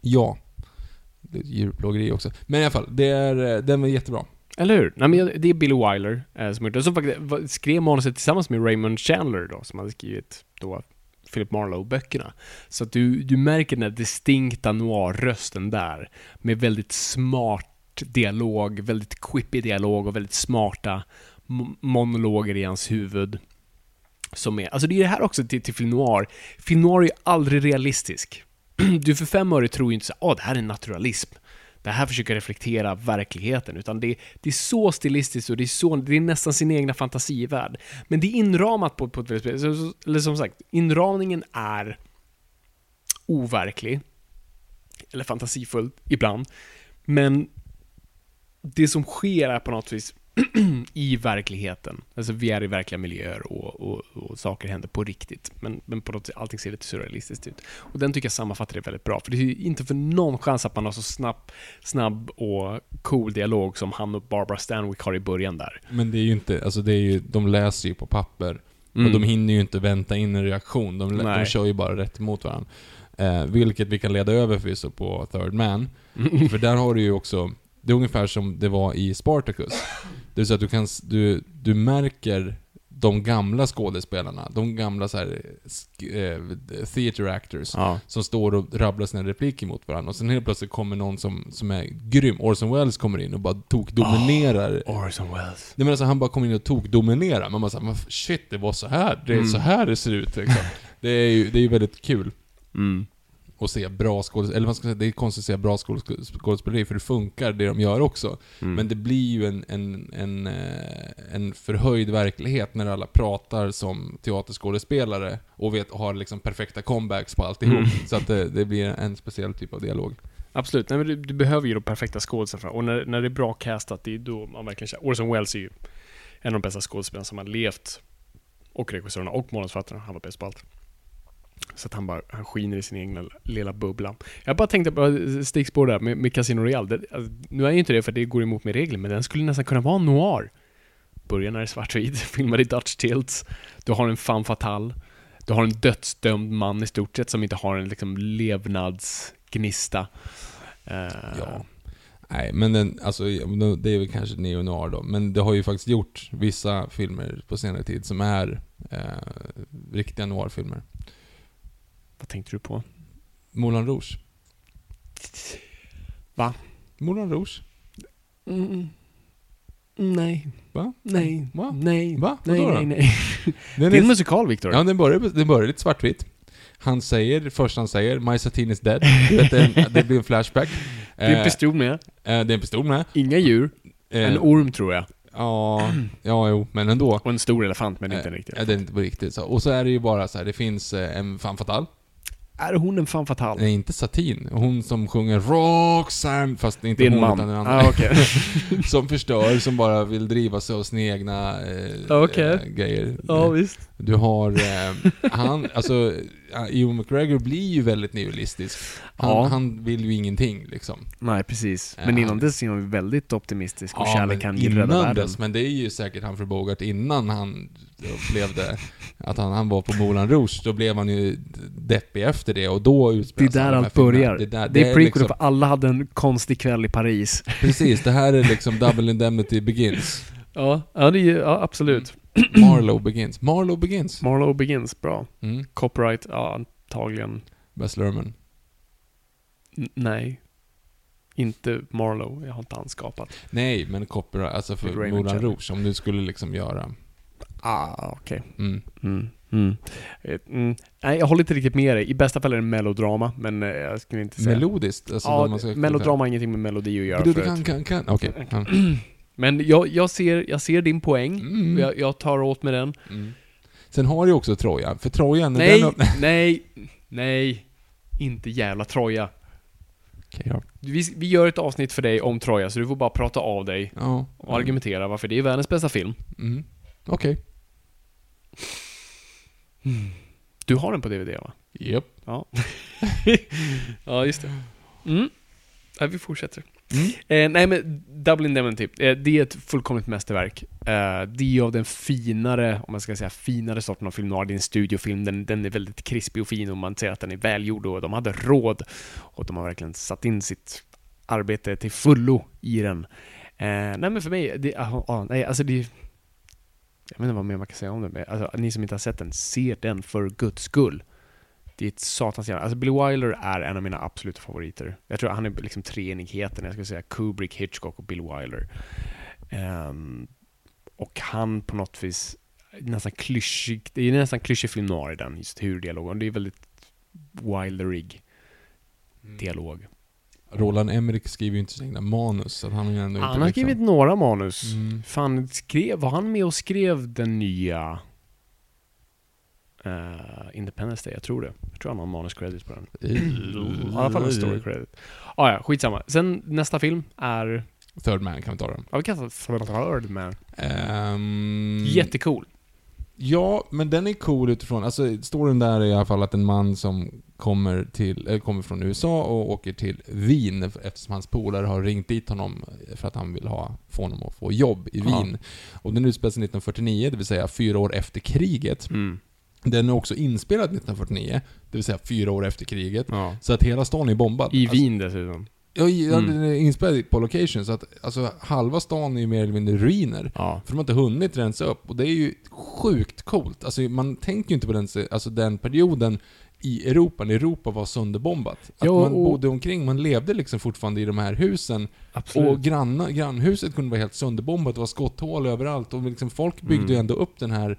Ja. Det är djurplågeri också. Men i alla fall, det är, eh, den var jättebra. Eller hur? Nej, men det är Billy Wilder eh, som gjort det. Som faktiskt skrev manuset tillsammans med Raymond Chandler då, som hade skrivit då Philip Marlowe-böckerna. Så att du, du märker den här distinkta noir-rösten där, med väldigt smart dialog, väldigt quippy dialog och väldigt smarta monologer i hans huvud. Som är, alltså det är det här också till, till film noir. Film noir är ju aldrig realistisk. Du för fem öre tror ju inte så åh, det här är naturalism. Det här försöker reflektera verkligheten, utan det, det är så stilistiskt och det är, så, det är nästan sin egna fantasivärld. Men det är inramat på, på ett väldigt speciellt sätt. Eller som sagt, inramningen är overklig. Eller fantasifull, ibland. Men det som sker är på något vis i verkligheten. Alltså vi är i verkliga miljöer och, och, och saker händer på riktigt. Men, men på något sätt, allting ser lite surrealistiskt ut. Och den tycker jag sammanfattar det väldigt bra. För det är inte för någon chans att man har så snabb, snabb och cool dialog som han och Barbara Stanwyck har i början där. Men det är ju inte, alltså det är ju, de läser ju på papper. Mm. Och de hinner ju inte vänta in en reaktion. De, de kör ju bara rätt emot varandra. Eh, vilket vi kan leda över förvisso på Third Man. För där har du ju också, det är ungefär som det var i Spartacus. Det vill säga att du kan, du, du märker de gamla skådespelarna, de gamla så här, eh, theater actors, Ja. som står och rabblar sina repliker mot varandra. Och sen helt plötsligt kommer någon som, som är grym. Orson Welles kommer in och bara tokdominerar Orson Welles. Nej men alltså han bara kom in och tog dominera. Man bara såhär, shit det var så här. Det är Mm. så här det ser ut liksom. Det är ju det är väldigt kul Mm. Att se bra skådespelare, eller man ska säga, det är konstigt att säga bra skådes- skådespeleri, för det funkar det de gör också. Mm. Men det blir ju en, en, en, eh, en förhöjd verklighet när alla pratar som teaterskådespelare och vet, har liksom perfekta comebacks på alltihop. Mm. Så att det, det blir en speciell typ av dialog. Absolut, Nej, men du, du behöver ju de perfekta skådespelarna. Och när, när det är bra castat, det är då man verkligen känner... Orson Welles är ju en av de bästa skådespelarna som har levt. Och regissörerna och manusförfattarna. Han var bäst på allt. Så att han bara, han skiner i sin egna lilla bubbla. Jag bara tänkte på eh, stickspår där med, med Casino Royale. Det, alltså, nu är ju inte det för det går emot med regler, men den skulle nästan kunna vara noir. Börjar när det är svartvit, filmad i Dutch tilts. Du har en femme fatale. Du har en dödsdömd man i stort sett som inte har en liksom levnadsgnista. Uh, Ja. Nej, men den, alltså, det är väl kanske neo-noir då. Men det har ju faktiskt gjort vissa filmer på senare tid som är eh, riktiga noir-filmer. Vad tänkte du på? Moulin Rouge. Va? Moulin Rouge. Mm. Nej. Va? Nej. Va? Nej. Va? Nej, Vadå då? nej, nej. Den Det är en musikal, Victor. Ja, den börjar, den börjar lite svartvitt. Han säger, först han säger 'My Satine is dead' du vet, det, det blir en flashback. det är en Eh, pistol med. eh, det är en pistol med. Inga djur. Eh, En orm, tror jag. Ja, ja, jo, men ändå. Och en stor elefant, men inte en Eh, riktig Ja, det är inte på riktigt så. Och så är det ju bara så här, det finns en femme fatale. Är hon en fan fatal? Nej, inte Satin. Hon som sjunger Roxanne, fast inte en hon man. utan en annan. Ah, okej. som förstör, som bara vill driva sig av sina egna eh, Okej. eh, grejer. ja, visst. Du har, eh, han, alltså, Ewan McGregor blir ju väldigt nihilistisk. Han, Ja. han vill ju ingenting liksom. Nej, precis. Men innan han- dess är hon väldigt optimistisk och Ja, kärlek men kan rädda innan världen. dess, men det är ju säkert han för Bogart innan han upplevde att han, han var på Moulin Rouge, då blev han ju deppig efter det och då Det är utspelas där allt börjar. Det är, där, Det är prequel liksom, för alla hade en konstig kväll i Paris. Precis, det här är liksom Double Indemnity Begins. Ja, ja, det är, ju- ja absolut. Marlowe Begins. Marlowe Begins. Marlowe Begins, bra. Mm. Copyright, ja antagligen. Bess Lerman. N- nej. Inte Marlowe, jag har inte han skapat. Nej, men copyright, alltså för Moulin. Rouge, om du skulle liksom göra... Ah, okej. Mm. Mm. Mm. Eh, Mm. Nej, jag håller inte riktigt med dig. I bästa fall är det melodrama, men eh, jag skulle inte säga... Melodiskt? Alltså, ja, melodrama har ingenting med melodi att göra Du, du förut. kan, kan, kan. Okej. Ja. Men jag, jag, ser, jag ser din poäng. Mm. Jag, jag tar åt med den. Sen har du också Troja, för Troja, när Nej, den... nej, nej. Inte jävla Troja. Okej, ja. Vi, vi gör ett avsnitt för dig om Troja, så du får bara prata av dig Ja. och argumentera varför det är världens bästa film. Mm. Okej. Du har den på DVD va? Japp. Ja. ja, just det. Mm. Ja, vi fortsätter. Mm. Eh, nej men, Dublin Demon typ. Eh, det är ett fullkomligt mästerverk. Eh, det är av den finare, om man ska säga finare sorten av film noir. Det är en studiofilm, den, den är väldigt krispig och fin och man ser att den är välgjord och de hade råd. Och de har verkligen satt in sitt arbete till fullo i den. Eh, nej men för mig, det, ah, ah, nej alltså det jag vet inte vad mer man kan säga om den, men alltså, ni som inte har sett den, se den för guds skull. Det är ett satans jävla... Alltså Billy Wilder är en av mina absoluta favoriter. Jag tror han är liksom treenigheten, jag skulle säga Kubrick, Hitchcock och Bill Wilder. Ehm, och han på något vis, nästan klyschig, det är nästan klyschig film noir i den, just hur dialogen, det är väldigt Wilderig dialog. Roland Emmerich skriver ju inte sina manus, så han har ju ändå Han inte har liksom... skrivit några manus. Mm. Fan, skrev, var han med och skrev den nya eh, Independence Day? Jag tror det. Jag tror han har manuscredit på den. I alla fall en story credit. Ah, ja, skitsamma. Sen nästa film är... Third Man kan vi ta den. Ja, vi kan ta Third Man. Ehm, Jättecool. Ja, men den är cool utifrån, alltså storyn där är i alla fall att en man som kommer, till, eller kommer från USA och åker till Wien eftersom hans polare har ringt dit honom för att han vill ha, få honom att få jobb i Ja. Wien. Och den utspelar sig 1949, det vill säga fyra år efter kriget. Mm. Den är också inspelad 1949, det vill säga fyra år efter kriget. Ja. Så att hela stan är bombad. I Alltså, Wien dessutom. Ja, Mm. den är inspelad på location, så att alltså, halva stan är ju mer eller mindre ruiner. Ja. För de har inte hunnit rensa upp. Och det är ju sjukt coolt. Alltså man tänker ju inte på den, alltså, den perioden i Europa, när Europa var sönderbombat. Att Ja, man bodde omkring, man levde liksom fortfarande i de här husen. Absolut. Och granna, grannhuset kunde vara helt sönderbombat, det var skotthål överallt. Och liksom folk byggde Mm. ju ändå upp den här,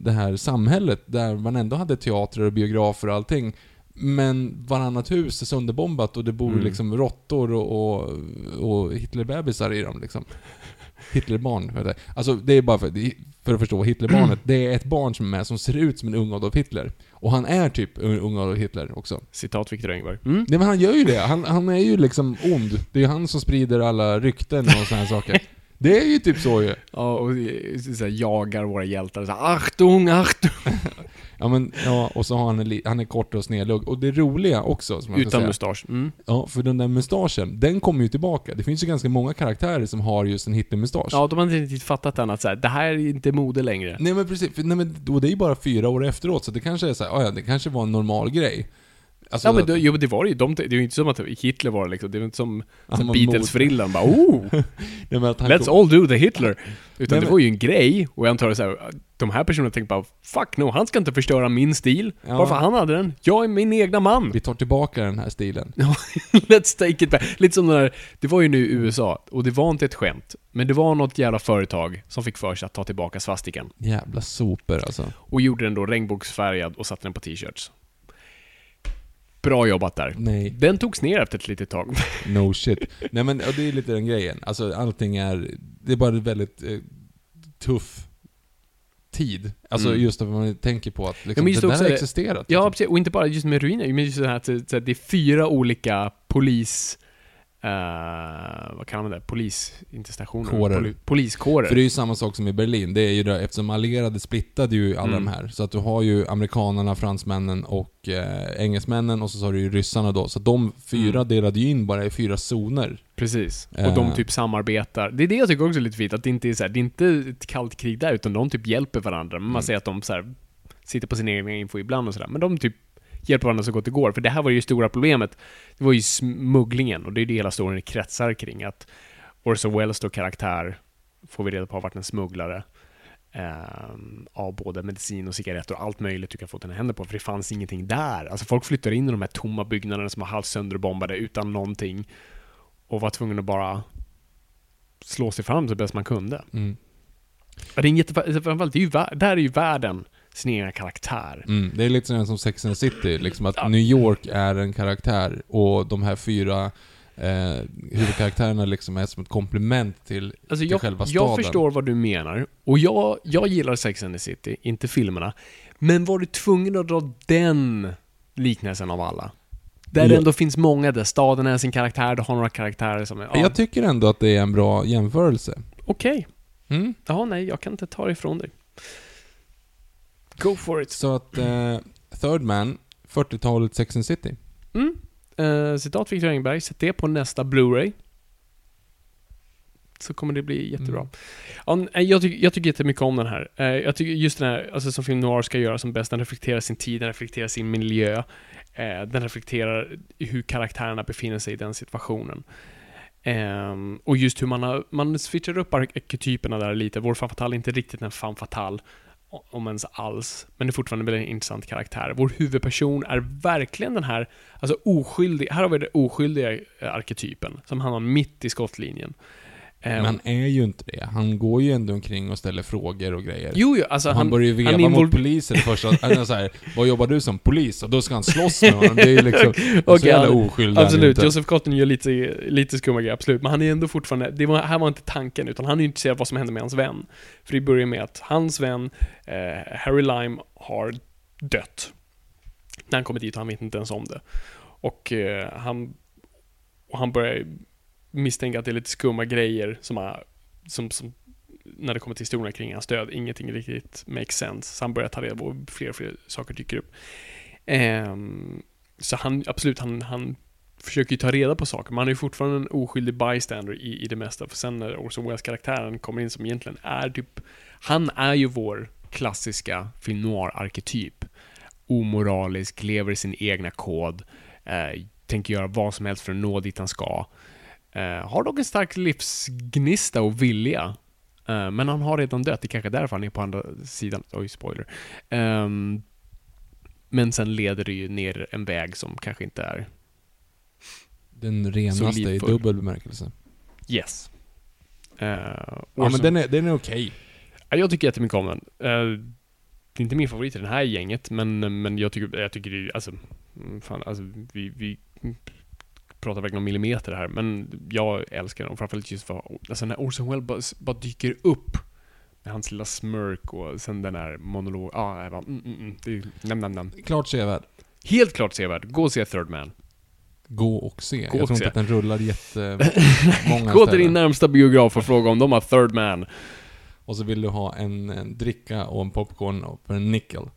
det här samhället där man ändå hade teatrar och biografer och allting. Men varannat hus är sönderbombat och det bor Mm. liksom råttor och, och, och Hitlerbebisar i dem liksom. Hitlerbarn. Alltså det är bara för, för att förstå Hitlerbarnet. Det är ett barn som är med som ser ut som en ung Adolf Hitler. Och han är typ en ung Adolf Hitler också. Citat Viktor Engberg. Mm. Nej men han gör ju det. Han, han är ju liksom ond. Det är ju han som sprider alla rykten och såna här saker. Det är ju typ så ju. Ja, och så här, jagar våra hjältar så här, Achtung, Achtung! Ja men, ja, och så har han en, han är kort och snedlugg. Och det roliga också, som ska Utan mustasch. Mm. Ja, för den där mustaschen, den kommer ju tillbaka. Det finns ju ganska många karaktärer som har just en Hitler-mustasch. Ja, de har inte riktigt fattat än att så här, det här är inte mode längre. Nej men precis, för, nej, men, och det är ju bara fyra år efteråt, så det kanske är så här, "Ah, ja, det kanske var en normal grej. Alltså, Ja men att- då, jo, men det var det ju. De, det är ju inte som att Hitler var det liksom. Det är inte som, som Beatles-frillan bara oh! nej, att Let's kom- all do the Hitler. Utan Nej, det men- var ju en grej, och jag antar här, de här personerna tänkte bara Fuck no, han ska inte förstöra min stil. Ja. Varför han hade den? Jag är min egna man. Vi tar tillbaka den här stilen. Let's take it back. Lite som den där, det var ju nu USA, och det var inte ett skämt. Men det var något jävla företag som fick för sig att ta tillbaka svastikan. Jävla sopor alltså. Och gjorde den då regnbågsfärgad och satte den på t-shirts. Bra jobbat där. Nej, Den togs ner efter ett litet tag. no shit. Nej men och det är lite den grejen. Alltså allting är, det är bara en väldigt eh, tuff tid. Alltså Mm. just att man tänker på att liksom, det där också har existerat. Ja, liksom. precis. Och inte bara just med ruiner, men just det här att det är fyra olika polis... eh, vad kallar man det? Polis... Inte stationer. Poli, poliskårer. För det är ju samma sak som i Berlin. Det är ju det, eftersom allierade splittade ju alla Mm. de här. Så att du har ju amerikanerna, fransmännen och eh, engelsmännen och så har du ju ryssarna då. Så de fyra Mm. delade ju in bara i fyra zoner. Precis. Och Eh. de typ samarbetar. Det är det jag tycker också är lite fint, att det inte är så här, det är inte ett kallt krig där, utan de typ hjälper varandra. Men man Mm. säger att de så här, sitter på sin egen info ibland och sådär. Men de typ hjälper varandra så gott det går. För det här var ju stora problemet. Det var ju smugglingen, och det är det hela storyn kretsar kring. Att Orson Welles då karaktär, får vi reda på, har varit en smugglare. ehm, av både medicin och cigaretter och allt möjligt du kan få dina händer på, för det fanns ingenting där. Alltså folk flyttar in i de här tomma byggnaderna som var halvt sönderbombade utan någonting och var tvungen att bara slå sig fram så bäst man kunde. Mm. Det är en jätte, framförallt, det är ju, där är ju världen sin egen karaktär. Mm. Det är lite sådär som Sex and the City, liksom att. New York är en karaktär och de här fyra eh, huvudkaraktärerna liksom är som ett komplement till, Alltså till jag, själva staden. jag förstår vad du menar. Och jag, jag gillar Sex and the City, inte filmerna. Men var du tvungen att dra den liknelsen av alla? Där det ändå finns många där staden är sin karaktär, du har några karaktärer som är... Ja, Jag tycker ändå att det är en bra jämförelse. Okej. Mm. Ja, nej, jag kan inte ta det ifrån dig. Go for it. Så att eh, Third Man, 40-talet Sex and City. Mm. Uh, citat Victor Engberg, sätt det på nästa Blu-ray. Så kommer det bli jättebra. Mm. Ja, nej, jag, tycker, jag tycker jättemycket om den här. Eh, jag tycker just den här, alltså som film noir ska göra som bäst, den reflekterar sin tid, den reflekterar sin miljö. Eh, den reflekterar hur karaktärerna befinner sig i den situationen. Ehm, och just hur man har, man switchar upp arketyperna där lite. Vår femme fatale är inte riktigt en femme fatale, o- om ens alls. Men det är fortfarande en väldigt intressant karaktär. Vår huvudperson är verkligen den här, alltså oskyldig, här har vi den oskyldiga eh, arketypen, som hamnar mitt i skottlinjen. Ehm, Men han är ju inte det. Han går ju ändå omkring och ställer frågor och grejer. jo, jo, alltså han, han, börjar ju veva han mot poliser det första. Han så här, vad jobbar du som? Polis? Och då ska han slåss med honom. Det är ju liksom... så Okej, jävla han- oskyldig Absolut. Joseph Cotton gör lite, lite skumma grejer, absolut. Men han är ändå fortfarande, det var, här var inte tanken, utan han är ju intresserad av vad som händer med hans vän. För det börjar med att hans vän, eh, Harry Lime, har dött. När han kommer dit och han vet inte ens om det. Och eh, han, och han börjar misstänka att det är lite skumma grejer som, har, som, som när det kommer till historierna kring hans död, ingenting riktigt makes sense. Så han börjar ta reda på fler och fler saker dyker upp. Um, så han, absolut, han, han försöker ju ta reda på saker, men han är ju fortfarande en oskyldig bystander i, i det mesta. För sen när Orson Welles-karaktären kommer in som egentligen är typ, han är ju vår klassiska film noir-arketyp. Omoralisk, lever i sin egna kod, eh, tänker göra vad som helst för att nå dit han ska. Eh, har dock en stark livsgnista och vilja. Eh, men han har redan dött, det är kanske därför han är på andra sidan. Oj, spoiler. Ehm, men sen leder det ju ner en väg som kanske inte är Den renaste i dubbel bemärkelse. yes. Uh, Ja, men den är, den är okej. Jag tycker jättemycket om den. Eh, det är inte min favorit i den här gänget, men, men jag tycker, jag tycker det är, alltså, mm, fan, alltså vi, vi pratar verkligen om millimeter här, men jag älskar den. Framförallt just för, alltså när Orson Welles bara, bara dyker upp med hans lilla smirk och sen den här monolog, ja, ah, jag bara, mm, mm, mm, det är, nam, nam, nam. Klart sevärd. Helt klart sevärd. Gå och se Third Man. Gå och se. Gå jag och tror se. inte att den rullar jättemånga Gå till din närmsta biograf och fråga om de har Third Man. Och så vill du ha en, en dricka och en popcorn och en nickel.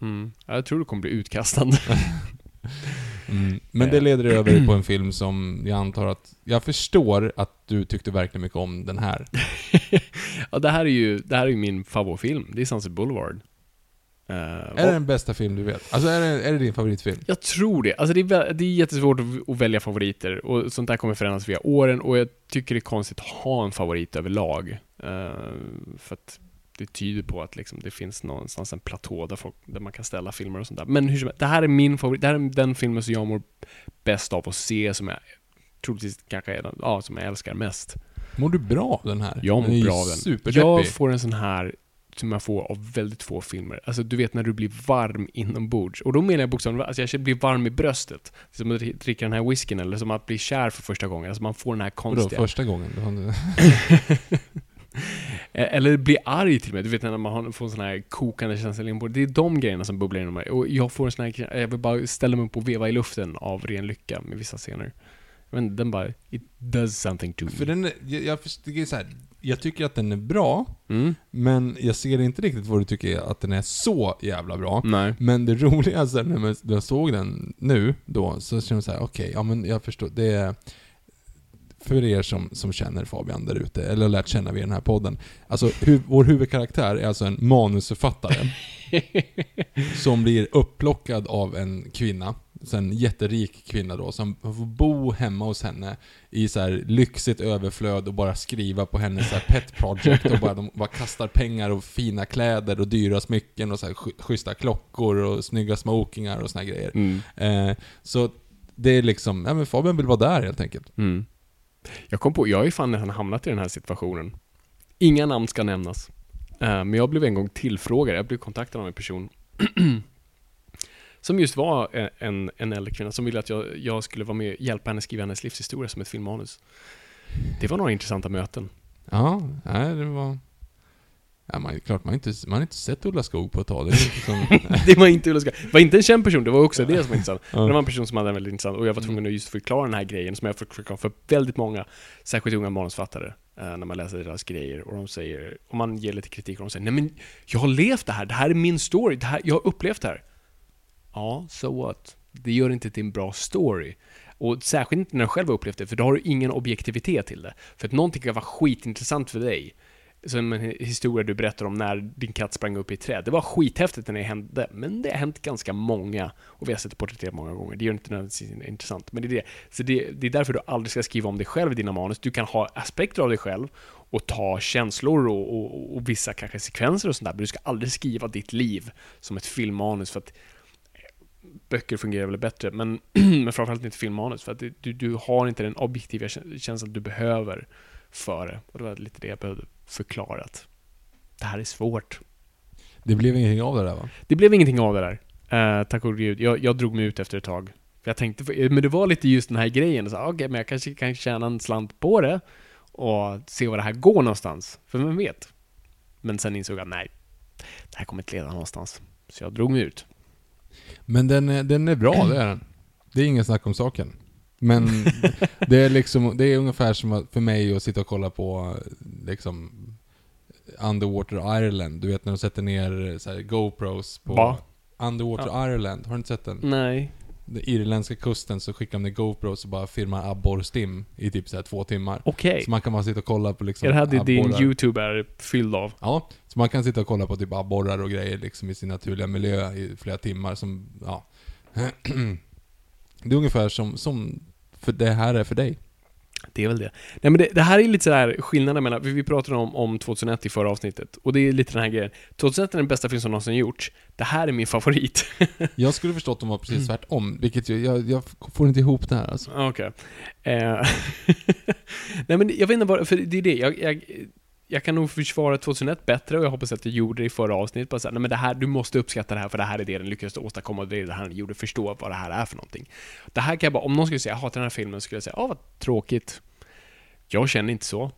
Mm. Jag tror du kommer bli utkastad. Mm. Men det leder över på en film som jag antar att... Jag förstår att du tyckte verkligen mycket om den här. ja, det här är ju, det här är ju min favoritfilm. Det är Sunset Boulevard. Eh, Är det den bästa film du vet? Alltså är det, är det din favoritfilm? Jag tror det. Alltså det är, det är jättesvårt att, välja favoriter och sånt där kommer förändras via åren och jag tycker det är konstigt att ha en favorit överlag. Eh, för att det tyder på att liksom det finns någonstans en platå där, folk, där man kan ställa filmer och sånt där. Men hur som helst, det här är min favorit. Det här är den filmen som jag mår bäst av att se, som jag troligtvis kanske är den, ja, som jag älskar mest. Mår du bra av den här? Jag den mår ju bra av den. Jag får en sån här som jag får av väldigt få filmer. Alltså du vet när du blir varm inombords. Och då menar jag bokstavligen, alltså jag blir varm i bröstet. Som att dricka den här whiskyn eller som att bli kär för första gången. Alltså man får den här Vadå, konstiga... första gången? Eh, Eller bli arg till och med. Du vet när man får en sån här kokande känsla inombords. Det är de grejerna som bubblar inom mig. Och jag får en sån här, jag vill bara ställa mig upp och veva i luften av ren lycka med vissa scener. Men den bara, it does something to me. För den jag, jag, först- det är så här, jag tycker att den är bra, Mm. men jag ser inte riktigt vad du tycker att den är så jävla bra. Nej. Men det när man- när jag såg den nu, då, så kände jag så här: okej, ja men jag förstår, det är... För er som, som känner Fabian där ute, eller har lärt känna vid den här podden. Alltså, hu, vår huvudkaraktär är alltså en manusförfattare. som blir upplockad av en kvinna, så en jätterik kvinna då, som får bo hemma hos henne i så här lyxigt överflöd och bara skriva på hennes så här pet project och bara, de bara kastar pengar och fina kläder och dyra smycken och så här sch- schyssta klockor och snygga smokingar och såna grejer. Mm. Eh, så det är liksom, ja men Fabian vill vara där helt enkelt. Mm. Jag kom på, jag har ju fan redan hamnat i den här situationen. Inga namn ska nämnas. Eh, men jag blev en gång tillfrågad, jag blev kontaktad av en person Som just var e, en, en, äldre kvinna som ville att jag, jag skulle vara med och hjälpa henne skriva hennes livshistoria som ett filmmanus. Det var några intressanta möten. Ja, nej, det var... Ja, man, klart, man har inte, man har inte sett Ulla Skog på ett tag. Det, liksom, det var inte Ulla Skog. Det var inte en känd person, det var också det som var intressant. Men det var en person som hade en väldigt intressant, och jag var tvungen att just förklara den här grejen som jag har fått förklara för väldigt många, särskilt unga manusfattare, eh, när man läser deras grejer och de säger, om man ger lite kritik och de säger Nej men, jag har levt det här, det här är min story, det här, jag har upplevt det här. Ja, so what? Det gör inte till en bra story. Och särskilt inte när du själv har upplevt det, för då har du ingen objektivitet till det. För att någonting kan vara skitintressant för dig, som en historia du berättar om när din katt sprang upp i ett träd. Det var skithäftigt när det hände, men det har hänt ganska många, och vi har sett det porträtterat många gånger. Det gör inte nödvändigtvis intressant, men det är det. Så det, det är därför du aldrig ska skriva om dig själv i dina manus. Du kan ha aspekter av dig själv, och ta känslor och, och, och vissa kanske sekvenser och sånt där, men du ska aldrig skriva ditt liv som ett filmmanus, för att eh, böcker fungerar väl bättre, men, men framförallt inte filmmanus, för att du, du, har inte den objektiva känslan du behöver för det. Och det var lite det jag behövde förklara, att det här är svårt. det blev ingenting av det där va? Det blev ingenting av det där. Eh, tack och gud. Jag, jag drog mig ut efter ett tag. Jag tänkte, men det var lite just den här grejen. Okej, men jag kanske kan tjäna en slant på det och se var det här går någonstans. För vem vet? Men sen insåg jag, nej, det här kommer inte leda någonstans. Så jag drog mig ut. Men den är, den är bra, det är den. Det är ingen snack om saken. Men det är liksom, det är ungefär som för mig att sitta och kolla på liksom Underwater Ireland. Du vet när de sätter ner så här, GoPros på Va? Underwater Ireland. Har du inte sett den? Nej. Den irländska kusten så skickar de ner GoPros och bara filmar abborrstim i typ så här två timmar. Okej. Så man kan bara sitta och kolla på liksom Är det här det din. YouTube är fylld av? Ja, så man kan sitta och kolla på typ abborrar och grejer liksom i sin naturliga miljö i flera timmar som, ja. Det är ungefär som, som för det här är för dig. Det är väl det. Nej men det, det här är lite sådär skillnaden mellan, vi pratade om, om 2001 i förra avsnittet, och det är lite den här grejen. 2001 är den bästa film som någonsin gjorts. Det här är min favorit. Jag skulle förstått att de var Mm. precis tvärtom, vilket ju, jag, jag får inte ihop det här alltså. Okej. Eh, Nej men jag vet inte bara, för det är det, jag, jag, jag kan nog försvara 2001 bättre och jag hoppas att jag gjorde det i förra avsnittet. Bara så här, nej men det här, du måste uppskatta det här för det här är det den lyckades åstadkomma och det är det han den gjorde, förstå vad det här är för någonting. Det här kan jag bara, om någon skulle säga jag hatar den här filmen, skulle jag säga, ja vad tråkigt. Jag känner inte så.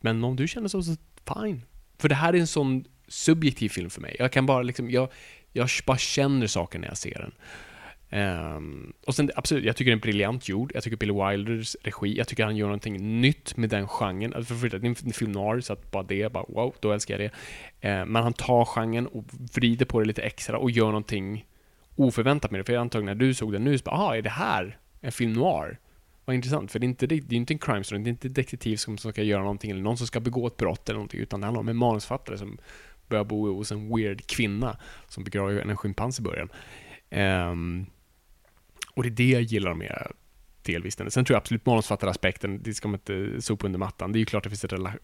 Men om du känner så, så fine. För det här är en sån subjektiv film för mig. Jag kan bara liksom, jag, jag bara känner saker när jag ser den. Um, och sen absolut, jag tycker den är briljant gjord. Jag tycker Billy Wilders regi, jag tycker han gör någonting nytt med den genren. Alltså för det är en film noir, så att bara det, bara wow, då älskar jag det. Ehm, men han tar genren och vrider på det lite extra och gör någonting oförväntat med det. För jag antar när du såg den nu, så bara, aha, är det här en film noir? Vad intressant, för det är inte, det är inte en crime story, det är inte en detektiv som, som ska göra någonting, eller någon som ska begå ett brott eller någonting, utan det handlar om en manusfattare som börjar bo hos en weird kvinna som begraver en schimpans i början. Um, och det är det jag gillar med delvis den. Sen tror jag absolut manusfattaraspekten, det ska man inte sopa under mattan. Det är ju klart att det finns en rela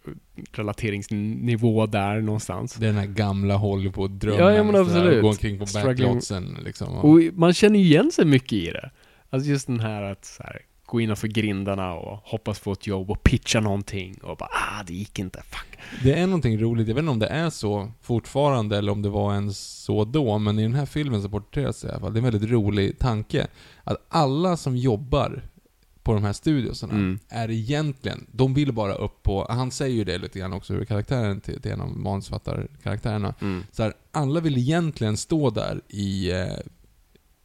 relateringsnivå där någonstans. Det är den här gamla Hollywood-drömmen. Ja, ja, men absolut. Gå omkring på backlotsen liksom. Och man känner ju igen sig mycket i det. Alltså just den här att så här, gå innanför grindarna och hoppas få ett jobb och pitcha någonting och bara ah, det gick inte, fuck. det är någonting roligt, jag vet inte om det är så fortfarande eller om det var ens så då, men i den här filmen så porträtteras det i alla fall, det är en väldigt rolig tanke. Att alla som jobbar på de här studiosarna Mm. är egentligen, de vill bara upp på, han säger ju det lite grann också ur karaktären till, till en av manusfattarkaraktärerna. Mm. Så här, alla vill egentligen stå där i eh,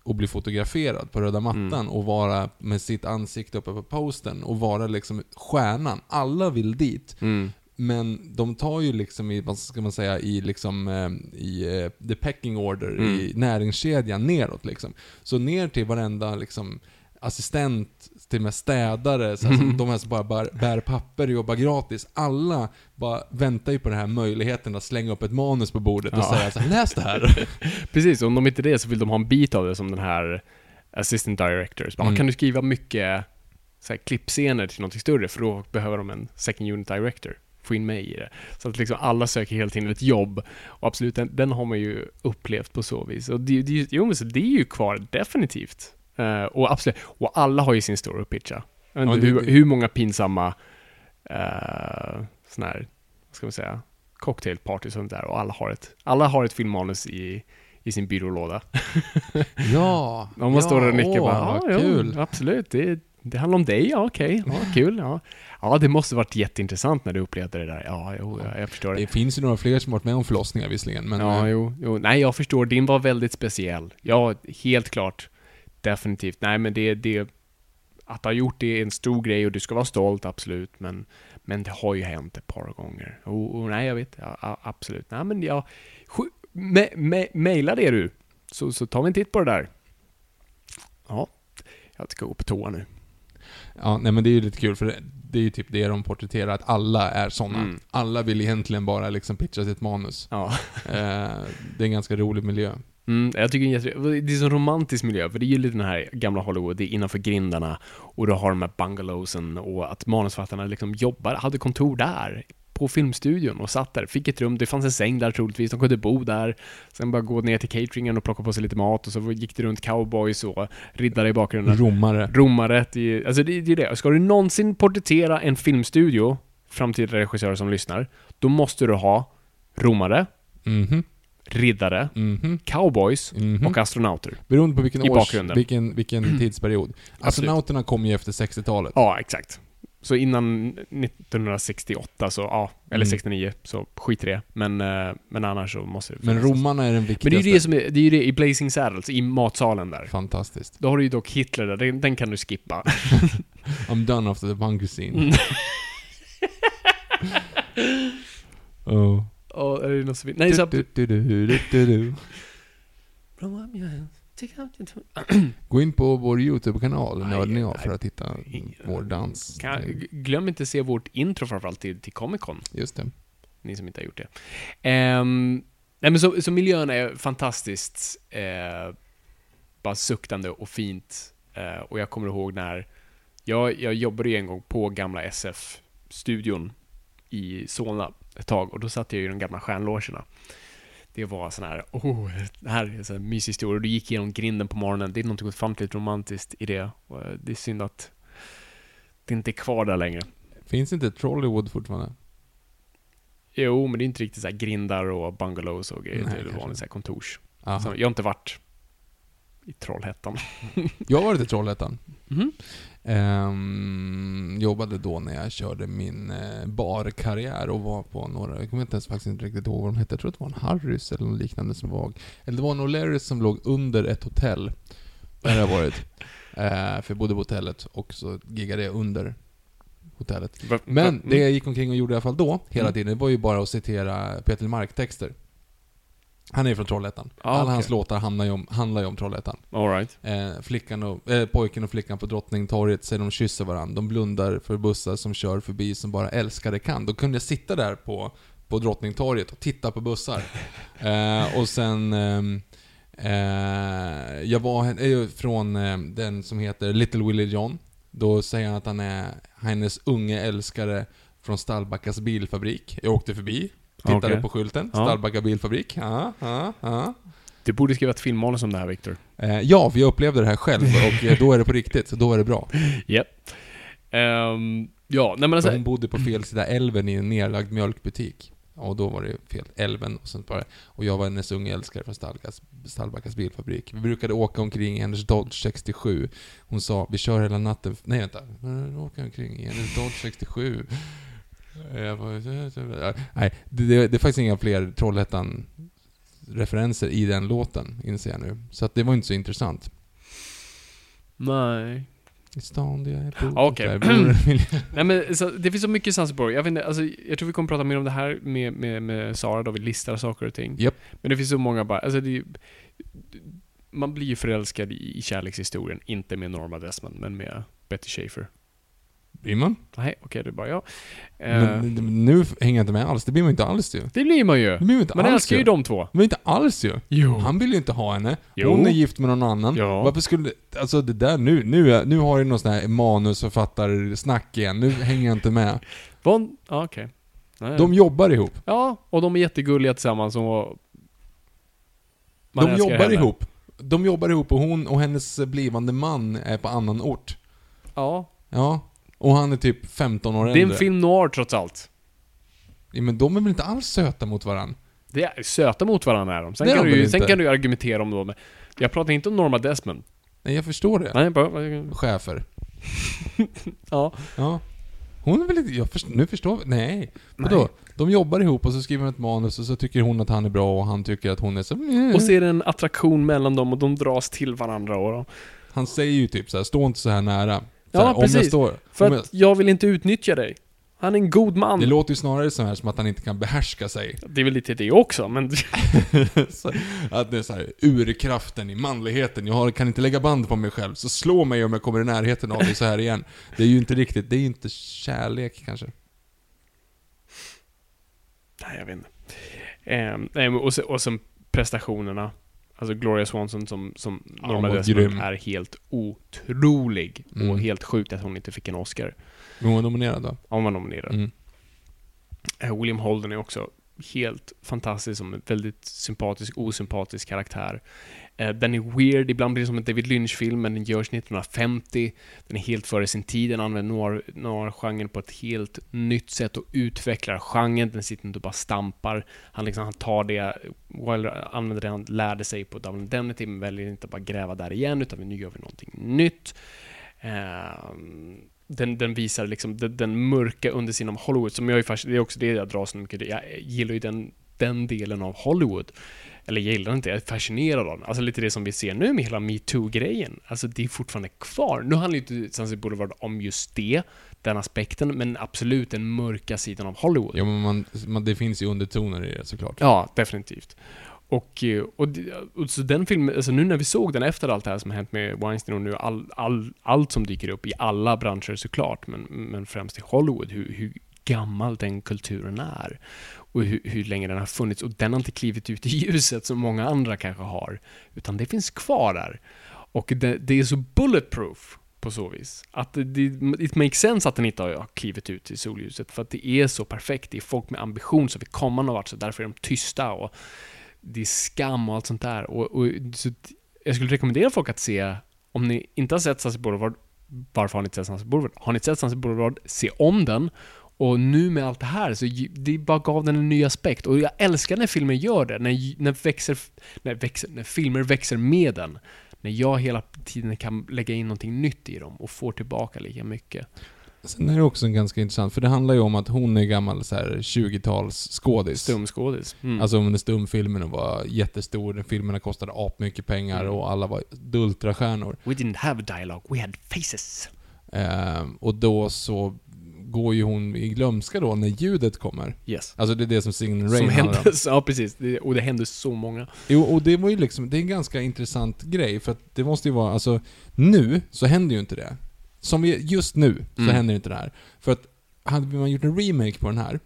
och bli fotograferad på röda mattan Mm. och vara med sitt ansikte uppe på posten och vara liksom stjärnan. Alla vill dit. Mm. Men de tar ju liksom i, vad ska man säga, i liksom, eh, i eh, the pecking order, Mm. i näringskedjan neråt liksom. Så ner till varenda liksom assistent, till och med städare, så här, som, de här som bara bär, bär papper och jobbar gratis. Alla bara väntar ju på den här möjligheten att slänga upp ett manus på bordet och Ja. säga så här, läs det här. Precis, om de inte det så vill de ha en bit av det som den här assistant directors. Bara, Mm. Kan du skriva mycket så här, klippscener till något större? För då behöver de en second unit director. Få in mig i det. Så att liksom alla söker hela tiden ett jobb. Och absolut, den, den har man ju upplevt på så vis. Och det, det, jo, men så det är ju kvar definitivt. Eh, och absolut, och alla har ju sin story att pitcha. Jag vet Ja, inte hur, hur många pinsamma uh, sådana här, vad ska man säga, cocktailparty och sånt där. Och alla har ett, alla har ett filmmanus i, i sin byrålåda. Ja! Om man står där och nickar åh, bara, ja, vad jo, kul! absolut, det, det handlar om dig, ja okej, ja, kul, ja. Ja, det måste varit jätteintressant när du upplevde det där. Ja, jo, jag, jag förstår det. Det finns ju några fler som varit med om förlossningar visserligen, men... Ja, eh, jo, jo. Nej, jag förstår. Din var väldigt speciell. Ja, helt klart. Definitivt. Nej, men det, det... Att ha gjort det är en stor grej och du ska vara stolt, absolut. Men, men det har ju hänt ett par gånger. Och, och nej, jag vet. Ja, absolut. Nej, men jag... sk- Me, me, maila det du. Så, så tar vi en titt på det där. Ja, jag ska gå på toa nu. Ja, nej men det är ju lite kul för det, är ju typ det de porträtterar, att alla är såna. Mm. Alla vill egentligen bara liksom pitcha sitt manus. Ja. Eh, det är en ganska rolig miljö. Mm, jag tycker det är, det är så romantisk miljö, för det är ju lite den här gamla Hollywood, det är innanför grindarna och du har de här bungalowsen och att manusförfattarna liksom jobbar, hade kontor där på filmstudion och satt där, fick ett rum, det fanns en säng där troligtvis, de kunde bo där, sen bara gå ner till cateringen och plocka på sig lite mat och så gick det runt cowboys och riddare i bakgrunden. Romare. Romare, det är, alltså det, det är det. Ska du någonsin porträttera en filmstudio, framtida regissörer som lyssnar, då måste du ha romare, Mhm, riddare, mhm, cowboys mhm. och astronauter. Beroende på vilken års, bakgrunden. vilken, vilken tidsperiod. Astronauterna kom ju efter 60-talet. Ja, exakt. Så innan 1968 så, ja, eller Mm. 69, så skit i det. Men, eh, men annars så måste det Men finnas. romarna är den Men viktigaste. det är ju det som är, det är ju det i Blazing Saddles, i matsalen där. Fantastiskt. Då har du ju dock Hitler där, den, den kan du skippa. I'm done after the bunker scene. Mm. oh. Och är det något som, nej, så. Gå in på vår YouTube-kanal, Nörden aj, för att hitta vår dans. kan, glöm inte se vårt intro framförallt till, till Comic Con. Just det. ni som inte har gjort det. Ehm, nej men så, så miljön är fantastiskt eh, bara suktande och fint. Eh, och jag kommer ihåg när jag, jag jobbade ju en gång på gamla SF-studion i Solna ett tag och då satt jag i de gamla stjärnlogerna. Det var sån här, oh, det här är en sån här mysig historia. Och du gick igenom grinden på morgonen. Det är något ofantligt romantiskt i det. Och eh, det är synd att det inte är kvar där längre. Finns inte Trollywood fortfarande? Jo, men det är inte riktigt så här grindar och bungalows och grejer. Nej, det är vanligt så kontors. Så jag har inte varit i Trollhättan. Jag har varit i Trollhättan. Mhm. Ehm, jobbade då när jag körde min eh, barkarriär och var på några, jag kommer inte ens faktiskt inte riktigt ihåg vad de hette. Jag tror att det var en Harrys eller något liknande som var... Eller det var en O'Learys som låg under ett hotell. Där jag varit. Eh, för jag bodde på hotellet och så giggade jag under hotellet. Men det jag gick omkring och gjorde i alla fall då, hela Mm. tiden, det var ju bara att citera Peter Mark-texter. Han är från Trollhättan. Ah, Alla hans låtar handlar ju om, handlar ju om Trollhättan. All right. Eh, flickan och, eh, pojken och flickan på Drottningtorget säger de kysser varandra. De blundar för bussar som kör förbi som bara älskare kan. Då kunde jag sitta där på, på Drottningtorget och titta på bussar. Eh, och sen... ehm, eh, jag var ju från eh, den som heter Little Willie John. Då säger han att han är hennes unge älskare från Stallbackas bilfabrik. Jag åkte förbi, tittade Okej. på skylten. Ja. Stallbacka bilfabrik. Ja, ja, ja. Du borde skriva ett filmmanus om det här, Victor. Eh, ja, för jag upplevde det här själv och eh, då är det på riktigt. Så då är det bra. Japp. Ehm, ja, nej men alltså... Hon bodde på fel sida älven i en nedlagd mjölkbutik. Och då var det fel, älven och sen bara... Och jag var hennes unga älskare från Stallbackas, Stallbackas bilfabrik. Vi brukade åka omkring i hennes Dodge 67. Hon sa, vi kör hela natten... Nej vänta. Vi åker omkring i hennes Dodge 67. Jag bara, nej, det, det, är faktiskt inga fler Trollhättan-referenser i den låten, inser jag nu. Så att det var inte så intressant. Nej. I stan där jag bor. Okej. en miljö. Nej men så, det finns så mycket Sunseaborg. Jag vet inte, alltså, jag tror vi kommer prata mer om det här med, med, med Sara då vi listar saker och ting. Japp. Men det finns så många bara, alltså det, Man blir ju förälskad i, i kärlekshistorien, inte med Norma Desmond, men med Betty Schaefer. Blir man? Nej, okej, det är bara jag. Men nu hänger jag inte med alls. Det blir man inte alls ju. det blir man ju. Det blir man inte Man alls älskar ju dem två. Men inte alls ju. Jo. Han vill ju inte ha henne. Jo. Hon är gift med någon annan. Ja. Varför skulle... Alltså det där nu, nu, nu har du någon sån här manusförfattarsnack igen. Nu hänger jag inte med. Von, ja, okej. Nej. De jobbar ihop. Ja, och de är jättegulliga tillsammans och... man De jobbar henne. ihop. De jobbar ihop och hon och hennes blivande man är på annan ort. Ja. Ja. Och han är typ 15 år Det är en äldre. film noir trots allt. Ja, men de är väl inte alls söta mot varandra? Det är söta mot varandra är de. Sen, Det kan de du, ju- sen kan du argumentera om dem. Jag pratar inte om Norma Desmond. Nej, jag förstår det. Nej, bara... Chefer. Ja. Ja. Hon är väl inte... Jag först, nu förstår vi. Nej. Vadå? Nej. De jobbar ihop och så skriver de ett manus och så tycker hon att han är bra och han tycker att hon är så... Och så är det en attraktion mellan dem och de dras till varandra och de, Han säger ju typ så här, stå inte så här nära. Så Ja, precis. jag står... För om att jag vill inte utnyttja dig. Han är en god man. Det låter ju snarare så här som att han inte kan behärska sig. Det är väl lite det också, men... Så att det är så här, urkraften i manligheten, jag kan inte lägga band på mig själv, så slå mig om jag kommer i närheten av dig så här igen. Det är ju inte riktigt, det är ju inte kärlek kanske. Nej, jag vet inte. Eh, nej, men och, sen, och sen prestationerna. Alltså Gloria Swanson som, som Ja, Norma Desmond är helt otrolig. Mm. Och helt sjukt att hon inte fick en Oscar. Men hon var nominerad då? Hon var nominerad. Mm. Eh, William Holden är också helt fantastisk som en väldigt sympatisk, osympatisk karaktär. Eh, den är weird, ibland blir det som en David Lynch-film, men den görs 1950. Den är helt före sin tid, den använder noir- noir-genren på ett helt nytt sätt och utvecklar genren. Den sitter inte och bara stampar. Han, liksom, han tar det, Wilder använder det han lärde sig på Double Indemnity, men väljer inte att bara gräva där igen, utan nu gör vi någonting nytt. Ehm, den, den visar liksom den, den mörka undersidan av Hollywood, som jag är fast, det är också det jag dras så mycket Jag gillar ju den, den delen av Hollywood. Eller jag gillar inte, jag är fascinerad av den. Alltså lite det som vi ser nu med hela metoo-grejen. Alltså det är fortfarande kvar. Nu handlar ju inte Sunset Boulevard om just det, den aspekten, men absolut den mörka sidan av Hollywood. Ja men man, man, det finns ju undertoner i det såklart. Ja, definitivt. Och, eh, och, och så den filmen, alltså nu när vi såg den efter allt det här som har hänt med Weinstein och nu all, all, allt som dyker upp i alla branscher såklart, men, men främst i Hollywood, hur, hur gammal den kulturen är. Och hur, hur länge den har funnits. Och den har inte klivit ut i ljuset som många andra kanske har. Utan det finns kvar där. Och det, det är så bulletproof på så vis. Att det, det it makes sense att den inte har klivit ut i solljuset. För att det är så perfekt. Det är folk med ambition som vill komma någon vart, så därför är de tysta. Och det är skam och allt sånt där. Och, och, så jag skulle rekommendera folk att se, om ni inte har sett Sunset Boulevard, varför har ni inte sett Sunset Boulevard? Har ni inte sett Sunset Boulevard, se om den. Och nu med allt det här, så det bara gav den en ny aspekt. Och jag älskar när filmer gör det, när, när, växer, när, växer, när filmer växer med den. När jag hela tiden kan lägga in någonting nytt i dem och får tillbaka lika mycket. Sen är det också ganska intressant, för det handlar ju om att hon är gammal så här 20-tals skådis. Stumskådis. Mm. Alltså under stumfilmerna var jättestor, den filmerna kostade apmycket pengar Mm. och alla var dultrastjärnor. We didn't have dialogue, we had faces. Ehm, och då så går ju hon i glömska då när ljudet kommer. Yes. Alltså det är det som Signal Rain Som hände, ja precis. Det, och det hände så många. Jo, och det var ju liksom, det är en ganska intressant grej, för att det måste ju vara, alltså, nu så händer ju inte det. Som vi, just nu så Mm. händer inte det här. För att, hade man gjort en remake på den här,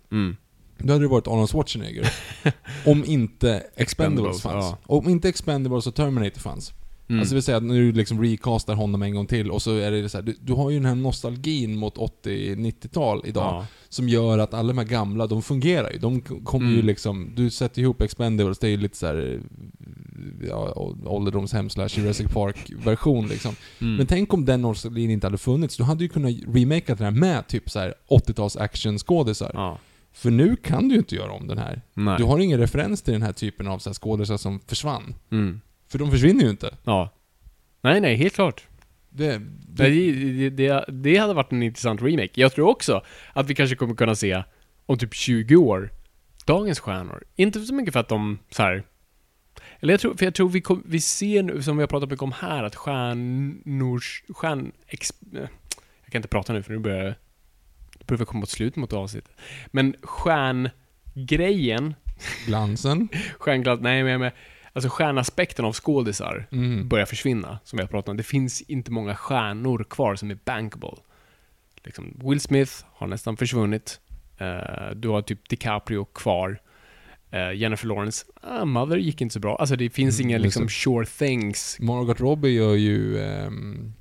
då hade det varit Arnold Schwarzenegger. om inte Expendables Expendables, fanns. ja. Om inte Expendables och Terminator fanns. Mm. Alltså det vill säga att du liksom recastar honom en gång till och så är det så här, du, du har ju den här nostalgin mot 80-90-tal idag. Ja. Som gör att alla de här gamla, de fungerar ju. De kommer ju Mm. liksom, du sätter ihop Expendables, det är ju lite såhär, ja, ålderdomshem slash Jurassic Park-version liksom. Mm. Men tänk om den nostalgin inte hade funnits, du hade ju kunnat remaka den här med typ så här 80-tals actionskådisar. Ja. För nu kan du ju inte göra om den här. Nej. Du har ingen referens till den här typen av skådisar som försvann. Mm. För de försvinner ju inte. Ja. Nej, nej, helt klart. Det, Det, det, det, det hade varit en intressant remake. Jag tror också att vi kanske kommer kunna se om typ 20 år dagens stjärnor. Inte så mycket för att de så här. Eller jag tror, för jag tror vi, kom, vi ser nu, som vi har pratat mycket om här, att stjärnors... Stjärn... Ex, eh, jag kan inte prata nu för nu börjar det börjar komma mot slutet mot avsnittet. Men stjärngrejen, glansen. stjärnglans, nej men jag menar, alltså stjärnaspekten av skådisar Mm. börjar försvinna, som vi har pratat om. Det finns inte många stjärnor kvar som är bankable. Liksom, Will Smith har nästan försvunnit. Eh, du har typ DiCaprio kvar. Eh, Jennifer Lawrence, ah, Mother gick inte så bra. Alltså det finns Mm, inga liksom sure things. Margot Robbie gör ju ehm,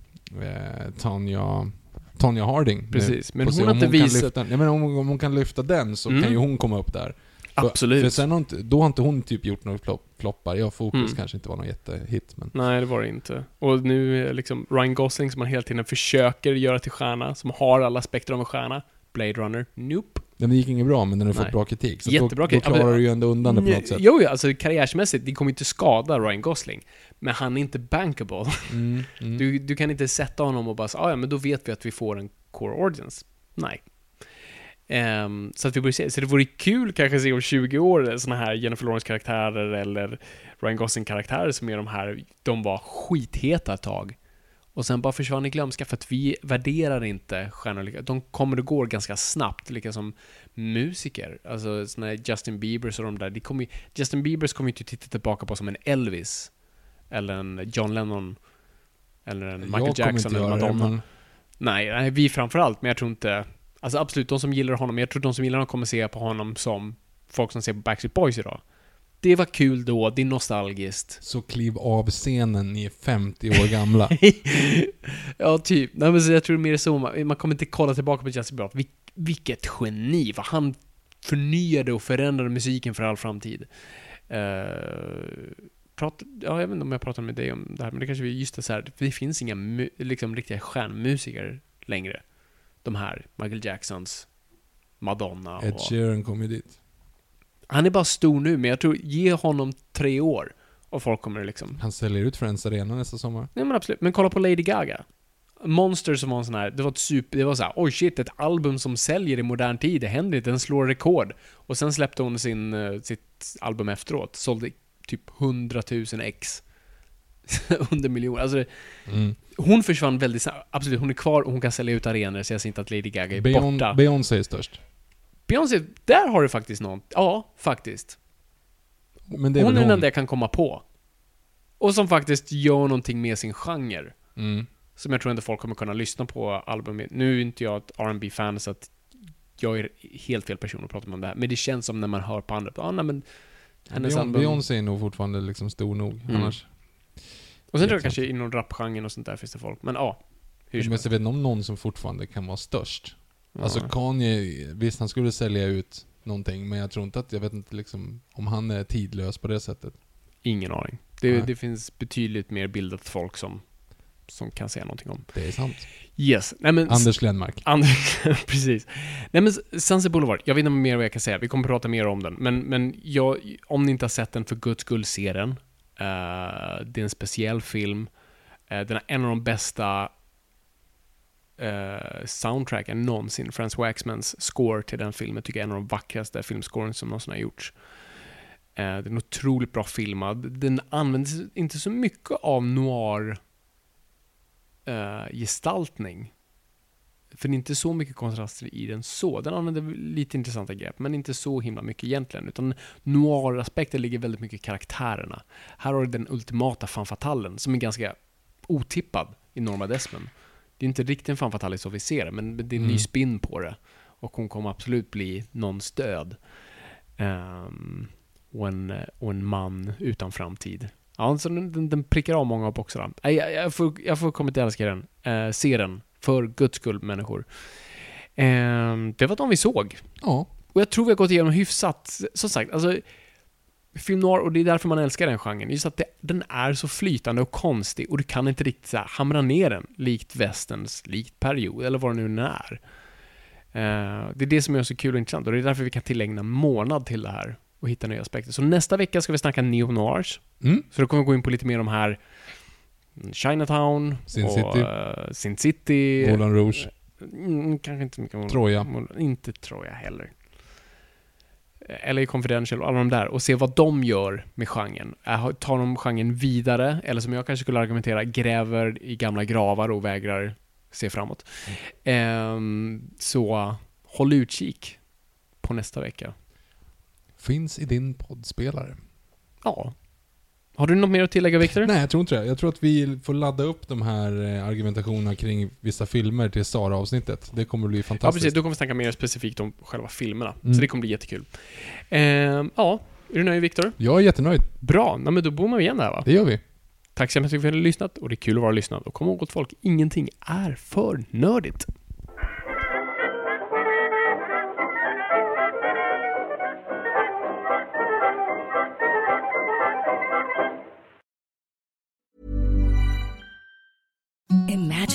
eh, Tanya, Tanya Harding. nu. Precis, men se hon har inte visat- Lyfta, jag menar, om, om hon kan lyfta den så Mm. kan ju hon komma upp där. För- Absolut. För sen har inte, då har inte hon typ gjort några flopp, floppar. Ja, Fokus Mm. kanske inte var någon jättehit, men... Nej, det var det inte. Och nu liksom Ryan Gosling som man hela tiden försöker göra till stjärna, som har alla aspekter av en stjärna. Blade Runner, nope. Den gick inget bra, men den har Nej. fått bra kritik. Så Jättebra då, då klarar men- du ju ändå undan det på något sätt. Jo, jo, alltså karriärsmässigt, det kommer inte skada Ryan Gosling. Men han är inte bankable. Mm, mm. Du, du kan inte sätta honom och bara säga, "Ah, ja men då vet vi att vi får en core audience. Nej. Ehm, så att vi borde se, så det vore kul kanske att se om 20 år såna här Jennifer Lawrence-karaktärer eller Ryan Gosling-karaktärer som är de här, de var skitheta ett tag. Och sen bara försvann i glömska för att vi värderar inte stjärnor. De kommer och går ganska snabbt, lika som musiker. Alltså såna här Justin Biebers och de där. De kommer, ju- Justin Biebers kommer ju inte titta tillbaka på som en Elvis. Eller en John Lennon. Eller en Michael jag Jackson eller göra det, Madonna. men Nej, nej, vi framförallt, men jag tror inte... Alltså absolut, de som gillar honom, jag tror de som gillar honom kommer se på honom som folk som ser på Backstreet Boys idag. Det var kul då, det är nostalgiskt. så kliv av scenen, ni är 50 år gamla. ja, typ. Nej, men så jag tror mer så, man, man kommer inte kolla tillbaka på Justin Bieber. Vil, vilket geni! Vad han förnyade och förändrade musiken för all framtid. Uh, prat, ja, jag vet inte om jag pratar med dig om det här, men det kanske vi just det så här, det finns inga liksom, riktiga stjärnmusiker längre. De här, Michael Jacksons, Madonna Ed och... Sheeran kom ju dit. Han är bara stor nu, men jag tror, ge honom tre år och folk kommer liksom... Han säljer ut Friends Arena nästa sommar. Nej men absolut, men kolla på Lady Gaga. Monster som var en sån här, det var ett super, det var så här, oj shit, ett album som säljer i modern tid, det händer inte, den slår rekord. Och sen släppte hon sin, eh, sitt album efteråt, sålde typ 100 000 ex. Under miljoner. Alltså, Mm. hon försvann väldigt snabbt. Absolut, hon är kvar och hon kan sälja ut arenor, så jag ser inte att Lady Gaga är Beyon- borta. Beyoncé är störst. Beyoncé, där har du faktiskt någon. Ja, faktiskt. Men det är hon är den enda jag kan komma på. Och som faktiskt gör någonting med sin genre. Mm. Som jag tror inte folk kommer kunna lyssna på albumet. Nu är inte jag ett rb fan så att jag är helt fel person att prata om det här. Men det känns som när man hör på andra, ja nej men hennes Beyon- album. Beyoncé är nog fortfarande liksom stor nog. Mm. Annars... Och sen tror jag kanske inom rapgenren och sånt där finns det folk. Men ja. Hur Men jag vet inte om någon som fortfarande kan vara störst. Alltså Ja. Kanye, visst han skulle sälja ut någonting, men jag tror inte att, jag vet inte liksom om han är tidlös på det sättet. Ingen aning. Det, det finns betydligt mer bildat folk som, som kan säga någonting om. Det är sant. Yes. Nej men... Anders Glenmark. Anders, precis. Nej men Sunset Boulevard, jag vet inte mer vad jag kan säga. Vi kommer prata mer om den. Men, men jag, om ni inte har sett den, för guds skull, se den. Uh, det är en speciell film. Uh, den är en av de bästa uh, soundtracken någonsin. Frans Waxmans score till den filmen tycker jag är en av de vackraste filmscoren som någonsin har gjorts. Uh, den är otroligt bra filmad. Den används inte så mycket av noir uh, gestaltning. För det är inte så mycket kontraster i den så. Den använder lite intressanta grepp, men inte så himla mycket egentligen. Utan noir-aspekten ligger väldigt mycket i karaktärerna. Här har du den ultimata fan fatalen, som är ganska otippad i Norma Desmond. Det är inte riktigt en fan fatale så vi ser det, men det är en ny Mm. spin på det. Och hon kommer absolut bli någon stöd. Ehm, och, en, och en man utan framtid. Ja, så den, den, den prickar av många av boxarna. Jag, jag, får, jag får komma till älska den. Eh, se den. För guds skull, människor. Ehm, det var de vi såg. Ja. Och jag tror vi har gått igenom hyfsat. Som sagt, alltså film noir, och det är därför man älskar den genren, just att det, den är så flytande och konstig och du kan inte riktigt så här, hamra ner den, likt västerns, likt period, eller vad det nu är. Eh, det är det som är så kul och intressant och det är därför vi kan tillägna månad till det här och hitta nya aspekter. Så nästa vecka ska vi snacka neo-noirs. Mm. Så då kommer vi gå in på lite mer om de här Chinatown, Sin och, City. eh, Sin City. Moulin Rouge. Mm, kanske inte mycket Moulin- Troja. Moulin- Inte Troja heller. Eller Confidential och alla de där och se vad de gör med genren. Tar de genren vidare, eller som jag kanske skulle argumentera, gräver i gamla gravar och vägrar se framåt. Ehm, så håll utkik på nästa vecka. Finns i din poddspelare. Ja. Har du något mer att tillägga Viktor? Nej, jag tror inte det. Jag tror att vi får ladda upp de här eh, argumentationerna kring vissa filmer till Sara-avsnittet. Det kommer bli Ja, fantastiskt. precis. Då kommer vi snacka mer specifikt om själva filmerna. Mm. Så det kommer bli jättekul. Ehm, ja, är du nöjd Viktor? Jag är jättenöjd. Bra. Nej, men då bommar vi igen där va? Det gör vi. Tack så hemskt mycket för att ni har lyssnat och det är kul att vara lyssnad. Och kom ihåg att folk, ingenting är för nördigt. M.